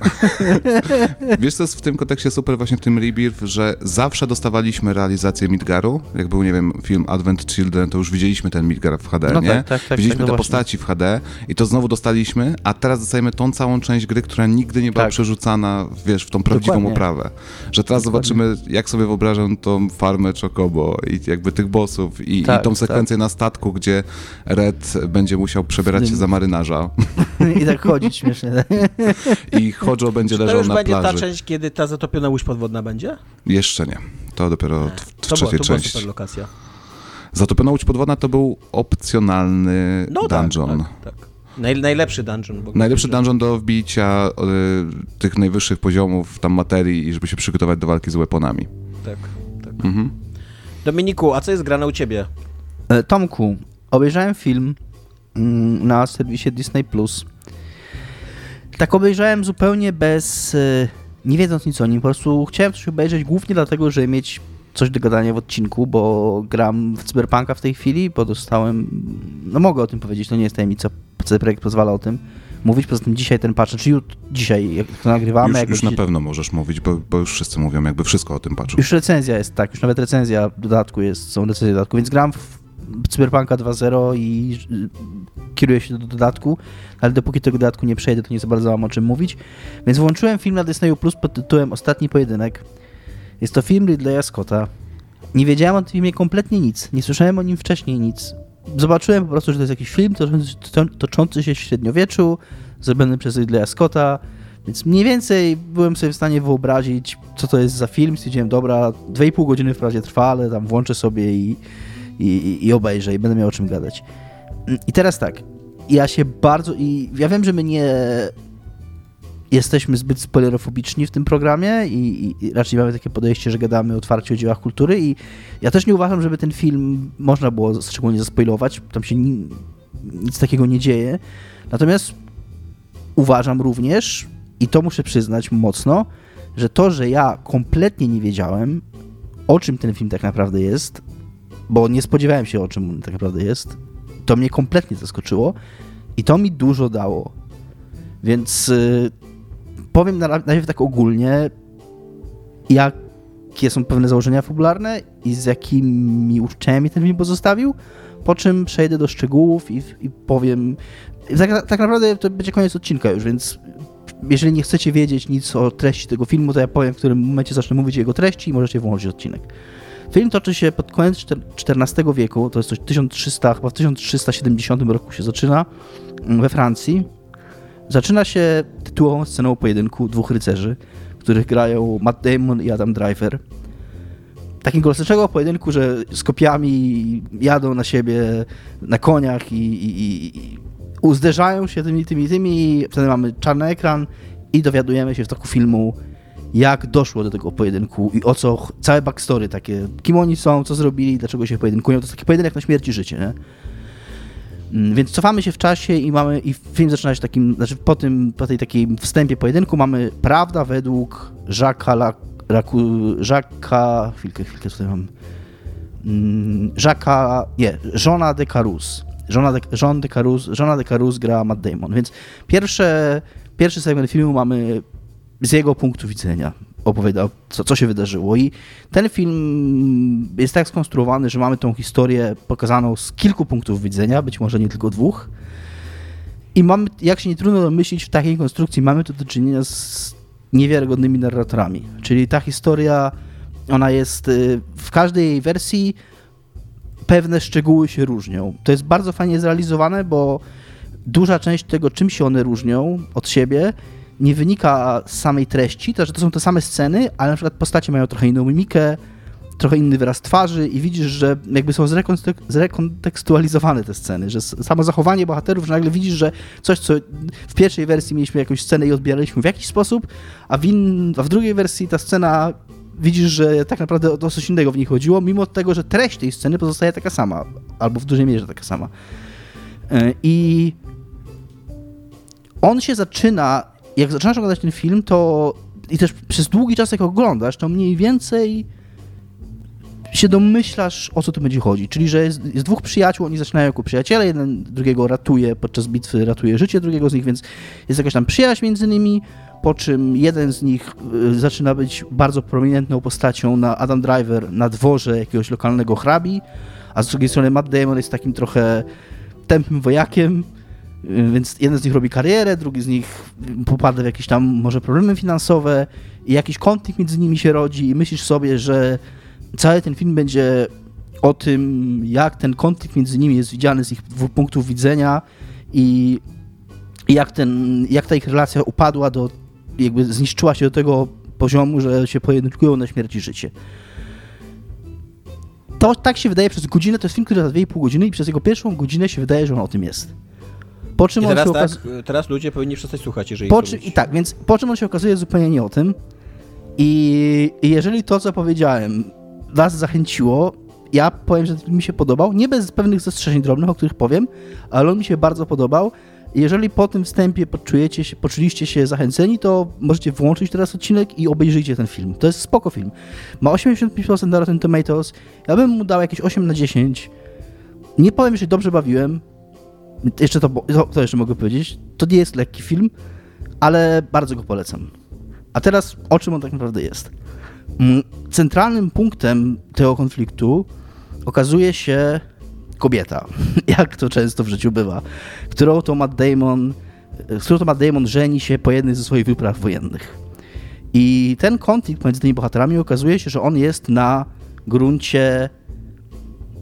wiesz, co jest w tym kontekście super właśnie w tym Rebirth, że zawsze dostawaliśmy realizację Midgaru. Jak był, nie wiem, film Advent Children, to już widzieliśmy ten Midgar w HD, no nie? Tak, tak, tak, widzieliśmy tak, te postaci w HD i to znowu dostaliśmy, a teraz dostajemy tą całą część gry, która nigdy nie była tak. przerzucana, wiesz, w tą prawdziwą Dokładnie. oprawę. Że teraz Dokładnie. zobaczymy, jak sobie wyobrażam tą farmę Chocobo i jakby tych tych bossów i, tak, i tą sekwencję tak. na statku, gdzie Red będzie musiał przebierać się za marynarza. I tak chodzić śmiesznie. I Hojo będzie leżał na plaży. To już będzie ta część, kiedy ta zatopiona łódź podwodna będzie? Jeszcze nie. To dopiero w, w to trzeciej była, to części. Była super lokacja. Zatopiona łódź podwodna to był opcjonalny no, tak, dungeon. Tak, tak. Naj, najlepszy dungeon. Najlepszy dungeon do wbicia y, tych najwyższych poziomów tam materii i żeby się przygotować do walki z weaponami. Tak, tak. Mhm. Dominiku, a co jest grane u ciebie? E, Tomku, obejrzałem film mm, na serwisie Disney+. Plus. Tak obejrzałem zupełnie bez... E, nie wiedząc nic o nim, po prostu chciałem coś obejrzeć głównie dlatego, żeby mieć coś do gadania w odcinku, bo gram w Cyberpunka w tej chwili, bo dostałem... No mogę o tym powiedzieć, to nie jest tajemnica, CD Projekt pozwala o tym mówić. Poza tym dzisiaj ten patch, czy znaczy dzisiaj, jak to nagrywamy... Już, już na pewno możesz mówić, bo, bo, już wszyscy mówią jakby wszystko o tym patchu. Już recenzja jest, tak, już nawet recenzja dodatku jest, są recenzje dodatku, więc gram w Cyberpunka 2.0 i y, kieruję się do dodatku, ale dopóki tego dodatku nie przejdę, to nie za bardzo mam o czym mówić. Więc włączyłem film na Disney Plus pod tytułem Ostatni Pojedynek. Jest to film Ridleya Scotta. Nie wiedziałem o tym filmie kompletnie nic. Nie słyszałem o nim wcześniej nic zobaczyłem po prostu, że to jest jakiś film toczący się w średniowieczu, zrobiony przez Ridleya Scotta, więc mniej więcej byłem sobie w stanie wyobrazić, co to jest za film. Stwierdziłem, dobra, 2,5 godziny wprawdzie trwa, ale tam włączę sobie i, i, i obejrzę i będę miał o czym gadać. I teraz tak, ja się bardzo... i Ja wiem, że my nie jesteśmy zbyt spoilerofobiczni w tym programie i, i, raczej mamy takie podejście, że gadamy otwarcie o dziełach kultury i ja też nie uważam, żeby ten film można było szczególnie zaspoilować. Tam się nic takiego nie dzieje. Natomiast uważam również, i to muszę przyznać mocno, że to, że ja kompletnie nie wiedziałem, o czym ten film tak naprawdę jest, bo nie spodziewałem się, o czym on tak naprawdę jest, to mnie kompletnie zaskoczyło i to mi dużo dało. Więc y, powiem najpierw tak ogólnie, jakie są pewne założenia fabularne i z jakimi uczuciami ten film pozostawił, po czym przejdę do szczegółów i, i powiem. Tak, tak, naprawdę to będzie koniec odcinka już, więc jeżeli nie chcecie wiedzieć nic o treści tego filmu, to ja powiem, w którym momencie zacznę mówić o jego treści i możecie włączyć odcinek. Film toczy się pod koniec XIV wieku, to jest coś 1300, chyba w 1370 roku się zaczyna mm, we Francji. Zaczyna się tytułową sceną pojedynku dwóch rycerzy, których grają Matt Damon i Adam Driver. Takim klasycznego pojedynku, że z kopiami jadą na siebie na koniach i, i, i uzderzają się tymi, tymi, tymi. Wtedy mamy czarny ekran i dowiadujemy się w toku filmu, jak doszło do tego pojedynku i o co, całe backstory takie, kim oni są, co zrobili, dlaczego się pojedynkują, to jest taki pojedynek na śmierć i życie, nie? Mm, więc cofamy się w czasie i mamy, i film zaczyna się takim, znaczy po tym, po tej takiej wstępie pojedynku mamy prawda według Jacques'a Jacques'a, chwilkę, chwilkę tutaj mam, mm, Jacques'a, nie, żona de Carus, żona de, żon de Carus, żona de Carus gra Matt Damon, więc pierwsze, pierwszy segment filmu mamy z jego punktu widzenia opowiada, co, co się wydarzyło. I ten film jest tak skonstruowany, że mamy tą historię pokazaną z kilku punktów widzenia, być może nie tylko dwóch. I mamy, jak się nie trudno domyślić, w takiej konstrukcji mamy tu do czynienia z niewiarygodnymi narratorami. Czyli ta historia, ona jest y, w każdej jej wersji pewne szczegóły się różnią. To jest bardzo fajnie zrealizowane, bo duża część tego, czym się one różnią od siebie, nie wynika z samej treści, to że to są te same sceny, ale na przykład postacie mają trochę inną mimikę, trochę inny wyraz twarzy i widzisz, że jakby są zrekontekstualizowane te sceny, że samo zachowanie bohaterów, że nagle widzisz, że coś, co w pierwszej wersji mieliśmy jakąś scenę i odbieraliśmy w jakiś sposób, a w, a w drugiej wersji ta scena widzisz, że tak naprawdę o coś innego w niej chodziło, mimo tego, że treść tej sceny pozostaje taka sama, albo w dużej mierze taka sama. E, I on się zaczyna jak zaczynasz oglądać ten film, to i też przez długi czas jak oglądasz, to mniej więcej się domyślasz, o co tu będzie chodzić. Czyli, że jest, jest, dwóch przyjaciół, oni zaczynają jako przyjaciele, jeden drugiego ratuje podczas bitwy, ratuje życie drugiego z nich, więc jest jakaś tam przyjaźń między nimi, po czym jeden z nich y, zaczyna być bardzo prominentną postacią na Adam Driver na dworze jakiegoś lokalnego hrabi, a z drugiej strony Matt Damon jest takim trochę tępym wojakiem, więc jeden z nich robi karierę, drugi z nich popada w jakieś tam może problemy finansowe i jakiś konflikt między nimi się rodzi i myślisz sobie, że cały ten film będzie o tym, jak ten konflikt między nimi jest widziany z ich punktów widzenia i, i jak, ten, jak ta ich relacja upadła do, jakby zniszczyła się do tego poziomu, że się pojedynkują na śmierć i życie. To tak się wydaje przez godzinę, to jest film, który trwa 2,5 godziny i przez jego pierwszą godzinę się wydaje, że on o tym jest. Po czym I teraz, on się tak, teraz ludzie powinni przestać słuchać, jeżeli po czy, I tak, więc po czym on się okazuje zupełnie nie o tym. I, jeżeli to, co powiedziałem, was zachęciło, ja powiem, że mi się podobał, nie bez pewnych zastrzeżeń drobnych, o których powiem, ale on mi się bardzo podobał. Jeżeli po tym wstępie poczujecie się, poczuliście się zachęceni, to możecie włączyć teraz odcinek i obejrzyjcie ten film. To jest spoko film. Ma 85% na Rotten Tomatoes. Ja bym mu dał jakieś 8 na 10. Nie powiem, że dobrze bawiłem jeszcze to, to, jeszcze mogę powiedzieć, to nie jest lekki film, ale bardzo go polecam. A teraz o czym on tak naprawdę jest? Mm, centralnym punktem tego konfliktu okazuje się kobieta, jak to często w życiu bywa, którą to Matt Damon, z którą to Matt Damon żeni się po jednej ze swoich wypraw wojennych. I ten konflikt między tymi bohaterami okazuje się, że on jest na gruncie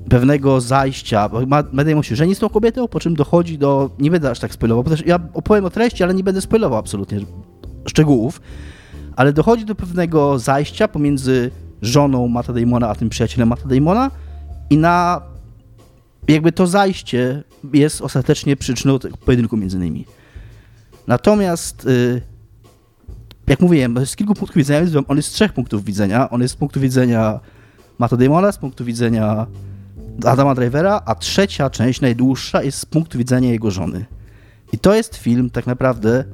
pewnego zajścia, bo Medej się żeni z tą kobietą, po czym dochodzi do, nie będę aż tak spoilował, bo też ja opowiem o treści, ale nie będę spoilował absolutnie szczegółów, ale dochodzi do pewnego zajścia pomiędzy żoną Mata Damona, a tym przyjacielem Mata Damona i na jakby to zajście jest ostatecznie przyczyną pojedynku między nimi. Natomiast y, jak mówiłem, z kilku punktów widzenia, on jest z trzech punktów widzenia. On jest z punktu widzenia Mata Damona, z punktu widzenia Adama Drivera, a trzecia część, najdłuższa, jest z punktu widzenia jego żony. I to jest film tak naprawdę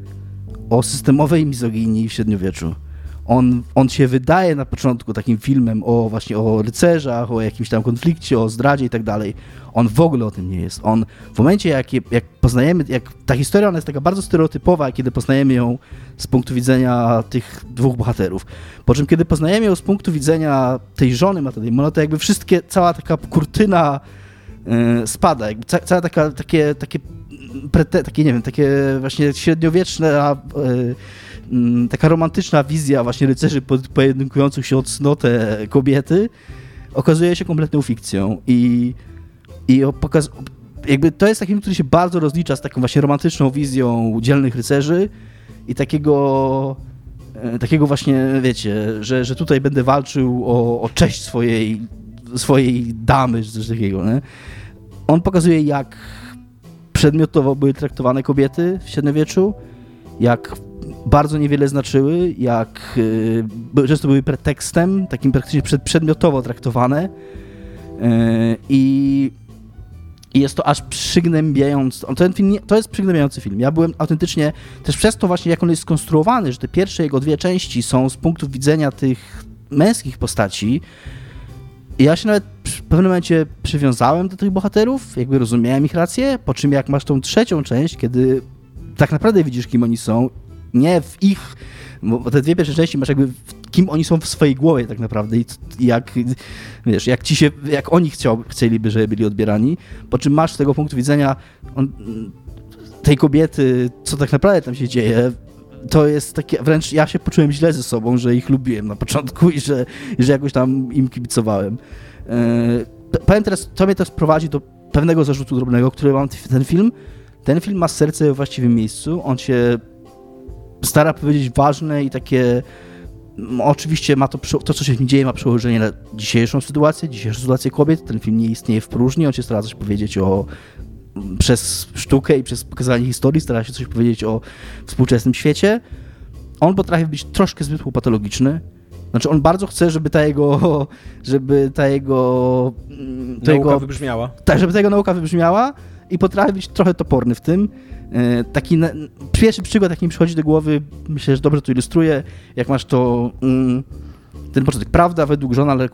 o systemowej mizoginii w średniowieczu. On, on się wydaje na początku takim filmem o właśnie o rycerzach, o jakimś tam konflikcie, o zdradzie i tak dalej. On w ogóle o tym nie jest. On w momencie, jak, jak poznajemy, jak ta historia ona jest taka bardzo stereotypowa, kiedy poznajemy ją z punktu widzenia tych dwóch bohaterów. Po czym, kiedy poznajemy ją z punktu widzenia tej żony Matta Damona, to jakby wszystkie, cała taka kurtyna yy, spada. Jakby ca, cała taka, takie, takie, prete, takie, nie wiem, takie właśnie średniowieczne, yy, taka romantyczna wizja właśnie rycerzy pojedynkujących się o cnotę kobiety okazuje się kompletną fikcją i, i pokaz, jakby to jest taki film, który się bardzo rozlicza z taką właśnie romantyczną wizją dzielnych rycerzy i takiego e, takiego właśnie, wiecie, że, że tutaj będę walczył o, o cześć swojej, swojej damy, czy coś takiego, nie? On pokazuje, jak przedmiotowo były traktowane kobiety w średniowieczu, jak bardzo niewiele znaczyły, jak y, często były pretekstem, takim praktycznie przedmiotowo traktowane y, i jest to aż przygnębiający. Ten film nie, to jest przygnębiający film. Ja byłem autentycznie też przez to właśnie, jak on jest skonstruowany, że te pierwsze jego dwie części są z punktu widzenia tych męskich postaci. Ja się nawet w pewnym momencie przywiązałem do tych bohaterów, jakby rozumiałem ich rację, po czym jak masz tą trzecią część, kiedy tak naprawdę widzisz, kim oni są nie w ich, bo te dwie pierwsze części masz jakby kim oni są w swojej głowie tak naprawdę i jak, wiesz, jak ci się, jak oni chciał, chcieliby, żeby byli odbierani, po czym masz z tego punktu widzenia on, tej kobiety, co tak naprawdę tam się dzieje, to jest takie, wręcz ja się poczułem źle ze sobą, że ich lubiłem na początku i że, że jakoś tam im kibicowałem. Yy, powiem teraz, to mnie też prowadzi do pewnego zarzutu drobnego, który mam ten film. Ten film ma serce we właściwym miejscu, on się stara powiedzieć ważne i takie no, oczywiście ma to, to, co się w nim dzieje, ma przełożenie na dzisiejszą sytuację, dzisiejszą sytuację kobiet. Ten film nie istnieje w próżni, on się stara coś powiedzieć o przez sztukę i przez pokazanie historii, stara się coś powiedzieć o współczesnym świecie. On potrafi być troszkę zbyt patologiczny. Znaczy on bardzo chce, żeby ta jego, żeby ta jego... Ta nauka jego, wybrzmiała. Tak, żeby ta jego nauka wybrzmiała i potrafi być trochę toporny w tym. E, taki pierwszy przykład, jaki mi przychodzi do głowy, myślę, że dobrze to ilustruje, jak masz to mm, ten początek, prawda według Jeana Le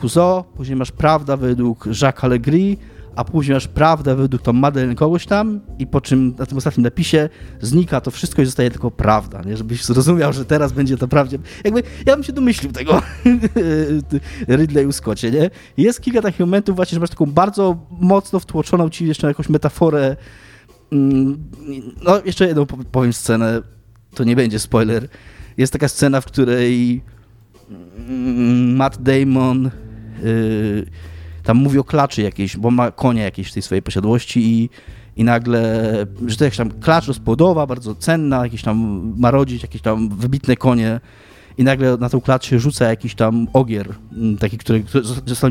później masz prawda według Jacques Allegri, a później masz prawdę według tą Madeleine kogoś tam i po czym na tym ostatnim napisie znika to wszystko i zostaje tylko prawda, nie? żebyś zrozumiał, że teraz będzie to prawdzie. Jakby ja bym się domyślił tego Ridleyu Scottie, nie? Jest kilka takich momentów właśnie, że masz taką bardzo mocno wtłoczoną ci jeszcze jakąś metaforę no, jeszcze jedną powiem scenę, to nie będzie spoiler. Jest taka scena, w której mm, Matt Damon yy, tam mówi o klaczy jakiejś, bo ma konie jakieś w tej swojej posiadłości i, i nagle, że to jakaś tam klacz rozpłodowa, bardzo cenna, jakieś tam marodzić, jakieś tam wybitne konie i nagle na tą klacz się rzuca jakiś tam ogier, mm, taki, który, który został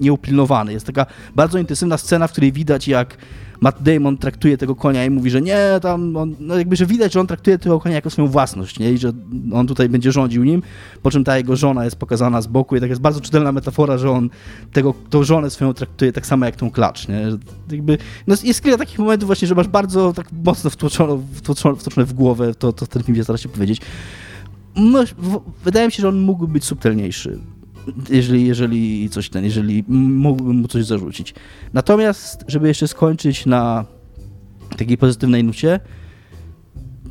nieupilnowany. Nie, Jest taka bardzo intensywna scena, w której widać jak Matt Damon traktuje tego konia i mówi, że nie, tam, on, no jakby, że widać, że on traktuje tego konia jako swoją własność, nie? I że on tutaj będzie rządził nim, po czym ta jego żona jest pokazana z boku i tak jest bardzo czytelna metafora, że on tego, tą żonę swoją traktuje tak samo jak tą klacz, nie? Że jakby, no jest kilka takich momentów właśnie, że masz bardzo tak mocno wtłoczone, wtłoczone, wtłoczone w głowę to, to ten film stara się powiedzieć. No, wydaje mi się, że on mógłby być subtelniejszy jeżeli, jeżeli coś ten, jeżeli mógłbym mu coś zarzucić. Natomiast, żeby jeszcze skończyć na takiej pozytywnej nucie,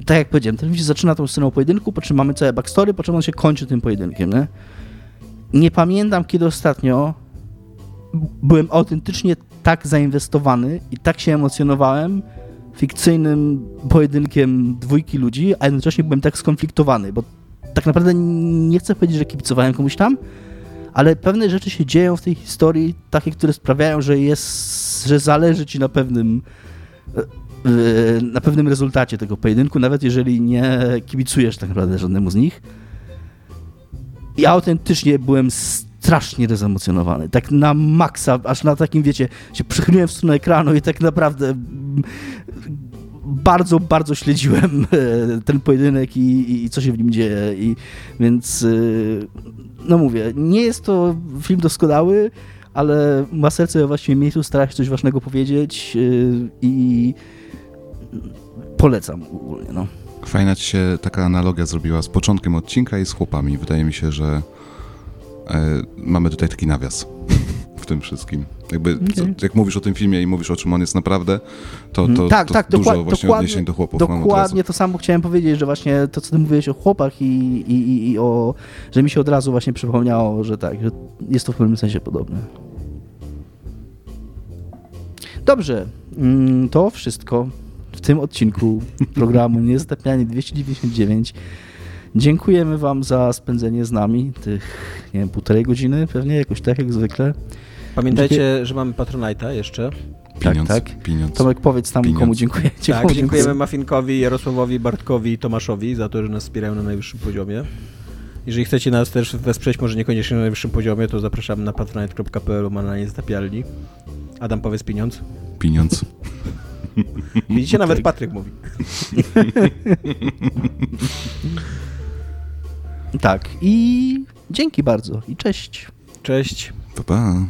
tak jak powiedziałem, ten film się zaczyna tą sceną pojedynku, po czym mamy całe backstory, po czym on się kończy tym pojedynkiem, nie? Nie pamiętam, kiedy ostatnio byłem autentycznie tak zainwestowany i tak się emocjonowałem fikcyjnym pojedynkiem dwójki ludzi, a jednocześnie byłem tak skonfliktowany, bo tak naprawdę nie chcę powiedzieć, że kibicowałem komuś tam, ale pewne rzeczy się dzieją w tej historii, takie, które sprawiają, że jest, że zależy ci na pewnym e, e, na pewnym rezultacie tego pojedynku, nawet jeżeli nie kibicujesz tak naprawdę żadnemu z nich. Ja autentycznie byłem strasznie dezemocjonowany, tak na maksa, aż na takim, wiecie, się przychyliłem w stronę ekranu i tak naprawdę bardzo, bardzo śledziłem e, ten pojedynek i, i co się w nim dzieje. I, więc, e, no mówię, nie jest to film doskonały, ale ma serce właściwym miejscu, stara się coś ważnego powiedzieć yy, i polecam ogólnie, no. Fajna ci się taka analogia zrobiła z początkiem odcinka i z chłopami. Wydaje mi się, że e, mamy tutaj taki nawias w tym wszystkim. Jakby, Okej. jak mówisz o tym filmie i mówisz o czym on jest naprawdę, to, to, tak, to tak, dużo dokład- właśnie dokładnie, odniesień do chłopów. Dokładnie to samo chciałem powiedzieć, że właśnie to, co ty mówiłeś o chłopach i, i, i- i o, że mi się od razu właśnie przypomniało, że tak, że jest to w pewnym sensie podobne. Dobrze, mm, to wszystko w tym odcinku programu Niezatapianie 299. Dziękujemy wam za spędzenie z nami tych, nie wiem, półtorej godziny pewnie, jakoś tak jak zwykle. Pamiętajcie, że mamy Patronite'a jeszcze. Pieniądz, tak, tak. pieniądz. Tomek, powiedz tam, Pieniądz. komu dziękujecie. Tak, komu dziękujemy Mafinkowi, Jarosławowi, Bartkowi i Tomaszowi za to, że nas wspierają na najwyższym poziomie. Jeżeli chcecie nas też wesprzeć, może niekoniecznie na najwyższym poziomie, to zapraszamy na patronite.pl ma na niezatapialni. Adam, powiedz pieniądz. Pieniądz. Widzicie, nawet Patryk mówi. Tak, i dzięki bardzo i cześć. Cześć. Pa, pa.